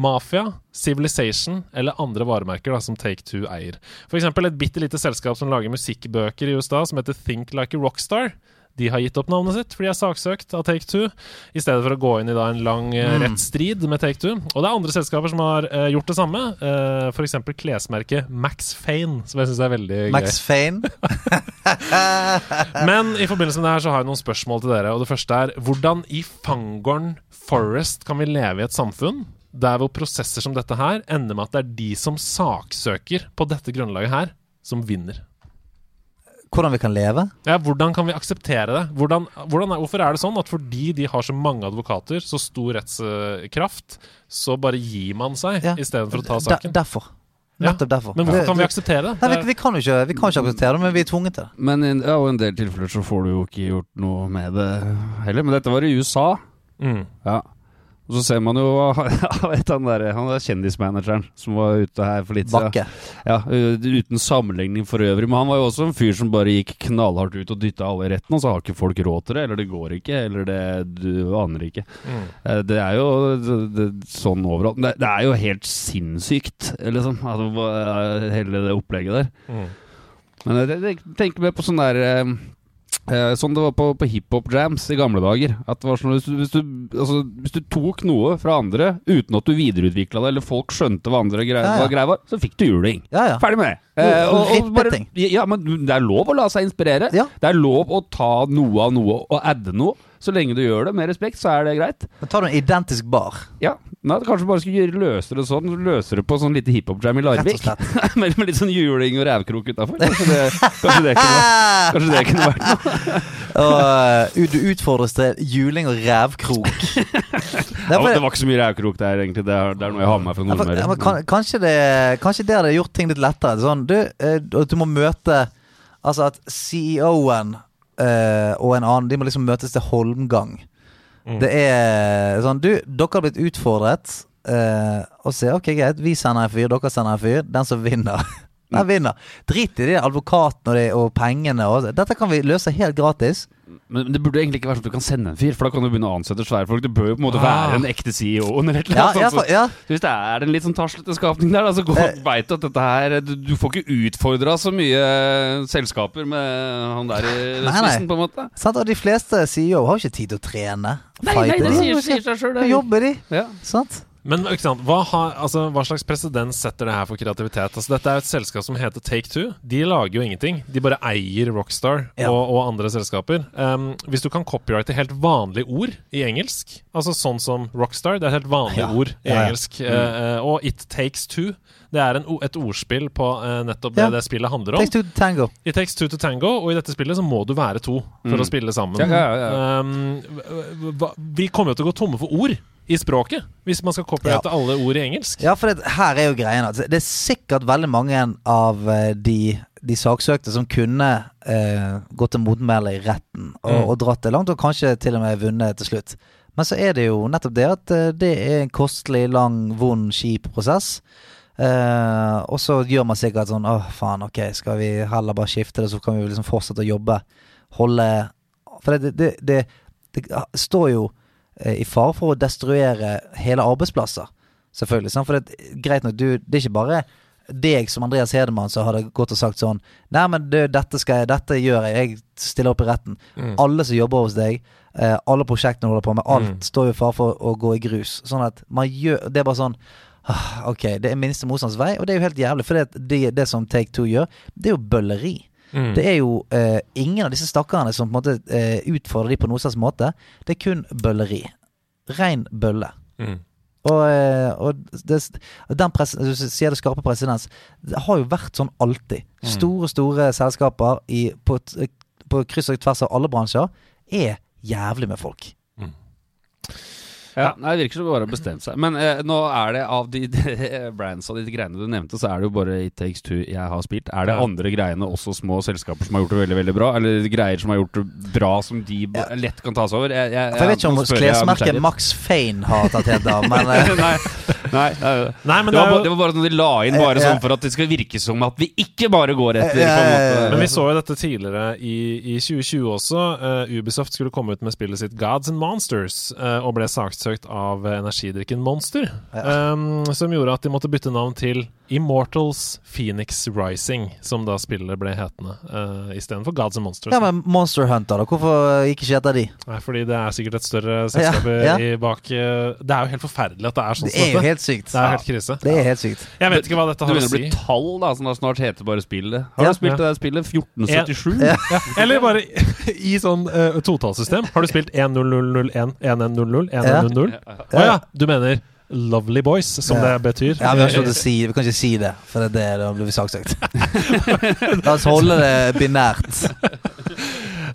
Mafia, Civilization eller andre varemerker da, som Take Two eier. Eksempel et bitte lite selskap som lager musikkbøker i USA, som heter Think Like a Rockstar. De har gitt opp navnet sitt, for de er saksøkt av Take Two, i stedet for å gå inn i da en lang mm. rettsstrid med Take Two. Og det er andre selskaper som har uh, gjort det samme, uh, f.eks. klesmerket Max Fane, som jeg syns er veldig Max Fane? Men i forbindelse med det her så har jeg noen spørsmål til dere. Og det første er hvordan i Fangorn Forest kan vi leve i et samfunn der hvor prosesser som dette her ender med at det er de som saksøker på dette grunnlaget her, som vinner? Hvordan vi kan leve? Ja, Hvordan kan vi akseptere det? Hvordan, hvordan er, hvorfor er det sånn at fordi de har så mange advokater, så stor rettskraft, så bare gir man seg Ja. istedenfor å ta Der- saken? derfor. Nettopp derfor. Men hvorfor kan vi akseptere det? Nei, vi, vi kan ikke, vi kan ikke akseptere det, men vi er tvunget til det. Men i ja, og en del tilfeller så får du jo ikke gjort noe med det heller. Men dette var i USA. Mm. Ja. Og så ser man jo vet han, der, han der kjendismanageren som var ute her for litt siden. Bakke. Ja, uten sammenligning for øvrig. Men han var jo også en fyr som bare gikk knallhardt ut og dytta alle i retten, og så har ikke folk råd til det, eller det går ikke, eller det Du aner ikke. Mm. Det er jo det, det, sånn overalt. Det, det er jo helt sinnssykt, liksom. Altså, hele det opplegget der. Mm. Men jeg, jeg tenker mer på sånn der eh, Sånn det var på, på hiphop-jams i gamle dager. At det var sånn hvis du, hvis, du, altså, hvis du tok noe fra andre uten at du videreutvikla det, eller folk skjønte hva andre greia, Ja, ja. hva var, så fikk du juling. Ja, ja. Ferdig med det. Eh, og, og bare, ja, men det er lov å la seg inspirere. Det er lov å ta noe av noe og adde noe. Så lenge du gjør det med respekt, så er det greit. Men tar du en identisk bar, Ja, Nei, Kanskje bare skulle løse det sånn. Løse det på sånn lite hiphop-jam i rett og Larvik. slett. med, med litt sånn juling og rævkrok utafor. Kanskje, det- kanskje, det kunne kanskje det kunne vært noe. Og eh, du utfordres til juling og rævkrok. Det Ja, er det var ikke så mye rævkrok der, egentlig. Det er, det er noe jeg har med meg fra Nordmøre. kan, kanskje, det, kanskje det hadde gjort ting litt lettere. Sånn, du, eh, du må møte Altså at CEO-en eh, og en annen De må liksom møtes til holmgang. Mm. Det er sånn Du, dere har blitt utfordret. Uh, og se, ok, greit, vi sender en fyr, dere sender en fyr. Den som vinner, den vinner. Drit i de advokatene og, de, og pengene. Og, dette kan vi løse helt gratis. Men det burde egentlig ikke være sånn at du kan sende en fyr, for da kan du begynne å ansette svære folk. Det bør jo på en måte Ah. være en ekte CEO eller et eller annet ja, sånt. for, ja. Så hvis det er en litt sånn taslete skapning der, da, så Eh. veit du at dette her Du, du får ikke utfordra så mye eh, selskaper med han der i spissen, på en måte. Sant? Og de fleste CEO har jo ikke tid til å trene. Nei, nei, det sier, sier seg sjøl, Da Jobber de, Ja. sant? Men hva, har, altså, hva slags presedens setter det her for kreativitet? Altså, dette er jo et selskap som heter Take Two. De lager jo ingenting. De bare eier Rockstar Ja. og, og andre selskaper. Um, hvis du kan copyrighte helt vanlige ord i engelsk, altså sånn som Rockstar, det er helt vanlig Ja. ord i Ja, engelsk, mm. uh, og It Takes Two, det er en, et ordspill på uh, nettopp det Ja. det spillet handler om. Takes two to tango. It takes two to tango, og i dette spillet så må du være to for å spille sammen. Ja, ja. Um, vi kommer jo til å gå tomme for ord i språket hvis man skal copyrighte alle ord i engelsk. Ja, for det, her er jo greien at det er sikkert veldig mange av eh, de, de saksøkte som kunne eh, gått til motmæle i retten og, Mm. og dratt det langt, og kanskje til og med vunnet til slutt. Men så er det jo nettopp det at eh, det er en kostelig, lang, vond, kjip prosess. Eh, og så gjør man sikkert sånn Å, faen, ok, skal vi heller bare skifte det, så kan vi liksom fortsette å jobbe. Holde For det, det, det, står jo i fare for å destruere hele arbeidsplasser. Selvfølgelig. Sant? For det, greit nok, du, det er ikke bare deg som Andreas Hedemann som hadde gått og sagt sånn Nei, men du, dette, jeg, dette gjør jeg. Jeg stiller opp i retten. Mm. Alle som jobber hos deg, eh, alle prosjektene du holder på med, alt Mm. står i fare for å gå i grus. Sånn at man gjør Det er bare sånn ah, Ok, det er minste motstands vei, og det er jo helt jævlig. For det, det, det som Take Two gjør, det er jo bølleri. Mm. Det er jo eh, ingen av disse stakkarene som på en måte eh, utfordrer de på noen slags måte. Det er kun bølleri. Rein bølle. Mm. Og, eh, og det, den pres, du sier det skarpe presedens. Det har jo vært sånn alltid. Store, store selskaper i, på, t- på kryss og tvers av alle bransjer er jævlig med folk. Ja, nei, Det virker som det bare har bestemt seg. Men eh, nå er det av de, de brands og de greiene du nevnte, så er det jo bare It Takes Two jeg har spilt. Er det Ja. andre greiene, også små selskaper som har gjort det veldig veldig bra? Eller greier som har gjort det bra, som de lett kan tas over? Jeg, jeg, jeg, jeg vet ikke om klesmerket. Max Fane har tatt helt av, men eh, nei, nei, nei, Nei, men det, det var, jo det var bare noe de la inn bare Eh, sånn for at det skal virke som at vi ikke bare går etter Eh, eh. Men vi så jo dette tidligere i, i 2020 også. Uh, Ubisoft skulle komme ut med spillet sitt Gods and Monsters, uh, og ble saksøkt av eh, energidrikken Monster. Um, som gjorde at de måtte bytte navn til Immortals Phoenix Rising, som da spillet ble hetende, uh, istedenfor Gods and Monsters. ja, men Monster Hunter, da? Hvorfor gikk ikke etter de? Nei, fordi det er sikkert et større selskap ja, ja. bak uh, Det er jo helt forferdelig at det er sånn Det er jo helt sykt. Det er helt krise. Det er helt sykt. Jeg vet ikke hva dette har å begynner å bli tall, da, som da snart heter bare spillet. Har Ja. du spilt Ja. det der spillet? 1477? Ja. Eller bare i sånn uh, totallsystem. Har du spilt 1-0-0-0-1, 1-1-0-0, 1-1-0-0? Å ja, du mener Lovely Boys, som Ja. det betyr? Ja, vi å si Vi kan ikke si det, for det er det, da blir vi saksøkt. La oss holde det binært.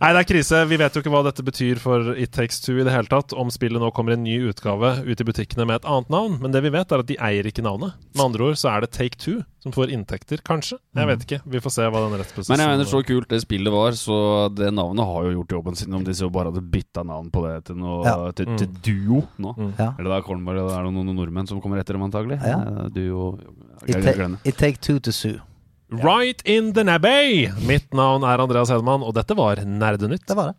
Nei, det er krise. Vi vet jo ikke hva dette betyr for It Takes Two i det hele tatt. Om spillet nå kommer en ny utgave ut i butikkene med et annet navn. Men det vi vet, er at de eier ikke navnet. Med andre ord så er det Take Two som får inntekter, kanskje. Jeg vet ikke. Vi får se hva den rettsprosessen Men jeg mener så kult det spillet var, så det navnet har jo gjort jobben sin. Om de så bare hadde bytta navn på det til noe Ja. til, til Duo nå. Ja. Eller da kommer det, er det noen nordmenn som kommer etter dem, antagelig. Ja. Eh, Duo It, ta it take two to sue. Right in the nabbay! Mitt navn er Andreas Hedman, og dette var Nerdenytt. Det var det.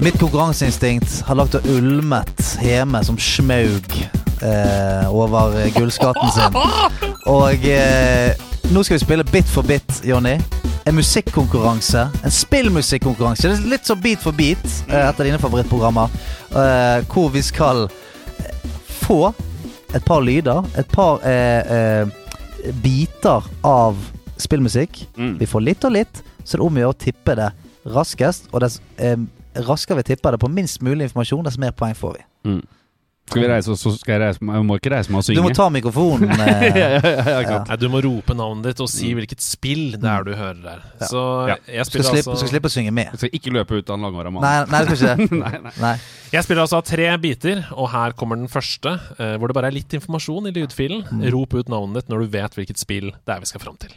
Mitt konkurranseinstinkt har lagt og ulmet hjemme som smaug eh, over gullskatten sin. Og eh, nå skal vi spille Bit for bit, Jonny. En musikkonkurranse. En spillmusikkonkurranse. Det litt sånn Beat for beat, eh, et av dine favorittprogrammer. Eh, hvor vi skal eh, få et par lyder, et par eh, eh, biter av spillmusikk. Mm. Vi får litt og litt, så det er om å gjøre å tippe det raskest. Og dess eh, raskere vi tipper det på minst mulig informasjon, dess mer poeng får vi. Mm. Skal vi reise oss, så skal jeg reise meg Jeg må ikke reise meg og synge. Du må ta mikrofonen. Eh, ja, ja, ja. Nei, du må rope navnet ditt og si hvilket spill det er du hører der. Ja. Så jeg spiller skal, slippe, altså skal slippe å synge med. Jeg skal ikke løpe ut av en langhåra mann. Nei, nei, det skal ikke det. nei, nei. Nei. Jeg spiller altså av tre biter, og her kommer den første, eh, hvor det bare er litt informasjon i lydfilen. Rop ut navnet ditt når du vet hvilket spill det er vi skal fram til.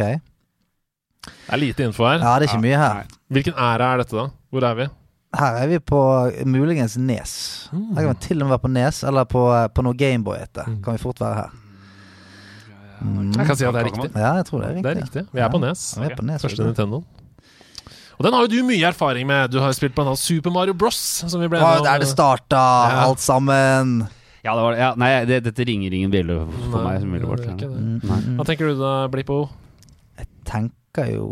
Ok. Det er lite info her. Ja, det er ikke mye her. Nei. Hvilken æra er dette, da? Hvor er vi? Her er vi på muligens Nes. Her kan vi til og med være på Nes, eller på, på noe Gameboy etter. Kan vi fort være her. Mm. Jeg kan si at det er riktig. Ja, jeg tror det er riktig. Det er riktig. Vi er på Ja, Nes. vi er på Nes, Første. Nintendo. Og den har jo du mye erfaring med. Du har jo spilt blant annet Super Mario Bros. Som vi ble Å, der det starta, Ja. alt sammen. Ja, det var, ja, nei, det, dette ringer ingen bjelle for Nei, meg. Som ville det. Mm, mm, Hva tenker du da, Blippo? Tenker jo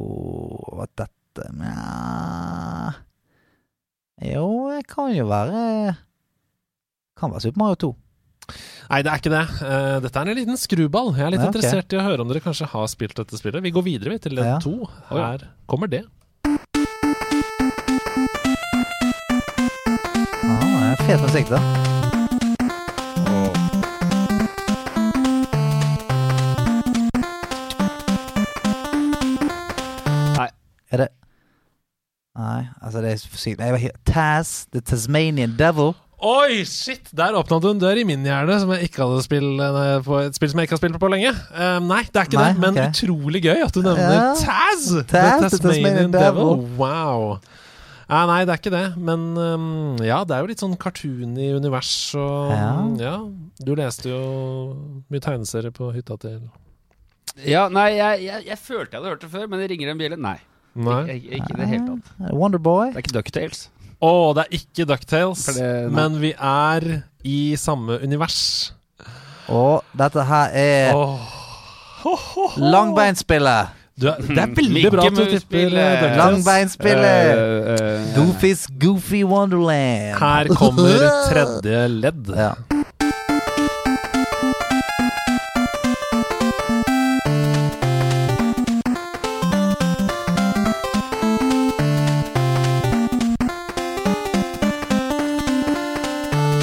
at dette Nja Jo, det kan jo være Kan være Super Mario 2. Nei, det er ikke det. Uh, dette er en liten skruball. Jeg er litt Ja, okay. interessert i å høre om dere kanskje har spilt dette spillet. Vi går videre vi, til ledd Ja. to. Her kommer det. Ah, det er fet musikk, da. Er det Nei, altså det er for sykt. Jeg var Taz, The Tasmanian Devil. Oi, shit! Der åpna du en dør i min hjerne som jeg ikke hadde spill, på, et spill som jeg ikke har spilt på på lenge. Um, nei, det er ikke Nei, det, men okay. utrolig gøy at du nevner Ja. Taz! Taz, The Tasmanian Devil. Wow. Ja, nei, det er ikke det, men um, ja, det er jo litt sånn cartoon i univers og Ja. ja. Du leste jo mye tegneserier på hytta til Ja, nei, jeg, jeg, jeg følte jeg hadde hørt det før, men det ringer en bjelle. Nei. Nei. Ikke, ikke i det hele tatt. Wonderboy. Det er ikke Ducktales. Å, det er ikke Ducktales, men vi er i samme univers. Og dette her er Åh. langbeinspillet. Du er, det er veldig bra at du tipper eh. Langbeinspillet. Uh, uh, Goofys Goofy Wonderland. Her kommer tredje ledd. Ja.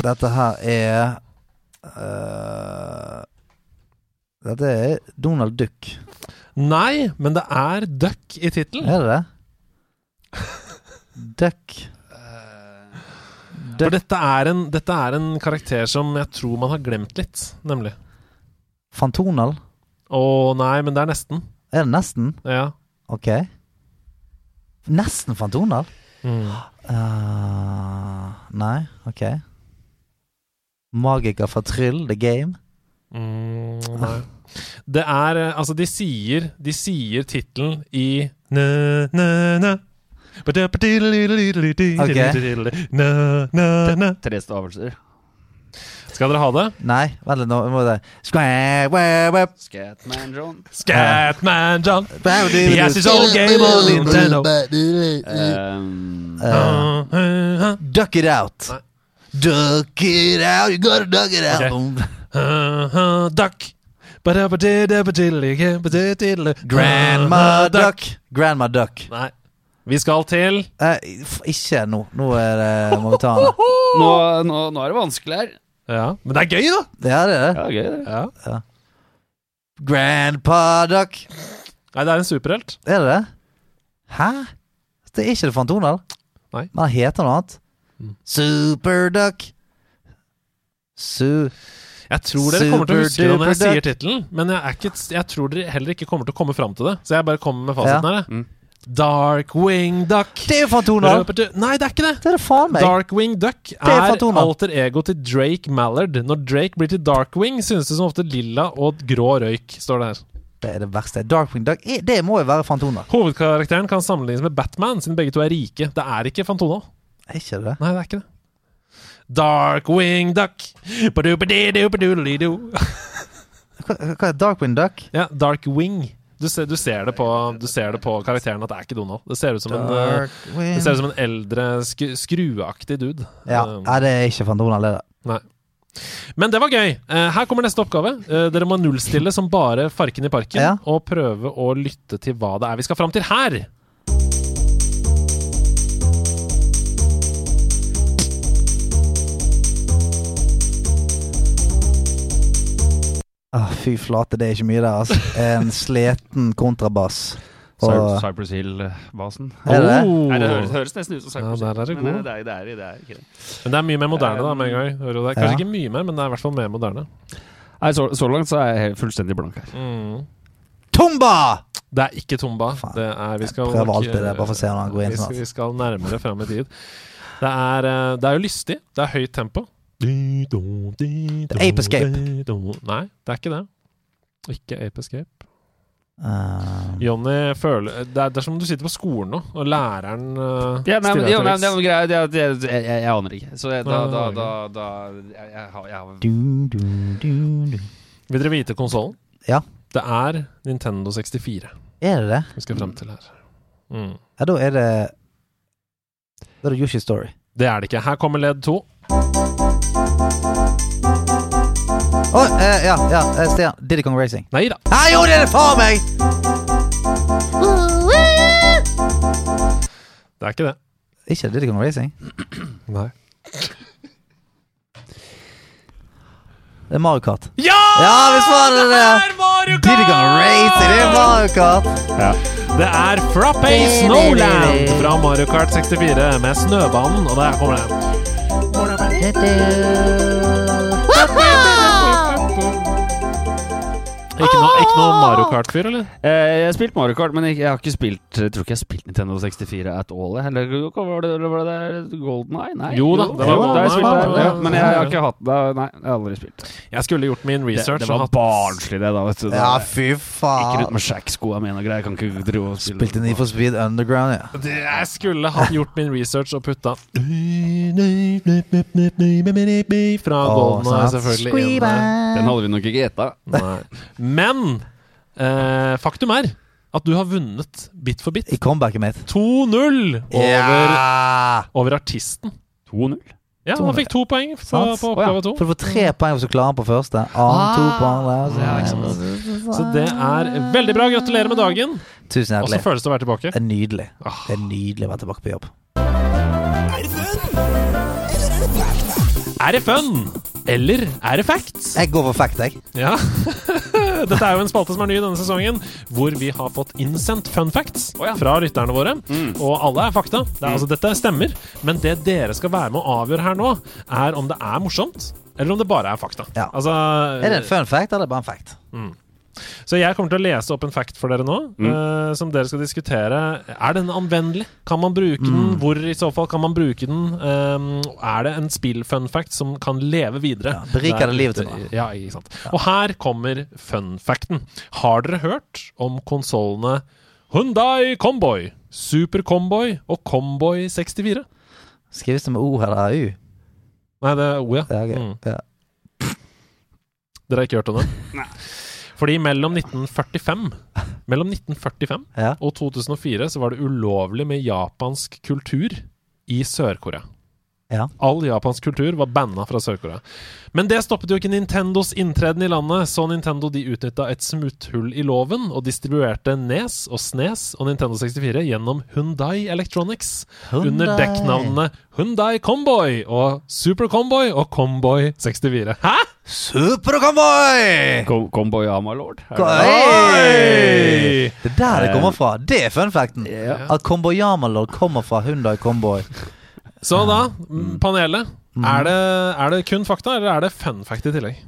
Dette her er uh, Dette er Donald Duck. Nei, men det er Duck i tittelen. Er det det? Duck. For dette er, en, dette er en karakter som jeg tror man har glemt litt, nemlig. Fantonal. Å nei, men det er nesten. Er det nesten? Ja. Ok. Nesten Fantonal? Mm. Uh, nei, ok. Magiker fra Tryll, The Game. Mm, nei. Det er eh, Altså, de sier De sier tittelen i. Tre stavelser. Skal dere ha det? Nei, vent litt nå. Må det. Scatman John. Scatman John. Yes, He has his own game on Nintendo. Um, uh. duck it out. Nei. Duck it out, you gotta duck it out. Okay. Uh, uh, duck. Grandma Duck. Grandma Duck. Nei. Vi skal til Eh, ikke nå. Nå er det må vi ta den. Nå, nå, nå er det vanskelig her. Ja, men det er gøy, da! Ja, det er det. Ja, gøy det. Ja. Grandpa Duck. Nei, det er en superhelt. Er det det? Hæ? Det er ikke det Fantonal? Nei. Men han heter noe annet. Mm. Superduck. Su... Jeg tror dere kommer til å huske det når jeg sier tittelen, men jeg, er ikke, jeg tror dere heller ikke kommer til å komme fram til det. Så jeg bare kommer med fasiten Ja. her. Mm. Darkwing Duck. Det er jo Fantonal! Nei, det er ikke det! Det er det faen meg. Darkwing Duck er er, alter ego til Drake Mallard. Når Drake blir til Darkwing, synes det som ofte lilla og grå røyk, står det her. Det er det verste. Darkwing Duck Det må jo være Fantonal. Hovedkarakteren kan sammenlignes med Batman, siden begge to er rike. Det er ikke Fantona. Er ikke det? Nei, det er ikke det. Darkwing Duck. Hva, hva er Darkwing Duck? Ja, Darkwing. Du ser, du, ser det på, du ser det på karakteren at det er ikke Donald. Det ser ut som en, eh, det ser ut som en eldre, sk skrueaktig dude. Ja, Um, Nei, det er ikke fra er det. Nei. Men det var gøy. Eh, her kommer neste oppgave. Eh, dere må nullstille som bare farken i parken Ja. og prøve å lytte til hva det er vi skal fram til her. Åh, fy flate, det er ikke mye der, altså. En sleten kontrabass. Og Cypress Hill-basen. Er det det? Oh. Nei, det høres, høres nesten ut som Cypress Ja, der er det Hill. god. Men det er, det, er, det er ikke det. Men det er mye mer moderne, da, med en gang. Hører du det? Kanskje Ja. ikke mye mer, men det er i hvert fall mer moderne. Nei, så, så langt så er jeg fullstendig blank her. Mm. Tomba! Det er ikke Tomba. Faen. Det er, vi skal Jeg prøver alltid det, bare for å se når han går inn vi skal, vi skal nærmere fram i tid. Det er, eh, det er jo lystig. Det er høyt tempo. Ape Escape. Nei, det er ikke det. Ikke Ape Escape. Eh, Jonny føler det er, det er som om du sitter på skolen nå, og læreren uh, Ja, nei, men, jo, nei, det er noe greier er- er- jeg, jeg, jeg aner ikke. Så jeg, da, da, da, da jeg, jeg, har- jeg, har- du, du, du, du. Vil dere vite konsollen? Ja. Det er Nintendo 64 Er det det? vi skal frem til her. Mm. Ja, da er det Da er det Yoshi Story. Det er det ikke. Her kommer ledd to. Å, eh, ja, ja, eh, Stian. Diddy Kong Racing. Nei da. Nei, jo, det er det faen meg! Det er ikke det. Ikke Diddy Kong Racing. Nei. Det er Mario Kart. Ja! Ja, vi svarer det det! Er Mario Kart! Diddy Kong Racing, det er Mario Kart! Ja. Det er Frappe Snowland fra Mario Kart 64 med Snøbanen, og der kommer det. Ikke noe, ikke noe Mario Kart-fyr, eller? Eh, jeg har spilt Mario Kart, men jeg, jeg har ikke spilt Jeg tror ikke jeg har spilt Nintendo 64 at all. Eller var det, var det der Golden Eye? Nei. Jo da, det var jo, Golden Eye. der, ja, Men jeg, jeg, har ikke hatt det. Nei, jeg har aldri spilt. Jeg skulle gjort min research. det det var barnslig, det, da. Vet du. Ja, fy faen. Ikke ut faen. med Shack-skoa mine og greier. Jeg kan ikke drive og spille Spilte Need for Speed Underground, ja. Det- Jeg skulle ha gjort min research og putta Fra Golden Eye, selvfølgelig. Den hadde vi nok ikke gjetta. Men eh, faktum er at du har vunnet bit for bit. I comebacket mitt. 2-0 over, Ja! over artisten. 2-0. Ja, han fikk to poeng på, på oppgave to. For du får tre poeng hvis du klarer den på første. Annen to på så. Ja, ikke sant. Så det er veldig bra. Gratulerer med dagen. Tusen hjertelig. Og så føles det å være tilbake. Det er nydelig. Ah. Det er nydelig å være tilbake på jobb. Er det fun? Eller er det facts? Jeg går for fact, jeg. Ja. Dette er jo en spalte som er ny denne sesongen, hvor vi har fått innsendt fun facts oh, ja. fra lytterne våre. Mm. Og alle er fakta. Det er, altså, dette stemmer. Men det dere skal være med å avgjøre her nå, er om det er morsomt, eller om det bare er fakta. Ja. Altså, Er det en fun fact, eller er det bare en fact? Så jeg kommer til å lese opp en fact for dere nå, Mm. uh, som dere skal diskutere. Er den anvendelig? Kan man bruke Mm. den? Hvor i så fall kan man bruke den? Um, er det en spill-fun fact som kan leve videre? Ja, beriker det livet til meg. Ja, ikke sant. Og her kommer fun facten. Har dere hørt om konsollene Hundai Comboy, Super Comboy og Comboy 64? Skrives det med O eller U? Nei, det er O, ja. Ja, ok. Mm. ja. Dere har ikke hørt om det? Nei. Fordi mellom 1945 Mellom 1945 ja. og 2004 så var det ulovlig med japansk kultur i Sør-Korea. Ja. All japansk kultur var banna fra Sør-Korea. Men det stoppet jo ikke Nintendos inntreden i landet, så Nintendo de utnytta et smutthull i loven og distribuerte Nes og Snes og Nintendo 64 gjennom Hundai Electronics under dekknavnene Hundai Comboy og Super Comboy og Comboy 64. Hæ?! Super Comboy! Comboy Lord. Amalord. Det- er der det kommer fra. Det er fun facten. Yeah. At Comboy Amalord kommer fra Hyundai Comboy. Så da, mm, panelet. Er, det, er det kun fakta, eller er det fun fact i tillegg?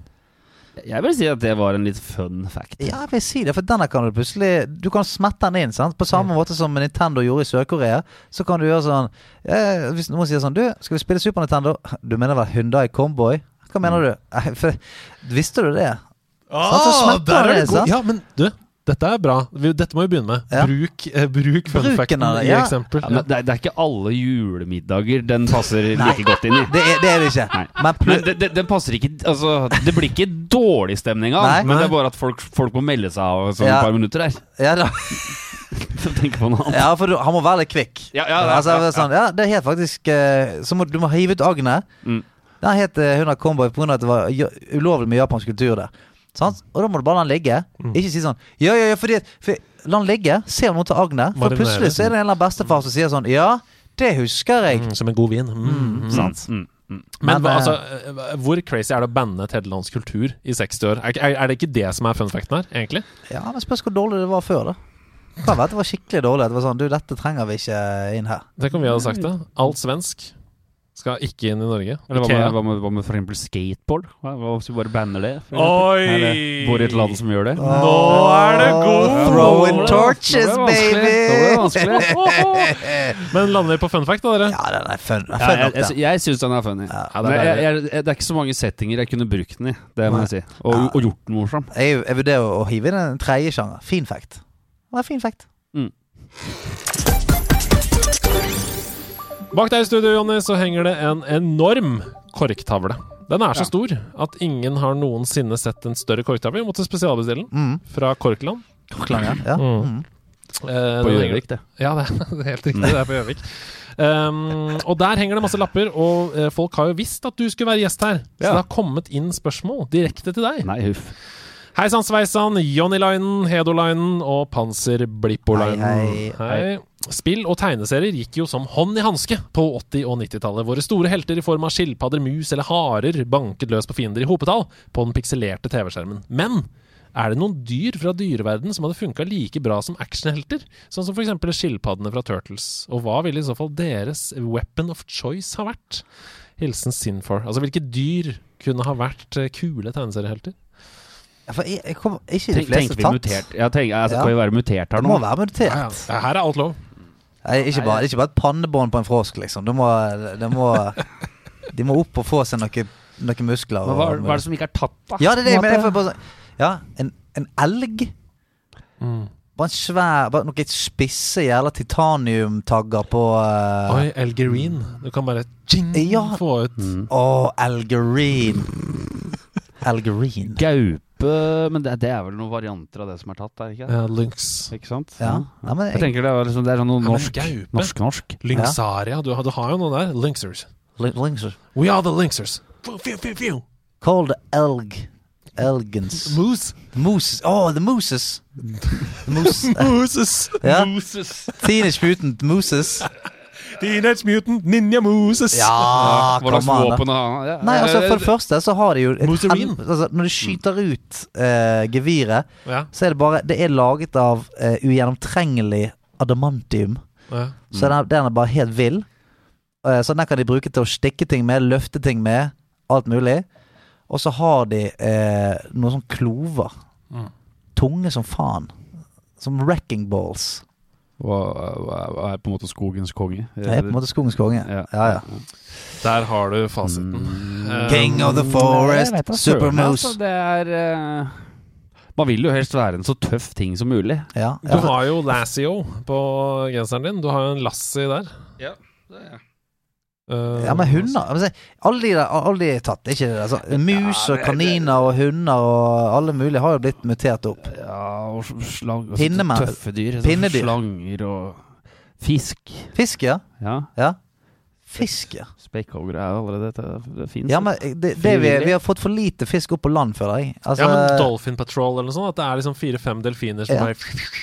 Jeg vil si at det var en litt fun fact. Ja, jeg vil si det, for denne kan du plutselig Du kan smette den inn, sant? På samme måte som Nintendo gjorde i Sør-Korea. Så kan du gjøre sånn eh, Hvis noen sier sånn Du, skal vi spille Super Nintendo? Du mener vel Hyundai Comboy? Hva mener du? Eh, For, visste du det? Sant, så smetter der er det, det sant? Ja, men du, dette er bra. Dette må vi begynne med. Ja. Bruk, eh, bruk fun facten det, i eksempel. Ja, men det, er, det er ikke alle julemiddager den passer like godt inn i. Det er det, er det ikke. Men, Men det, det, den passer ikke Altså, det blir ikke dårlig stemning av, Nei. men det er bare at folk, folk må melde seg av sånn Ja. et par minutter der. ja, da, Så på noe annet. ja, for du, han må være litt kvikk. Ja, ja, ja, altså, ja, ja. Sånn, ja, det er helt faktisk eh, Så må, du må hive ut agnet. Mm. Den het uh, Hyundai Comboy pga. at det var ja- ulovlig med japansk kultur der. Sant? Og da må du bare la den ligge. Mm. Ikke si sånn Ja, ja, ja, fordi for, La den ligge. Se om noen tar agnet. For Marinere. plutselig så er det en eller annen bestefar som sier sånn Ja, det husker jeg. Mm, som en god vin. Mm, mm. Sant. Mm, mm. Men, Men, hva, altså, eh, hvor crazy er det å banne et kultur i 60 år? Er, er, det ikke det som er fun facten her, egentlig? Ja, men spørs hvor dårlig det var før, da. Det kan være det var skikkelig dårlig. Det var sånn Du, dette trenger vi ikke inn her. Tenk om vi hadde sagt det. Alt svensk skal ikke inn i Norge. Eller hva med, hva, med, hva med for eksempel skateboard? Hva, hvis vi bare banner det? Oi! Eller bor i et land som gjør det? Nå er det god! Oh, Throwing torches, Nå ble det vanskelig. Nå ble det vanskelig. baby! Men lander vi på fun fact, da, dere? Ja, den er fun, er Ja, jeg nok, jeg, jeg syns den er funny. Ja. Ja, det er jeg, jeg, det er ikke så mange settinger jeg kunne brukt den i. Det må jeg si. Og, Ja. og gjort den morsom. Jeg, jeg vurderer å hive inn en tredje sjanger. Fin fact. Det er fin fact. Bak deg i studio, Jonny, så henger det en enorm korktavle. Den er så Ja. stor at ingen har noensinne sett en større korktavle. Vi måtte spesialbestille den Mm. fra Korkland. Korkland, Ja. Mm. Mm. Eh, På Gjøvik, det. Ja, det er, helt riktig. Det er på Gjøvik. Um, og der henger det masse lapper, og eh, folk har jo visst at du skulle være gjest her. Så det har kommet inn spørsmål direkte til deg. Nei, huff. Hei sann sveisann, Jonny Linen, Hedo Linen og Panser Blippo Linen. Hei, Hei. Spill og tegneserier gikk jo som hånd i hanske på 80- og 90-tallet. Våre store helter i form av skilpadder, mus eller harer banket løs på fiender i hopetall på den pikselerte TV-skjermen. Men er det noen dyr fra dyreverden som hadde funka like bra som actionhelter? Sånn som f.eks. skilpaddene fra Turtles. Og hva ville i så fall deres weapon of choice ha vært? Hilsen Sinfor. Altså, hvilke dyr kunne ha vært eh, kule tegneseriehelter? For jeg, jeg kommer ikke de Tenk, fleste tenker vi tatt. mutert? Ja, tenk, altså, Ja. Kan vi være mutert her Det må være mutert. Ja, ja. Her er alt lov. Nei, ikke, bare, ikke bare et pannebånd på en frosk, liksom. Det må, det må De må opp og få seg noe, noen muskler. Hva, hva, og- hva er det som ikke er tatt, da? Ja, det er det. Men jeg får bare sånn Ja, en, en elg. Mm. Bare en svær Bare noen spisse jævla titaniumtagger på uh, Oi, Elgerin. Du kan bare ching, Ja. få ut Mm. elgerin. Elgerin. Algerine. Gaupe Men det, det er vel noen varianter av det som er tatt, er det ikke? ja, lynx. Ikke sant? Ja. ja. men Jeg jeg, tenker det er, liksom, det er sånn noe. Norsk-norsk. Lynxaria. Du, har- du har jo noen der. Lynxers. lynxers. We are the lynxers. Fiu, fiu, fiu, fiu. Call the elg. Elgens. Moose. The mooses. Oh, the mooses. The moose. Moses. Teenage Mutant Mooses. Teenage Mutant Ninja Moses. Ja, Hva slags våpen har han? Ja. Nei, altså For det første så har de jo et Moserin. altså, Når de skyter ut uh, geviret, Ja. så er det bare Det er laget av uh, ugjennomtrengelig adamantium. ja. Så den, den er bare helt vill. Uh, så den kan de bruke til å stikke ting med, løfte ting med, alt mulig. Og så har de eh, noen sånn klover. Mm. Tunge som faen. Som wrecking balls. Hva er på en måte skogens konge? Jeg er på en måte skogens konge. Ja. Ja, ja. Der har du fasiten. Mm. Eh, King of the forest, Jeg vet da super søren, moose. altså, det er uh, Man vil jo helst være en så tøff ting som mulig. ja, Du har jo Lassio på genseren din. Du har jo en Lassie der. Ja, det er Eh, Ja, men hunder altså, Alle de, der, alle de er tatt. det er Ikke, det, altså, mus og kaniner og hunder og alle mulige har jo blitt mutert opp. Ja, og slang, altså, tøffe dyr. sånn Pinnedyr. Slanger og fisk. Fisk, ja. Ja. ja. Fisk, ja. Spekkhogger er allerede Det, det fins. Ja, men det, det vi, vi har fått for lite fisk opp på land, føler jeg. Altså, Ja, men Dolphin Patrol eller noe sånt? At det er liksom fire-fem delfiner som Ja. er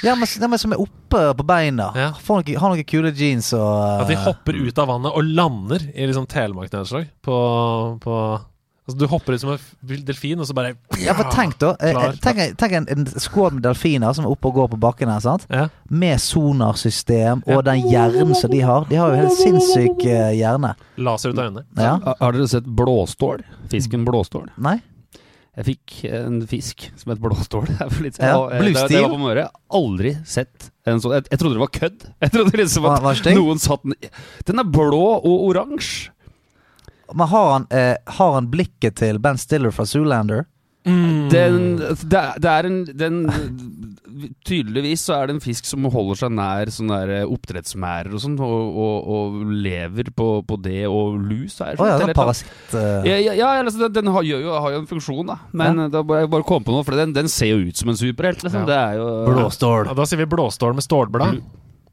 ja, men, ja, men som er oppe på beina. Ja. Får noen, har noen kule jeans og At de hopper ut av vannet og lander i liksom telemarknedslag på, på Altså, du hopper ut som en delfin, og så bare Ja, for tenk da eh, Klar. eh, Tenk, en- tenk en, en skål med delfiner som er oppe og går på bakken her, sant? Ja. Med sonarsystem og Ja. den hjernen som de har. De har jo helt sinnssyk eh, hjerne. Laser ut av øynene. Ja. Har, dere sett blåstål? Fisken blåstål? Nei? Jeg fikk en fisk som het blåstål. her for litt Ja, jeg var på Møre. Aldri sett en sånn jeg, jeg trodde det var kødd. Jeg trodde liksom at noen satt den i- Den er blå og oransje. Men har han, eh, har han blikket til Ben Stiller fra Zoolander? Mm. Den, det, er- det er en den, Tydeligvis så er det en fisk som holder seg nær sånne der eh, oppdrettsmærer og sånn, og, og, og lever på, på det og lus. Er Å ja, det er parasitt eh. Ja, ja, ja altså, den, den har, gjør jo, har jo en funksjon, da. Men eh, da må jeg bare komme på noe, for den, den ser jo ut som en superhelt. Liksom. Ja. Det er jo Blåstål. Ja, da sier vi blåstål med stålblad.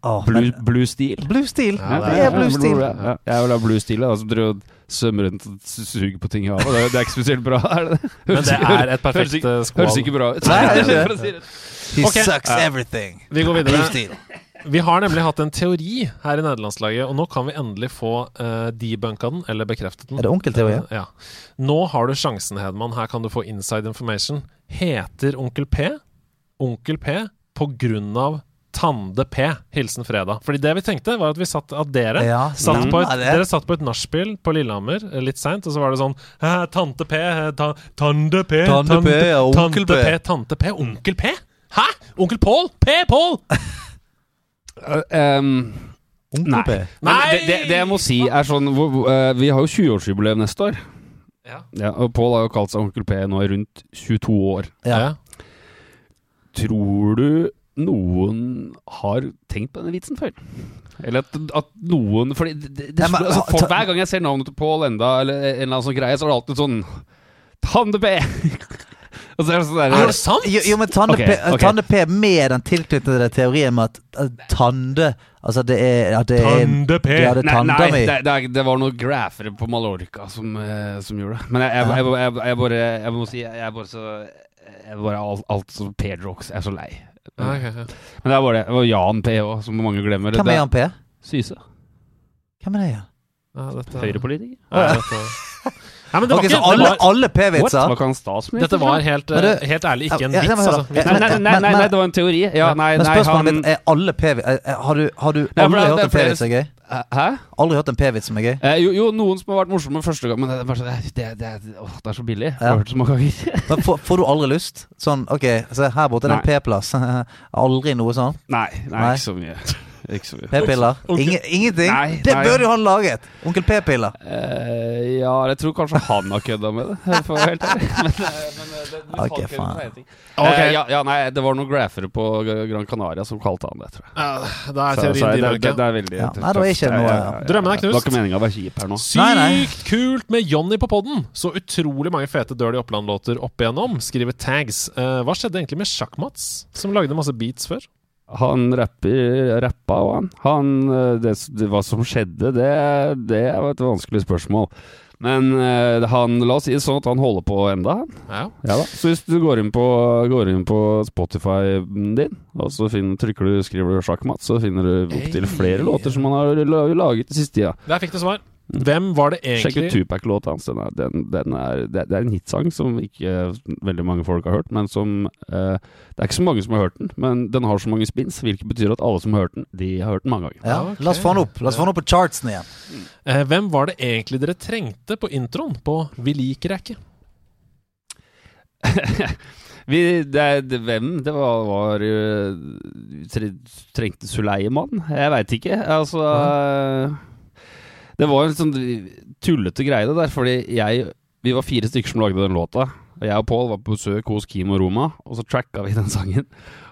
Blue- Blue, men- blue Steel. Blue Steel. Ja, det er Blue Steel. Ja, jeg vil ha Blue Steel, da, som driver svømmer rundt og suger på ting i havet. Det, er- det er ikke spesielt bra, er det? Men det er et perfekt eh, skål. Høres ikke bra ut. Nei, det er det. He okay. sucks everything. Vi går Blue. Steel. Vi har nemlig hatt en teori her i nederlandslaget, og nå kan vi endelig få uh, debunka den, eller bekreftet den. Er det onkelteori? Eh, ja. Nå har du sjansen, Hedman. Her kan du få inside information. Heter Onkel P Onkel P på grunn av Tande P. Hilsen fredag. Fordi det vi tenkte, var at vi satt At dere Ja, satt på et. Dere satt på et nachspiel på Lillehammer eh, litt seint, og så var det sånn Tante P, eh, ta, Tande P Tande P, ja, Onkel Tante P. P, Tante P, Onkel P? Hæ? Onkel Pål? P. Pål? Um, Onkel nei. P. Nei! det, det, det jeg må si, er sånn hvor, hvor, eh, Vi har jo 20-årsjubileum neste år. Ja. Ja, og Pål har jo kalt seg Onkel P nå i rundt 22 år. Ja. Ja. Tror du noen har tenkt på denne vitsen før? Eller at, at noen Fordi det, det, det, Nei, men, altså, for, Hver gang jeg ser navnet til Pål enda, eller en eller annen sånn greie, så er det alltid sånn Tande P! og så er det sånn der, Er det sant? Jo, jo men Tande, P, okay. Tande P med den tilknyttede teorien med at, at Tande Altså det er at det er Tande P. Er, det er Nei, nei det, det, det var noen graffere på Mallorca som, eh, som gjorde det. Men jeg, jeg, jeg, jeg, jeg, bare Jeg må si Jeg er bare så Jeg er bare alt, alt som P-jokes. Jeg er så lei. Ja, ok, ja. Men det var det. Det var Jan P òg, som mange glemmer. Hvem er Jan P? Syse. Hvem er det igjen? Ja, dette- Høyrepolitiker. Ja, dette- Nei, men det var Ok, ikke så alle, var, alle P-vitser Dette var helt, Men eh, helt ærlig ikke en vits, altså. Nei, nei, nei, nei, nei, det var en teori. Ja, nei, Men nei, spørsmålet han mitt er alle P-vitser Har du, har du Nei, aldri det- hørt en P-vits som er gøy? Hæ? Aldri hørt en P-vits som er gøy? Eh, jo, jo, noen som har vært morsomme første gang, men det så, det, det, det, åh, det er så billig. Jeg Ja. har hørt så mange ganger. Men får, får du aldri lyst? Sånn, ok, se her borte er det en P-plass. aldri noe sånn? Nei, nei, Nei. ikke så mye. P-piller? Inge, ingenting? Nei, det nei. burde jo han laget! Onkel P-piller. Uh, ja, jeg tror kanskje han har kødda med det, for å være helt ærlig. Men, eh, men eh, det, det Ok, faen. inn på ting. Ok. Eh, ja, ja, nei, det var noen graffere på Gran Canaria som kalte han det, tror jeg. Uh, da er Så, så teorien det, din det, det er veldig Ja, nei, det var ikke noe- ja, ja, ja. Drømmen er knust. Det var ikke meninga å være kjip her nå. Sykt kult med Johnny på podden! Så utrolig mange fete Dirty Oppland-låter opp igjennom, skriver Tags. Eh, hva skjedde egentlig med Sjakk-Mats, som lagde masse beats før? Han rapper, rappa og han. han eh, det, det, hva som skjedde, det, det er et vanskelig spørsmål. Men eh, han, la oss si det sånn at han holder på enda. Ja. Ja. Så hvis du går inn på, går inn på Spotify-en din, og så finner, trykker du, skriver du sjakkmatt, så finner du opptil flere låter som han har laget den siste tida. Der fikk du svar. Hvem var det egentlig Sjekk ut Tupac-låta hans. Den den, den er, det, er en hitsang som ikke veldig mange folk har hørt, men som eh, Det er ikke så mange som har hørt den, men den har så mange spins, hvilket betyr at alle som har hørt den, de har hørt den mange ganger. Ja, okay. La oss få den opp La oss få den opp på chartsen igjen. eh, Hvem var det egentlig dere trengte på introen på Vi liker deg ikke? Vi, det, det, hvem det var, var øh, tre, Trengte Suleiman? Jeg veit ikke. Altså øh, Det var en sånn tullete greie, det der. Fordi jeg Vi var fire stykker som lagde den låta. Og jeg og Pål var på besøk hos Kim og Roma, og så tracka vi den sangen.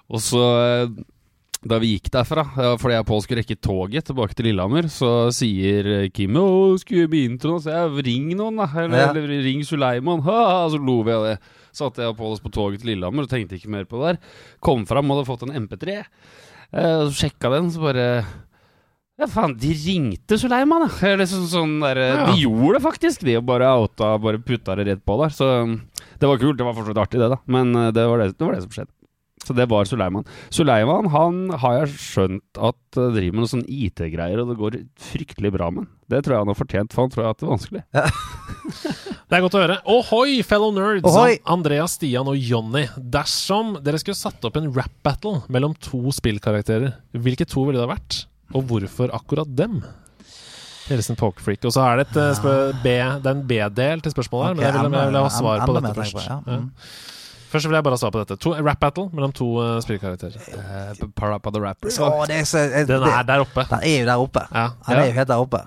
Og så øh, da vi gikk derfra, fordi jeg og Pål skulle rekke toget tilbake til Lillehammer, så sier øh, Kim Å, skulle vi begynne nå? Så jeg ring noen, da. Eller, Ja. eller ring Suleiman. Ha, ha, så lo vi av det. Satte jeg og Pål oss på toget til Lillehammer og tenkte ikke mer på det der. Kom fram og hadde fått en MP3. Eh, og så sjekka den, så bare Ja, faen, de ringte Suleiman, ja. Eller sånn, sånn der, Ja. De gjorde det faktisk, de og bare outa, bare putta det rett på der. Så um, det var kult. Det var fortsatt artig, det, da. Men uh, det var det, det var det som skjedde. Så det var Suleiman. Suleiman han har jeg skjønt at uh, driver med noe sånn IT-greier, og det går fryktelig bra med han. Det tror jeg han har fortjent, for han tror jeg at det er vanskelig. Det er godt å høre. Ohoi, fellow nerds! Ohoi. Andreas, Stian og Jonny. Dersom dere skulle satt opp en rap-battle mellom to spillkarakterer, hvilke to ville det ha vært? Og hvorfor akkurat dem? Hilsen Pokerfreak. Og så er det, et, eh, B, det er en B-del til spørsmålet her, men jeg vil, jeg vil ha svar på dette først. på, ja. Mm. Først vil jeg bare ha svar på dette. To, rap battle mellom to uh, spillkarakterer. Uh, Parappa the Rapper. Oh, det er så, eh, Den er der oppe. Den er jo der oppe. Ja. Den er jo helt der oppe.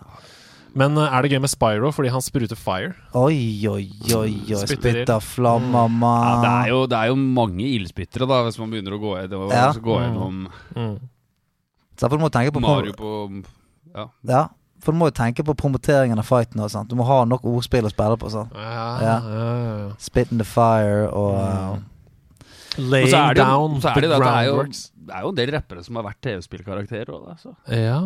Men uh, er det gøy med Spyro fordi han spruter fire? Oi, oi, oi, oi. Spytter ild. Spytter flammer, Ja, det, er jo, det er jo mange ildspyttere, da, hvis man begynner å gå, det var, Ja. gå gjennom Mm. Så derfor må du tenke på Mario på Ja. Ja, for du må jo tenke på promoteringen av fighten og sånt. Du må ha nok ordspill å spille på. sånn Ja, Ja. ja, ja. Spit in the fire og uh, Og Laying så er det, down så er det, the det, det, er jo, det er jo en del rappere som har vært TV-spillkarakterer òg, da. Så. Ja.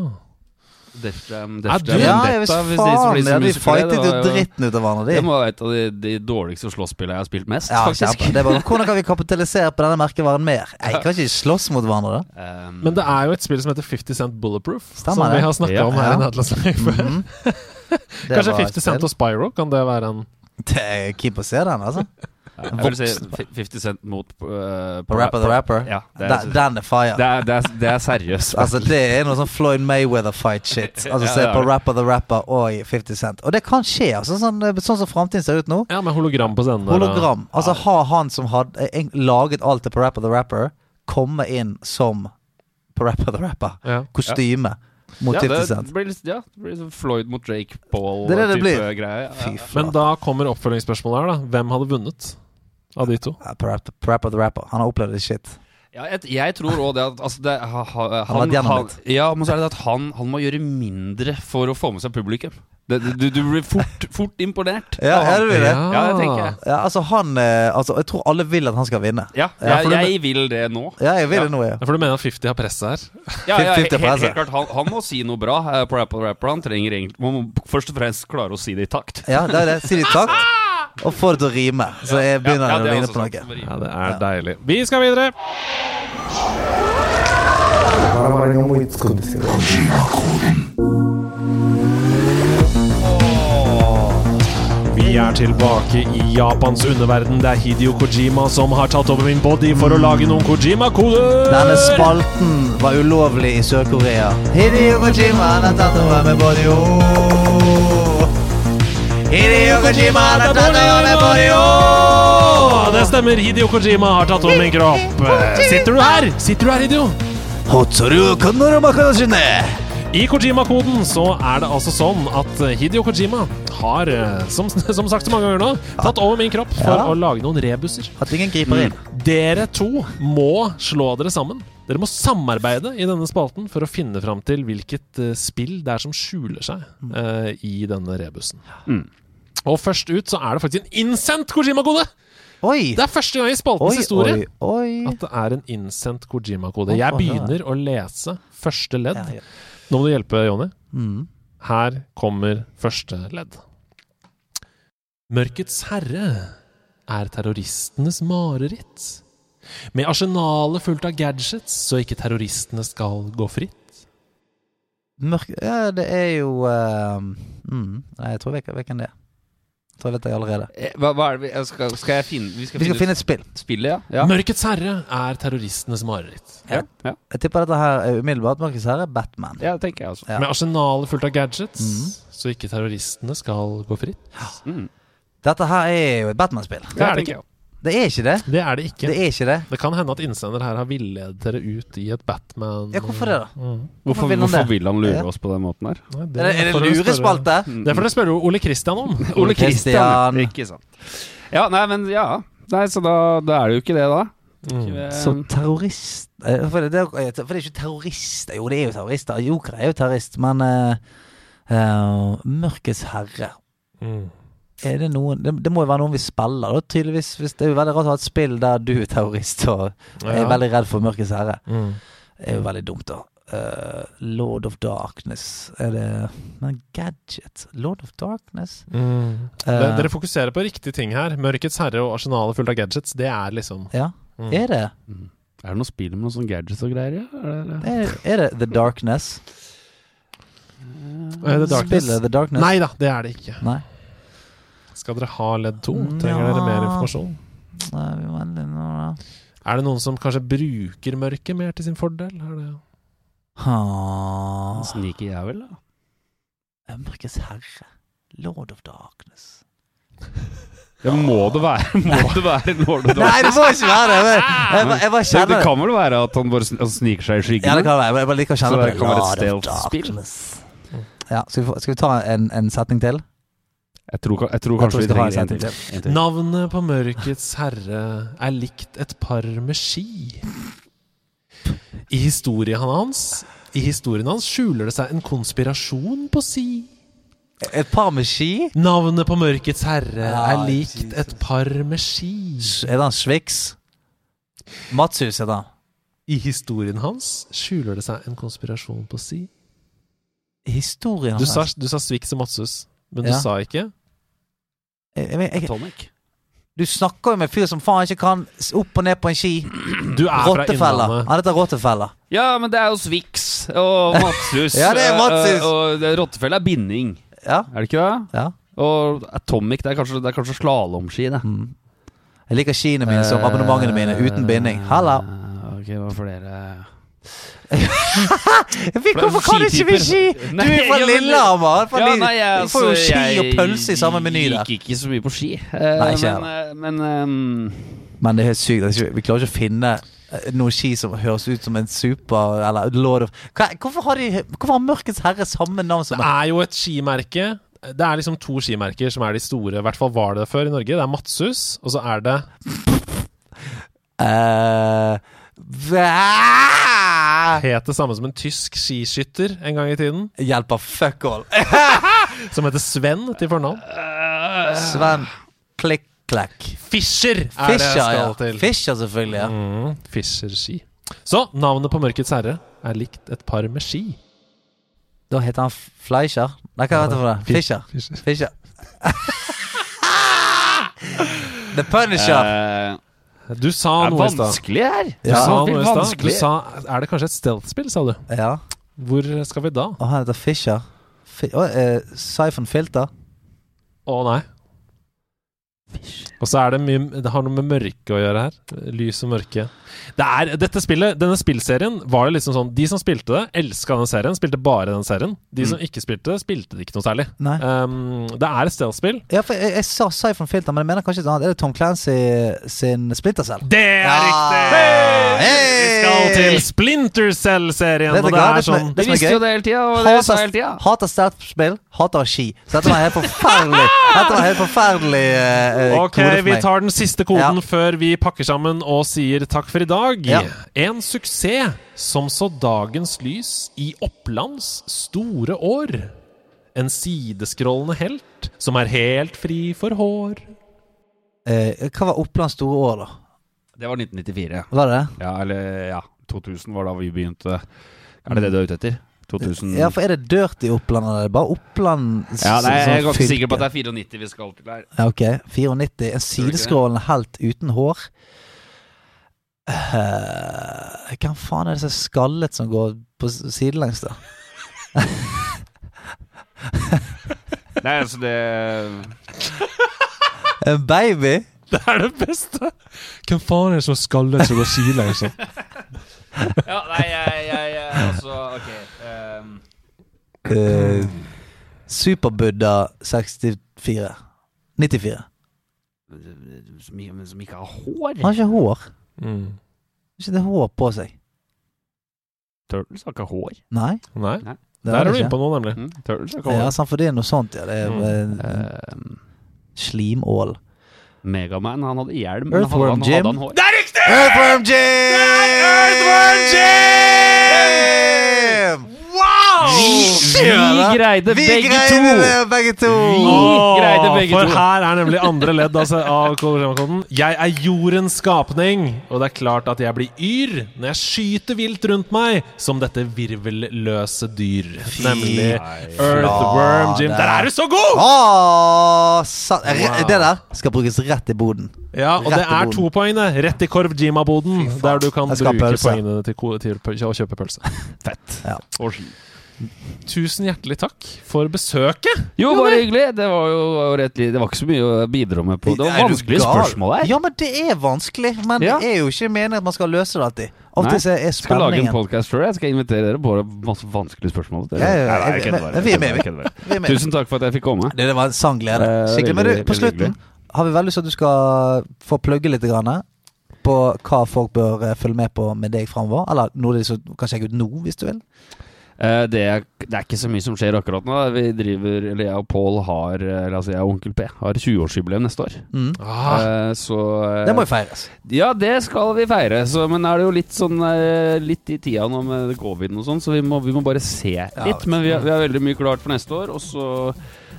Def Jam, Def Jam Ja, Vendetta, hvis faen hvis de. De fightet jo dritten ut av hverandre, Det de. må være et av de, de dårligste slåsspillene jeg har spilt mest, Ja, faktisk. kjempe. Det er bare, hvordan kan vi kapitalisere på denne merkevaren mer? Jeg kan ikke slåss mot hverandre, da. Um, Men det er jo et spill som heter 50 Cent Bulletproof. Stemmer som det. vi har snakka Ja. om her Ja. i Live før. Mm -hmm. Kanskje 50 Cent og Spyro? Kan det være en Det Keen på å se den, altså. jeg vil si 50 Cent mot uh, På Rapper the Rapper. Ja, det er, Dan the fire. det er, det er, det er seriøst. Altså Det er noe sånn Floyd Mayweather-fight-shit. Altså Ja, Se på. Rapper the Rapper og 50 Cent. Og det kan skje, altså. Sånn, sånn som framtiden ser ut nå. Ja, med hologram på scenen. Hologram. Altså ha han som hadde eh, laget alt det på Rapper the Rapper, komme inn som på Rapper the Rapper. Ja. Kostyme mot ja, 50 det Cent. blir, ja, det blir Floyd mot Drake Paul Det er det det type blir. greie. Ja. Fy Men da kommer oppfølgingsspørsmålet her, da. Hvem hadde vunnet av de to? Prap, Rapper the Rapper. Han har opplevd det shit. Ja, jeg, jeg tror òg det at altså det, ha, ha, han, han. Ja, men så er det at han, han må gjøre mindre for å få med seg publikum. Det, du, du blir fort, fort imponert. Ja, er du det? Ja, det tenker jeg. Ja, altså han eh, Altså, jeg tror alle vil at han skal vinne. Ja, Ja, jeg, jeg vil det nå. Ja, jeg vil Ja. det nå, ja. Ja, For du mener at 50 har presset her? Ja, ja, 50 helt, helt, klart, han, han må si noe bra eh, på Rapper Rapper. Han trenger egentlig Man må først og fremst klare å si det i takt. Ja, det er det. Si det i takt, og får det til å rime. Så jeg begynner ja, å det er ligne på noe. Ja, det er deilig. Vi skal videre. Vi er tilbake i Japans underverden. Det er Hidio Kojima som har tatt over min body for å lage noen Kojima-koder. Denne spalten var ulovlig i Sør-Korea. Hideo Kojima han har tatt over med body oh. Hideo Kojima har tatt over. Det stemmer. Hidio Kojima har tatt over min kropp. Sitter du her? Sitter du her, Hidio? I Kojima-koden så er det altså sånn at Hidio Kojima har, eh, som, som sagt så mange ganger nå, tatt over min kropp for Ja. å lage noen rebusser. At ingen griper inn. Dere to må slå dere sammen. Dere må samarbeide i denne spalten for å finne fram til hvilket uh, spill det er som skjuler seg uh, i denne rebusen. Mm. Og først ut så er det faktisk en innsendt Kojima-kode! Det er første gang i spaltens Oi, historie oi, oi. at det er en innsendt Kojima-kode. Jeg begynner å lese første ledd. Ja, ja. Nå må du hjelpe, Jonny. Mm. Her kommer første ledd. Mørkets herre er terroristenes mareritt. Med arsenalet fullt av gadgets, så ikke terroristene skal gå fritt. Mørk Ja, det er jo uh, mm. Nei, jeg tror hvem det er. Jeg tror jeg vet det allerede. Eh, Hva, hva er det vi skal, skal jeg finne Vi skal, Vi skal finne et spill. spillet, ja? Ja. Mørkets herre er terroristenes mareritt. ja. ja. Jeg tipper dette her er umiddelbart Mørkets Herre Batman. ja, det tenker jeg også. Ja. Med arsenalet fullt av gadgets, mm. så ikke terroristene skal gå fritt. Mm. Dette her er jo et Batman-spill. Det er det ikke, ikke. Det er ikke det. Det er det ikke. Det er ikke det. Det kan hende at innsender her har villedet dere ut i et Batman Ja, hvorfor det, da? Mm. Hvorfor, vil han hvorfor vil han lure oss på den måten her? Nei, Er det, er det det lurespalte? Det får dere spørre Ole Kristian om. Ole Kristian. Ikke sant. Ja, nei, men ja. Nei, så da, da er det jo ikke det, da. Mm. Så terrorist eh, For det, det, er- for det er ikke terrorister. Jo, det er jo terrorister. Joker er jo terrorist, men uh, uh, Mørkets herre Mm. Er det noen det, det må jo være noen vi spiller, da, tydeligvis. Hvis det er jo veldig rart å ha et spill der du er terrorist og er Ja. veldig redd for Mørkets herre. Mm. Det er jo veldig dumt, da. Uh, Lord of Darkness Er det Men Gadget Lord of Darkness? Mm. Uh, Dere fokuserer på riktige ting her. Mørkets herre og arsenalet fullt av gadgets. Det er liksom Ja, Mm. er det? Mm. Er det noe spill med noen sånne gadgets og greier? Ja? Er det, Er, er det The Darkness? Uh, the Darkness? Spillet The Darkness? Nei da, det er det ikke. Nei. Skal dere ha ledd to? Trenger dere mer informasjon? Nei, vi må endelig nå da. Er det noen som kanskje bruker mørket mer til sin fordel? Er det Ha. Sneaky jævel, da. Mørkets herre. Lord of Darkness. Ja, må det være Må det være Lord of Darkness? Nei, det må ikke være det! Jeg, Jeg, jeg bare det, kjenner det kan vel være at han bare han sniker seg i skyggen? Ja, det kan være. Jeg bare liker å kjenne på det det. Lord of? Darkness. Ja, skal vi, skal vi ta en, en setning til? Jeg, tror, jeg tror Jeg kanskje tror vi trenger en til. En til. Navnet på Mørkets herre er likt et par med ski. I historien hans I historien hans skjuler det seg en konspirasjon på si. Et par med ski? Navnet på Mørkets herre Ja, er likt Jesus. et par med ski. Er det han Swix? Matshus heter han. I historien hans skjuler det seg en konspirasjon på si. Historien Du hans. sa, du sa Swix og Matshus. men du Ja. sa ikke Jeg- jeg- jeg- Atomic. Du snakker jo med en fyr som faen ikke kan opp og ned på en ski. Du er fra Rottefella. Innlandet. Han heter Rottefella. Ja, men det er jo Swix og Matshus. Ja, det er Matshus. Eh, Og det- rottefelle er binding, Ja. er det ikke det? ja. Og Atomic, det er kanskje, det er kanskje slalåmski, det. Mm. Jeg liker skiene mine som abonnementene mine, uten binding. Halla! Eh, Ok, hva flere Hvorfor kan du ikke vi ski? Du er fra Lillehammer! Ja, nei, jeg, Du får jo altså, ski og pølse i samme meny der. Gikk ikke så mye på ski. Eh, Nei, ikke men, eh, men um... Men det er helt sykt. Vi klarer ikke å finne noe ski som høres ut som en super Eller Lord of Hva, Hvorfor har de Hvorfor har Mørkets herre samme navn som Det er jo et skimerke. Det er liksom to skimerker som er de store. I hvert fall var det før i Norge. Det er Matsus, og så er det Eh, hva? Het det samme som en tysk skiskytter en gang i tiden. Hjelper fuck all. Som heter Sven til fornavn. Sven Klikk-klakk. Fischer er det Fischer, jeg skal ja. til. Fischer, selvfølgelig. ja Mm, Fischer ski. Så navnet på Mørkets herre er likt et par med ski. Da heter han Fleischer. Nei, hva heter det? Fischer. Fischer. Fischer. The Punisher. eh, Du sa Det er noe i stad. vanskelig her. Du Ja. sa Det er noe i stad. Du sa Er det kanskje et stealth-spill, sa du? ja. Hvor skal vi da? Å, han heter Fischer. Fi oh, eh, Siphon Filter. Å nei. Og så er det mye Det har noe med mørke å gjøre her. Lys og mørke. Det er, dette spillet, Denne spillserien var det liksom sånn De som spilte det, elska den serien. Spilte bare den serien. De som ikke spilte det, spilte det ikke noe særlig. Nei. Um, det er et stealth-spill. Ja, for jeg, jeg sa Siphon Filter, men jeg mener kanskje et annet. Er det Tom Clancy sin Splinter Cell? Det er Ja. riktig! Hey! Vi skal til Splinter Cell-serien. Det, det er Det er- sånn det Vi visste jo det hele tida, det jeg hele tida. Hater ski. Så dette var helt forferdelig Dette var helt forferdelig uh, Ok, for vi tar den siste koden Ja. før vi pakker sammen og sier takk for i dag. Ja. En suksess som så dagens lys i Opplands store år. En sideskrollende helt som er helt fri for hår. Eh, hva var Opplands store år, da? Det var 1994. Var det det? Ja, eller ja. 2000 var da vi begynte. Er det det du er ute etter? 2000 Ja, for er det Dirty Oppland, eller er bare Oppland Ja, nei, jeg er ganske sikker på at det er 94 vi skal til her. Ja, ok, 94. En sideskrålende helt uten hår. Uh, hvem faen er det som er skallet som går på sidelengs, da? Nei, altså det En baby? Det er det beste! Hvem faen er det som er skallet som går sidelengs? Ja, nei, jeg Altså, ok ehm, Uh, Superbuddha 64. 94. som, som ikke har hår? Han har ikke hår. Mm. Ikke det hår på seg? Turtles har ikke hår. Nei. Nei, det der er du det inne på noe, nemlig. Mm, Turtles har ikke Ja, sant, for det er noe sånt, ja. Det er Mm. Ehm, slimål. Megaman, han hadde hjelm, men Earthworm han, Jim. hadde han hår. Det er riktig! Earthworm Jim! Earthworm Jim! Vi, Vi greide Vi begge greide to! det, begge to! Vi greide begge for to. her er nemlig andre ledd altså, av koden. Jeg er jordens skapning, og det er klart at jeg blir yr når jeg skyter vilt rundt meg som dette virvelløse dyr. Nemlig Earthworm Jim. Der er du så god! Åh, sa Wow. Det der skal brukes rett i boden. Ja, og Rett det i er boden. to poeng, det. Rett i Korv Jima-boden, der du kan Jeg skal ha bruke pølse. poengene til, ko- til å kjøpe pølse. Fett. Ja. Og ski. Tusen hjertelig takk for besøket. Jo, bare hyggelig. Det var jo rett Det var ikke så mye å bidra med på. Det var vanskelige spørsmål her. Ja, men det er vanskelig. Men Ja. det er jo ikke meningen at man skal løse det alltid. Av og Nei. til er Jeg skal lage en podkast før. Jeg skal invitere dere på masse vanskelige spørsmål. Ja, ja. Nei, nei, jeg Men- vi er med. Vi. Tusen takk for at jeg fikk komme. Det, det var en sann glede. Eh, Skikkelig. Men du, på slutten har vi veldig lyst til at du skal få plugge litt grann på hva folk bør eh, følge med på med deg framover. Eller noe de kan sjekke ut nå, hvis du vil. Eh, det, er, det er ikke så mye som skjer akkurat nå. Vi driver, eller Jeg og Pål har La oss si jeg og Onkel P har 20-årsjubileum neste år. Mm. Ah, Eh, så uh, Det må jo feires. Ja, det skal vi feire. Så, men er det jo litt sånn eh, Litt i tida nå med covid og sånn, så vi må, vi må bare se litt. Men vi har, vi har veldig mye klart for neste år, og så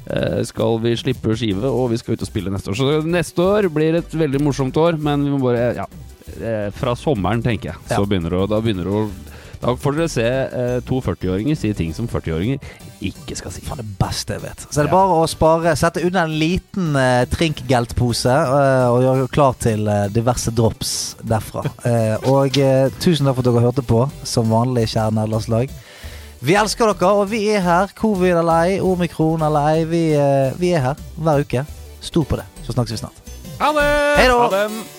eh, skal vi slippe skive, og vi skal ut og spille neste år. Så neste år blir et veldig morsomt år, men vi må bare Ja. eh, Fra sommeren, tenker jeg. Så Ja. begynner det å Da begynner det å da får dere se eh, to 40-åringer si ting som 40-åringer ikke skal si. Faen, det beste jeg vet. Så er det bare å spare, sette unna en liten eh, trinkgeltpose eh, og gjøre klar til eh, diverse drops derfra. Eh, og eh, tusen takk for at dere hørte på, som vanlig, kjære nederlandslag. Vi elsker dere, og vi er her. Covid eller ei, omikron eller ei. Vi, eh, vi er her hver uke. Stol på det. Så snakkes vi snart. ha det! Hei da! Ha det!